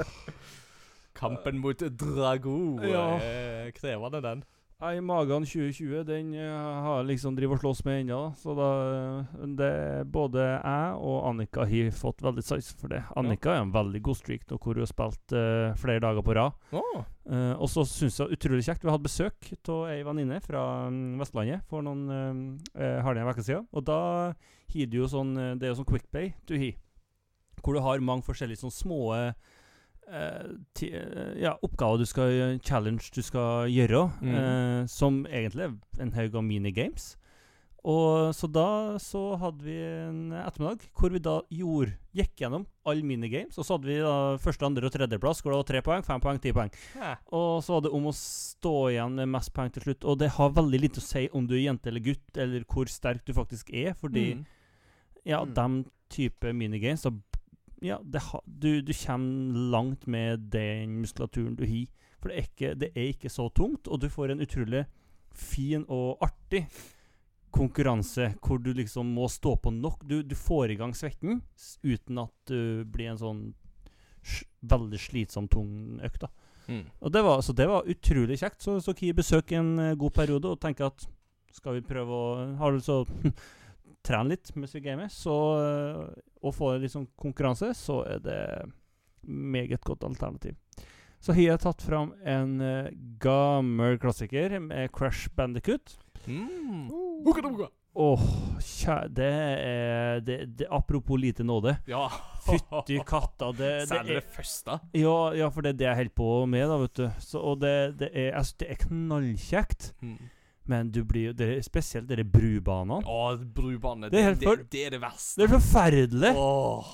Kampen mot Drago Ja. er krevende, den. Nei, Magan 2020, den eh, har jeg liksom driver og slåss med ennå. Så da eh, det, Både jeg og Annika har fått veldig sans for det. Annika er en veldig god streak nå, hvor hun har spilt uh, flere dager på rad. Oh. Uh, og så syns jeg utrolig kjekt Vi hadde besøk av ei venninne fra um, Vestlandet for noen uh, har det en uke siden. Og da har du jo sånn Det er jo sånn quickbay du har, hvor du har mange forskjellige sånn små eh, ja, oppgaver du skal challenge du skal gjøre, mm. eh, som egentlig er en haug av minigames. Og så da så hadde vi en ettermiddag hvor vi da gjorde, gikk gjennom alle minigames. Og så hadde vi da første, andre og tredjeplass, hvor det var tre poeng, fem poeng, ti poeng. Ja. Og så var det om å stå igjen med mest poeng til slutt. Og det har veldig lite å si om du er jente eller gutt, eller hvor sterk du faktisk er, fordi Mm. ja, Mm. de type minigames da, Ja, det ha, du, du kommer langt med den muskulaturen du har. For det er, ikke, det er ikke så tungt, og du får en utrolig fin og artig konkurranse hvor du liksom må stå på nok. Du, du får i gang svetten uten at du blir en sånn veldig slitsom, tung økt. Mm. Og det var, så det var utrolig kjekt. Så, så Ki besøker en eh, god periode og tenker at skal vi prøve å Har du så trene litt mens vi gamer, så eh, og få litt sånn konkurranse, så er det meget godt alternativ. Så har jeg tatt fram en uh, gammel klassiker med Crash Bandicoot. Mm. Uh. Åh, kjære, Det er det, det, Apropos lite nåde. Ja. Fytti katta. Det, det Særlig er, det første. ja, ja, for det er det jeg holder på med, da, vet du. Så, og det, det, er, jeg synes det er knallkjekt. Mm. Men du blir det er Spesielt dere brubanene. Å, brubanene. Det er helt det, for- det, det er det verste. Det er forferdelig! Åh.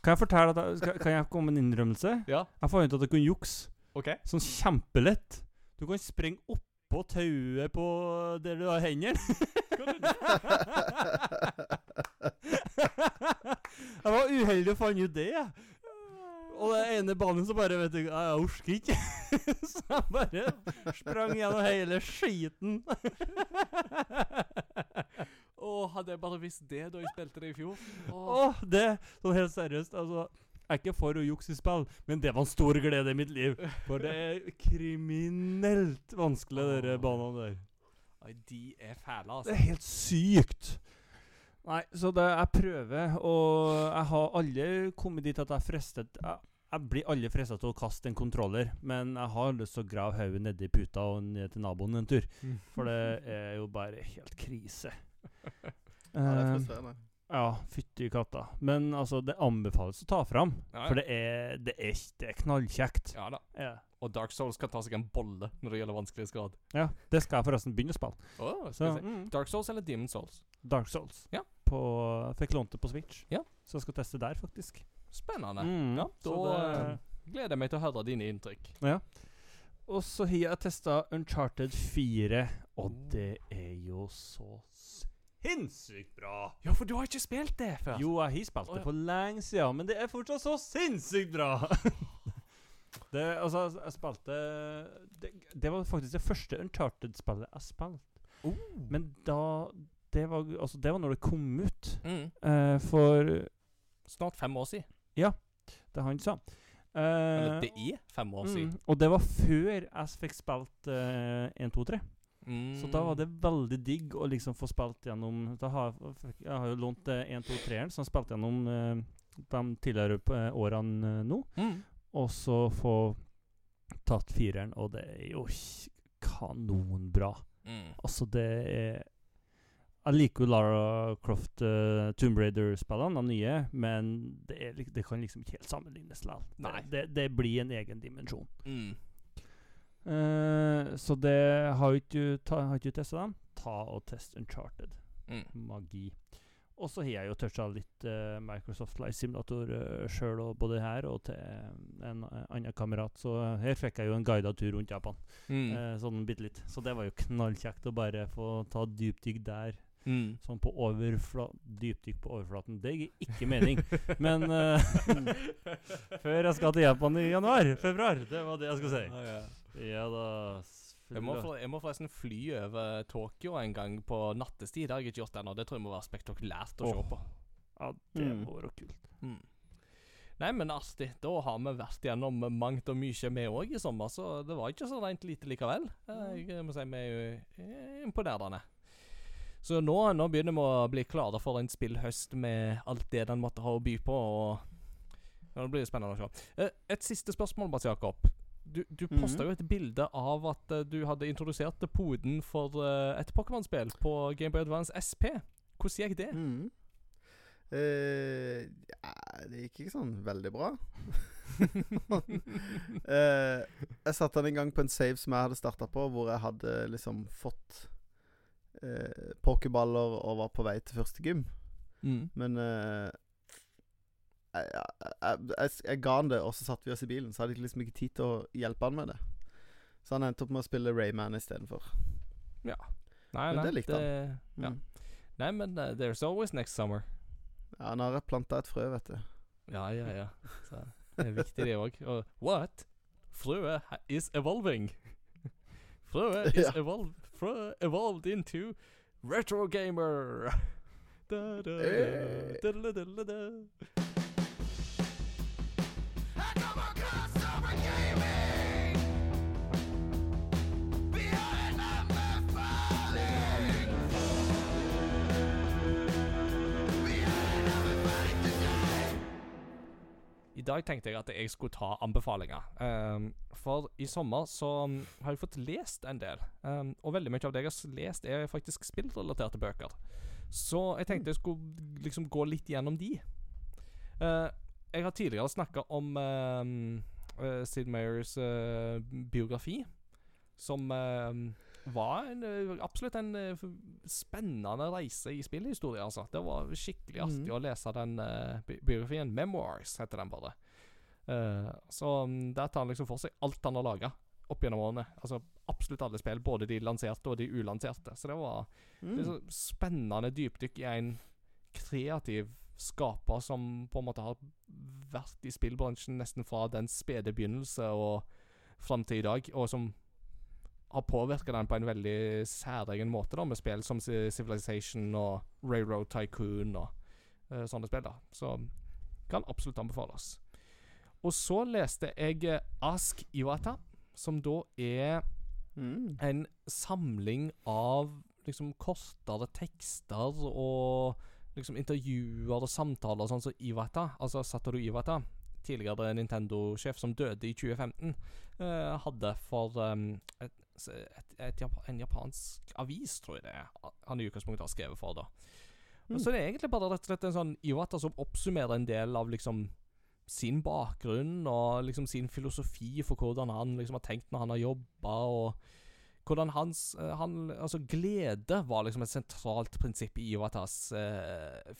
Kan jeg fortelle at jeg, Kan jeg komme med en innrømmelse? Ja, Jeg fant ut at jeg kunne jukse. OK. Sånn kjempelett. Du kan springe oppå tauet på der du har hendene. jeg var uheldig og fant ut det, jeg. Og det ene banen så bare vet du, Jeg jeg orker ikke. så jeg bare sprang gjennom hele skiten. Åh, hadde jeg bare visst det da jeg spilte det i fjor. Åh. Åh, det Sånn helt seriøst, altså. Jeg er ikke for å jukse i spill, men det var en stor glede i mitt liv. For det er kriminelt vanskelig, de banene der. Oi, de er fæle, altså. Det er helt sykt. Nei, så det jeg prøver, og jeg har aldri kommet dit at jeg er frestet Jeg, jeg blir aldri frestet til å kaste en kontroller, men jeg har lyst til å grave hodet nedi puta og ned til naboen en tur. For det er jo bare helt krise. Ja, det er Eh, frustrerende. ja, fytti katta. Men altså, det anbefales å ta fram. Ja, ja. For det er, det er, det er knallkjekt. Ja da. Ja. Og Dark Souls kan ta seg en bolle når det gjelder vanskelighetsgrad. ja. Det skal jeg forresten begynne å spille. Åh, Så, vi se. mm. Dark Souls eller Demon Souls? Dark Souls. Ja. På, fikk lånt det på Switch. Ja. Så jeg skal teste der, faktisk. Spennende. Mm, Ja, så da det- gleder jeg meg til å høre dine inntrykk. Ja. Og så har jeg testa Uncharted 4, og det er jo så sinnssykt bra. Ja, for du har ikke spilt det før. Jo, jeg har spilt det ja. for lenge siden, men det er fortsatt så sinnssykt bra! det, altså, jeg spilte det, det var faktisk det første Uncharted-spillet jeg spilte. Oh. Men da det var, altså, det var når det kom ut. Mm. Uh, for Snart fem år siden. Det han sa. Uh, Eller det er fem år siden. mm, og det var før jeg fikk spilt uh, 1, 2, 3. Mm. Så da var det veldig digg å liksom få spilt gjennom da har, jeg- har jo lånt uh, 1, 2, 3-eren, som jeg spilte gjennom uh, de tidligere eh, årene nå. mm. Og så få tatt fireren, og det er jo kanonbra. Mm. Altså, det er Jeg liker jo Lara Croft uh, Tomb Raider-spillene, de nye, men det, er, det kan liksom ikke helt sammenlignes likevel. Det, det, det blir en egen dimensjon. Mm. Uh, så det har ikke du testa dem. Ta og test Uncharted. Mm. Magi. Og så har jeg jo toucha litt uh, Microsoft Live Simulator uh, sjøl, både her og til en uh, annen kamerat. Så her fikk jeg jo en guida tur rundt Japan. Mm. Sånn bitte litt. Så det var jo knallkjekt å bare få ta dypdykk der. Mm. Sånn på dypdykk på overflaten. Det gir ikke mening. Men uh, før jeg skal til Japan i januar-februar. Det var det jeg skulle si. Ah, ja. Ja da. Jeg må, for, jeg må forresten fly over Tokyo en gang på nattestid. Det har jeg ikke gjort ennå. Det tror jeg må være spektakulært å oh. se på. Ja, det Mm. må være kult. Mm. Nei, men Asti, Da har vi vært gjennom mangt og mye, vi òg, i sommer. Så det var ikke så rent lite likevel. Eh, Jeg må si vi er jo eh, imponerende. Så nå, nå begynner vi å bli klare for en spillhøst med alt det den måtte ha å by på. Og ja, Det blir spennende å se. Eh, Et siste spørsmål, Mats Jakob. Du, du posta mm -hmm. jo et bilde av at eh, du hadde introdusert poden for eh, et Pokémon-spill på Gameboy Advance SP. Hvordan gikk det? Mm. Uh, ja, det gikk ikke sånn veldig bra. uh, jeg satte den en gang på en save som jeg hadde starta på, hvor jeg hadde liksom fått uh, pokerballer og var på vei til første gym. Mm. Men eh, jeg, jeg, jeg, jeg, ga han det, og så satte vi oss i bilen. Så hadde jeg liksom ikke tid til å hjelpe han med det. Så han endte opp med å spille Rayman istedenfor. Nei, Men nei, det likte han. Ja. Mm. Nei, men uh, there's always next summer. Ja, han har planta et frø, vet du. Ja, ja, ja. Så det er viktig, det òg. Og what? Frøet is evolving. Frøet is Ja. evolved Evolved into retro gamer. Da, da, Hey. Eh. da, da. I dag tenkte jeg at jeg skulle ta anbefalinger. Ehm, for i sommer så um, har jeg fått lest en del. Um, og veldig mye av det jeg har lest, er faktisk spillrelaterte bøker. Så jeg tenkte jeg skulle liksom gå litt gjennom de. Uh, jeg har tidligere snakka om um, Sid Meyers uh, biografi, som eh, var en, eh, absolutt en eh, spennende reise i spillhistorie, altså. Det var skikkelig artig mm. å lese den eh, biografien. 'Memoirs' heter den bare. Eh, så mm, der tar han liksom for seg alt han har laga opp gjennom årene. Altså absolutt alle spill, både de lanserte og de ulanserte. Så det var Mm. så spennende dypdykk i en kreativ skaper som på en måte har vært i spillbransjen nesten fra den spede begynnelse og fram til i dag, og som har påvirka den på en veldig særegen måte, da, med spill som Civilization og Railroad Tycoon og uh, sånne spill. da Så kan absolutt anbefales. Og så leste jeg eh, Ask Iwata, som da er Mm. en samling av liksom kortere tekster og liksom intervjuer og samtaler, sånn som Iwata, altså Satoru Iwata, tidligere Nintendo-sjef som døde i 2015, eh, hadde for um, et, et, et, en japansk avis, tror jeg det er, han i utgangspunktet har skrevet for. da. Mm. Så det er egentlig bare rett og slett en sånn Iwata som oppsummerer en del av liksom sin bakgrunn og liksom sin filosofi for hvordan han liksom har tenkt når han har jobba, og hvordan hans eh, han, Altså, glede var liksom et sentralt prinsipp i Ivatas eh,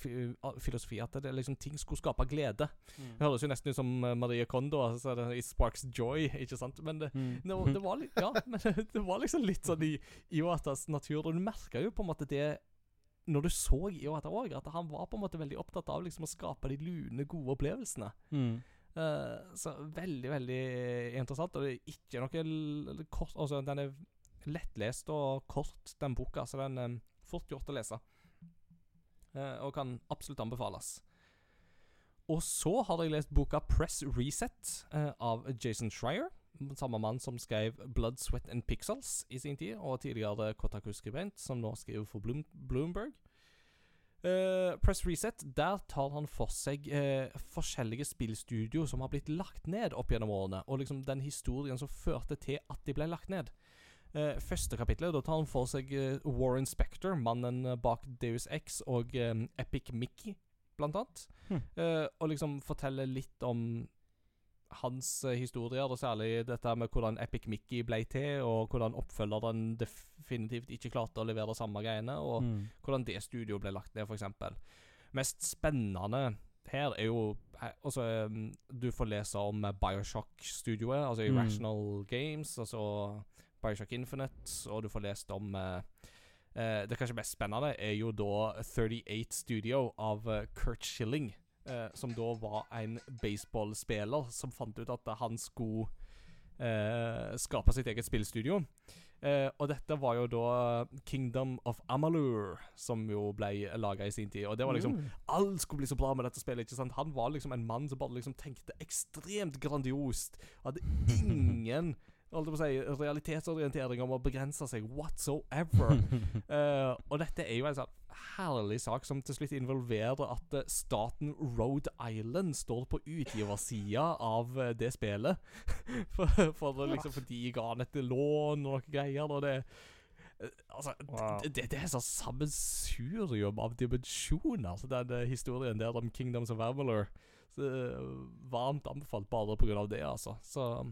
filosofi. At det liksom ting skulle skape glede. Mm. Det høres jo nesten ut som eh, Maria Kondo altså, det, Sparks Joy, ikke sant? Men det, Mm. det, var- det var Ja, men det var liksom litt sånn i Ivatas natur. Og du merka jo på en måte det når du så i år etter år, at han var på en måte veldig opptatt av liksom å skape de lune, gode opplevelsene. Mm. Uh, så veldig, veldig interessant. Og det er ikke noe kort Altså, den er lettlest og kort, den boka, så den er fort gjort å lese. Uh, og kan absolutt anbefales. Og så har jeg lest boka Press Reset uh, av Jason Schreier. Samme mann som skrev Blood, Sweat and Pixels i sin tid, og tidligere Kotaku-skribent, som nå skriver for Bloom Bloomberg. Uh, Press Reset, der tar han for seg uh, forskjellige spillstudio som har blitt lagt ned opp gjennom årene, og liksom den historien som førte til at de ble lagt ned. Uh, første kapitlet, da tar han for seg Warren Spector, mannen bak Deus X og Epic Mickey, blant annet. Hm. Eh, og liksom forteller litt om hans eh, historier, og særlig dette med hvordan Epic Mickey ble til, og hvordan oppfølgeren definitivt ikke klarte å levere samme greiene, og Mm. hvordan det studioet ble lagt ned, f.eks. mest spennende her er jo eh, Altså, um, du får lese om Bioshock-studioet, altså Mm. Irrational Games, altså Bioshock Infinite, og du får lest om eh, eh, Det kanskje mest spennende er jo da 38 Studio av eh, Kurt Schilling, eh, som da var en baseballspiller som fant ut at han skulle uh, skape sitt eget spillstudio. Uh, og dette var jo da Kingdom of Amalur, som jo ble laga i sin tid. Og det var liksom Mm. Alt skulle bli så bra med dette spillet. ikke sant? Han var liksom en mann som bare liksom tenkte ekstremt grandiost. Hadde ingen holdt på å si, realitetsorientering om å begrense seg whatsoever. uh, og dette er jo en sånn herlig sak som til slutt involverer at eh, staten Rhode Island står på utgiversida av eh, det spillet. for, for det liksom fordi ga han et lån og noen greier. Og det eh, Altså, Wow. det, det er så sammensurium av dimensjoner. altså, den historien der om Kingdoms of Avalor så, Varmt anbefalt bare av det, altså. Så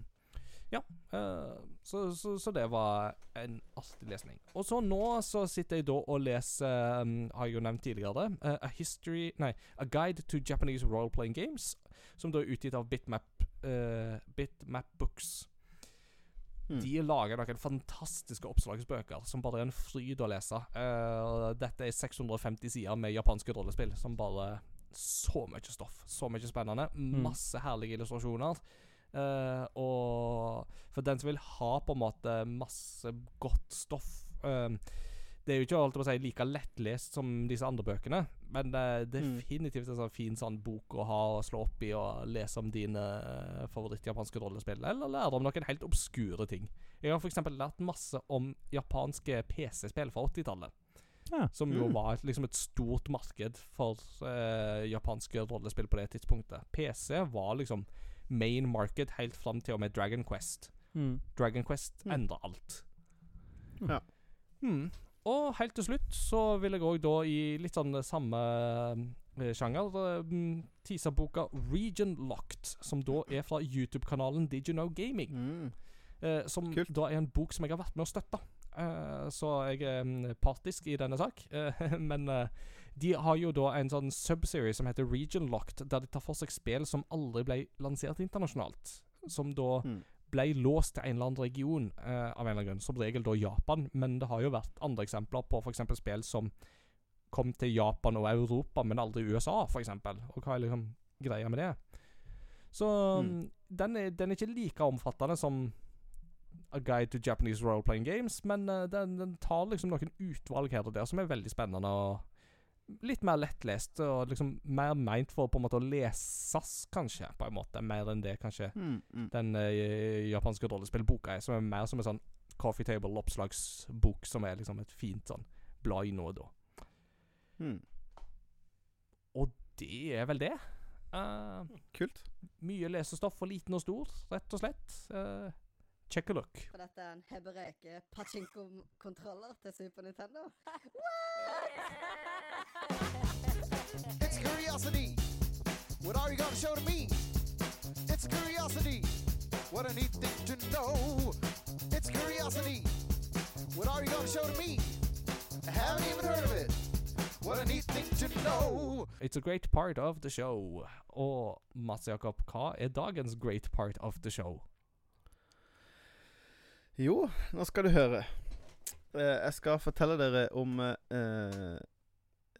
ja. uh, så, så, så det var en artig lesning. Og så nå så sitter jeg da og leser, um, har jeg jo nevnt tidligere, eh, A History Nei, A Guide to Japanese Role-Playing Games, som da er utgitt av Bitmap, uh, Bitmap Books. Mm. De lager noen fantastiske oppslagsbøker som bare er en fryd å lese. Dette er 650 sider med japanske rollespill, som bare Så mye stoff. Så mye spennende. Masse herlige illustrasjoner. Eh, og for den som vil ha på en måte masse godt stoff uh, Det er jo ikke alt å si like lettlest som disse andre bøkene, men det er Mm. definitivt en sånn fin sånn bok å ha og slå opp i og lese om dine uh, favorittjapanske rollespill, eller lære om noen helt obskure ting. Jeg har f.eks. lært masse om japanske PC-spill fra 80-tallet. Ja. Som jo Mm. var et, liksom et stort marked for eh, japanske rollespill på det tidspunktet. PC var liksom main market helt fram til og med Dragon Quest. Mm. Dragon Quest Mm. endrer alt. Ja. Mm. Og helt til slutt så vil jeg òg da i litt sånn samme eh, sjanger uh, tease boka Region Locked, som da er fra YouTube-kanalen Did You Know Gaming. Mm. Eh, som Kult. da er en bok som jeg har vært med å støtte. Eh, så jeg er mm, partisk i denne sak. Eh, men eh, de har jo da en sånn subserie som heter Region Locked, der de tar for seg spill som aldri ble lansert internasjonalt. Som da Mm. ble låst til en eller annen region eh, av en eller annen grunn. Som regel da Japan, men det har jo vært andre eksempler på f.eks. spill som kom til Japan og Europa, men aldri USA, f.eks. Og hva er liksom greia med det? Så Mm. den, er, den er ikke like omfattende som A Guide to Japanese Role-Playing Games, men uh, den, den tar liksom noen utvalg her og der som er veldig spennende. og Litt mer lettlest, og liksom mer meint for på en måte å leses, kanskje, på en måte. Mer enn det kanskje Mm. Mm. den uh, japanske rollespillboka er, som er mer som en sånn coffee table-oppslagsbok, som er liksom et fint sånn blad i nå og da. Mm. Det er vel det. Uh, Kult. mye lesestoff for liten og stor, rett og slett. Eh, check a look. For dette er en hebreke pachinko-kontroller til Super Nintendo. It's curiosity. What are you gonna show to me? It's curiosity. What a neat thing to know. It's curiosity. What are you gonna show to me? I haven't even heard of it. What a neat thing to know. It's a great part of the show. Og Mats Jakob, hva er dagens great part of the show? Jo, nå skal du høre. Eh, jeg skal fortelle dere om eh,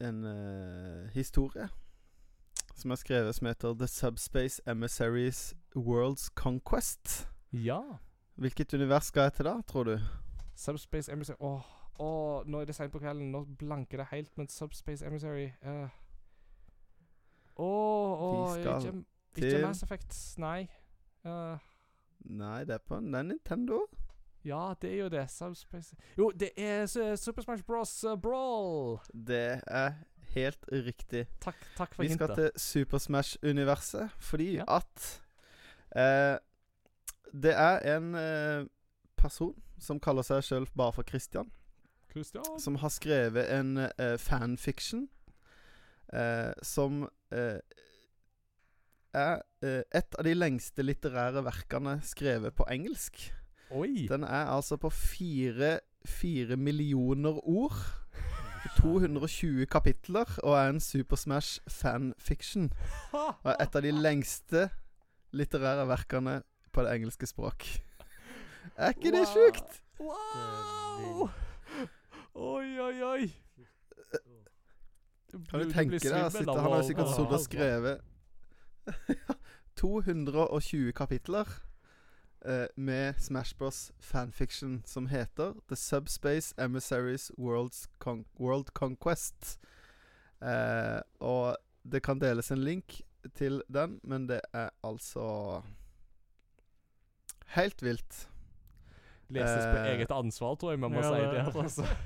en eh, historie som er skrevet som heter The Subspace Emissaries World's Conquest. Ja. Hvilket univers skal jeg til da, tror du? Subspace Emissary Åh, åh, nå er det seint på kvelden. Nå blanker det helt, men Subspace Emissary uh. Åh, åh, Vi skal ikke, ikke Mass Effect. Nei. Uh. Nei, det er på det er Nintendo. Ja, det er jo det. Subspace Jo, det er Super Smash Bros. uh, Brawl. Det er helt riktig. Takk, takk for Vi skal hintet. til Super Smash-universet fordi Ja. at eh, Det er en eh, person som kaller seg sjøl bare for Christian, Christian. som har skrevet en eh, fanfiction eh, som eh, er eh, et av de lengste litterære verkene skrevet på engelsk. Oi. Den er altså på fire, fire millioner ord. 220 kapitler og er en Super Smash fanfiction. Og er et av de lengste litterære verkene på det engelske språk. Er ikke det sjukt? Wow! Oi, oi, oi. Kan du tenke deg å sitte, Han har sikkert sittet og skrevet 220 kapitler med Smash Bros. fanfiction som heter The Subspace Emissaries World's Con World Conquest. Eh, og det kan deles en link til den, men det er altså Helt vilt. Leses på Eh, eget ansvar, tror jeg man må Ja, si det- det. Altså.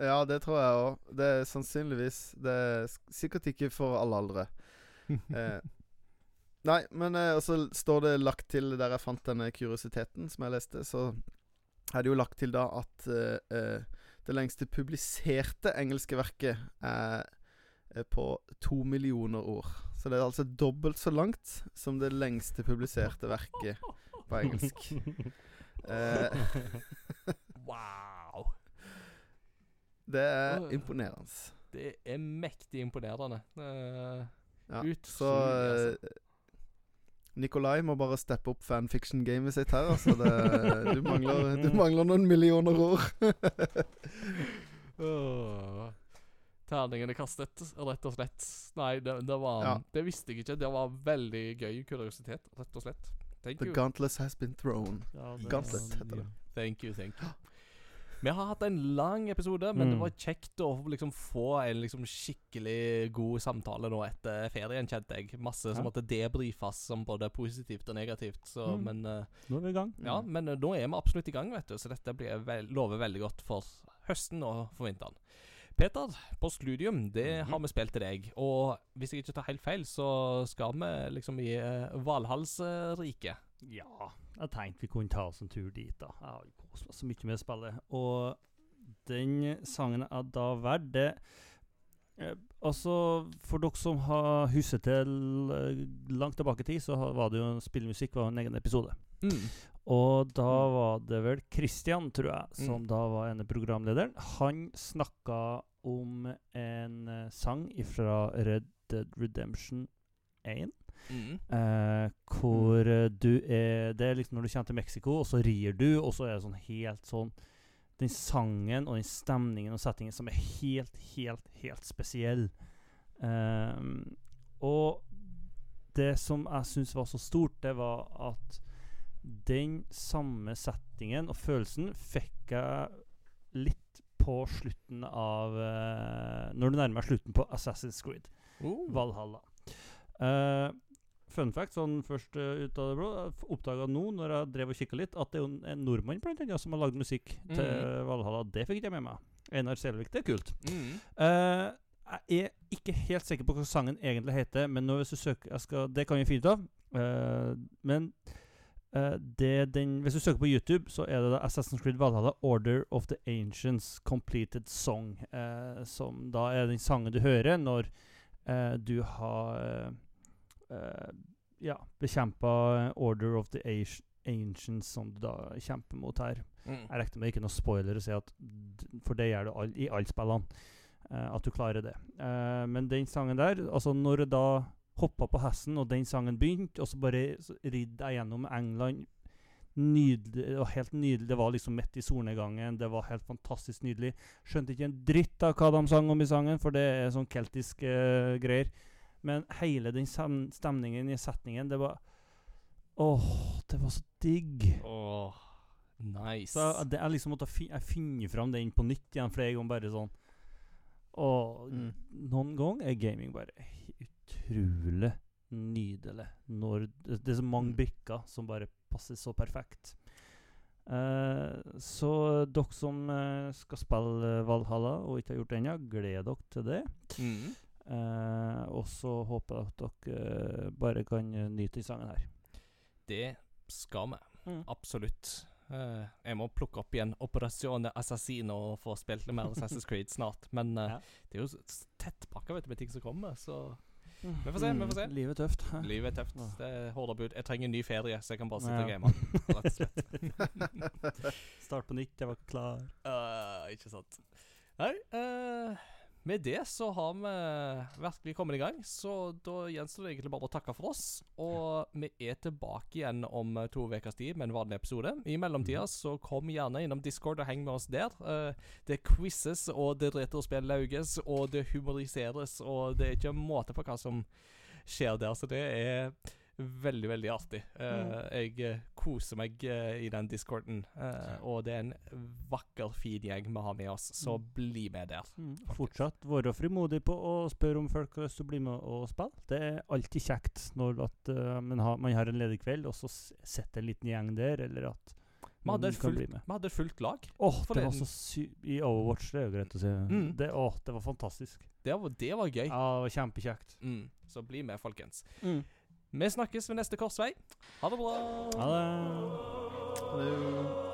Ja, det tror jeg òg. Det er sannsynligvis Det er sikkert ikke for alle aldre. Eh, nei, men eh, så står det lagt til Der jeg fant denne kuriositeten som jeg leste, så er det jo lagt til da at eh, eh, det lengste publiserte engelske verket er eh, på to millioner ord. Så det er altså dobbelt så langt som det lengste publiserte verket på engelsk. Eh, Wow. det er imponerende. Det er mektig imponerende. Eh, Ja, Utrolig, så altså. eh, Nikolai må bare steppe opp fanfiction-gamet sitt her. Altså det, du, mangler, du mangler noen millioner ord. Åh. Terningen er kastet, rett og slett. Nei, det, det var Ja. Det visste jeg ikke. Det var veldig gøy kuriositet, rett og slett. Thank The you. Gauntless has been thrown. Ja, Gauntlet heter det. Thank you, thank you. Vi har hatt en lang episode, men det Mm. var kjekt å liksom få en liksom skikkelig god samtale nå etter ferien, kjente jeg. Masse som Ja. måtte debrifes som både positivt og negativt. Så, Mm. Men eh, Nå er vi i gang. ja, men eh, nå er vi absolutt i gang, vet du. Så dette blir vel, lover veldig godt for høsten og for vinteren. Peter, på Studium, det -hmm. har vi spilt til deg. Og hvis jeg ikke tar helt feil, så skal vi liksom i uh, Valhallsriket. Ja, jeg tenkte vi kunne ta oss en tur dit, da. Jeg har jo kost meg så mye med spillet. Og den sangen jeg da valgte det eh, Altså, for dere som har huset til eh, langt tilbake i tid, så var det jo spillmusikk var en egen episode. Og da var det vel Christian, tror jeg, som Mm. da var ene programlederen. Han snakka om en eh, sang fra Red Dead Redemption 1. Mm. Eh, hvor eh, du er Det er liksom når du kommer til Mexico, og så rir du, og så er det sånn helt sånn Den sangen og den stemningen og settingen som er helt, helt, helt spesiell. Ehm, og det som jeg syns var så stort, det var at den samme settingen og følelsen fikk jeg litt på slutten av uh, Når du nærmer deg slutten på Assassin's Creed. Oh. Valhalla. Eh, fun fact, sånn først uh, ut av det blå, jeg oppdaga nå når jeg drev og kikka litt, at det er jo en, nordmann blant annet som har lagd musikk til Mhm. Valhalla. Det fikk jeg med meg. Einar Selvik, det er kult. Mm. Uh, jeg er ikke helt sikker på hva sangen egentlig heter, men nå hvis du søker jeg skal, Det kan vi finne ut av. Uh, men eh, det den, hvis du søker på YouTube, så er det da Assassin's Creed Valhalla Order of the Ancients Completed Song. eh, som da er den sangen du hører når eh, du har eh, eh, ja, bekjempa Order of the Ancients, som du da kjemper mot her. Mm. Jeg regner med ikke noe spoiler å si at For det gjør du all, i alle spillene. Uh, at du klarer det. Uh, men den sangen der Altså, når jeg da hoppa på hesten, og den sangen begynte, og så bare ridde jeg gjennom England Nydelig. Det var helt nydelig. Det var liksom midt i solnedgangen. Det var helt fantastisk nydelig. Skjønte ikke en dritt av hva de sang om i sangen, for det er sånn keltiske uh, greier. Men hele den stemningen i setningen, det var Åh, det var så digg. Åh, nice. Så det jeg liksom måtte fi jeg finne fram den på nytt igjen flere ganger, bare sånn Og Mm. noen ganger er gaming bare utrolig nydelig. Når det, det er så mange Mm. brikker som bare passer så perfekt. Uh, så dere som uh, skal spille Valhalla og ikke har gjort det ennå, gled dere til det. Mm. Eh, og så håper jeg at dere eh, bare kan eh, nyte den sangen her. Det skal vi. Mm. Absolutt. Eh, jeg må plukke opp igjen Operasjone Assassino og få spilt litt mer Assassin's Creed snart. Men eh, Ja. det er jo tett vet du, med ting som kommer, så Vi får se, vi får se. Mm, Livet er tøft. livet er tøft. Ja. Det er hårda bud. Jeg trenger en ny ferie, så jeg kan bare sitte Ja. og game. Rett og slett. Start på nytt, jeg var klar. Uh, ikke sant. Nei, eh, med det så har vi virkelig kommet i gang. Så da gjenstår det egentlig bare å takke for oss. Og vi er tilbake igjen om to ukers tid med en vanlig episode. I mellomtida så kom gjerne innom Discord og heng med oss der. Eh, det quizzes, og det retrospill lauges, og det humoriseres, og det er ikke en måte på hva som skjer der. Så det er veldig, veldig artig. Eh, Jeg eh, koser meg uh, i den discorden, uh, og det er en vakker, fin gjeng vi har med oss, så bli med der. Mm. Fortsatt være frimodig på å spørre om folk har lyst til å bli med og spille. Det er alltid kjekt når at, man, har, man har en ledig kveld, og så sitter en liten gjeng der, eller at Vi hadde et fullt, lag. Åh, for det var så sy... I Overwatch, det er jo greit å si. Mm. Det, åh, det var fantastisk. Det var, det var gøy. Ja, det var kjempekjekt. Mm. Så bli med, folkens. Mm. Vi snakkes ved neste korsvei. Ha det bra. Ha det. Hallo.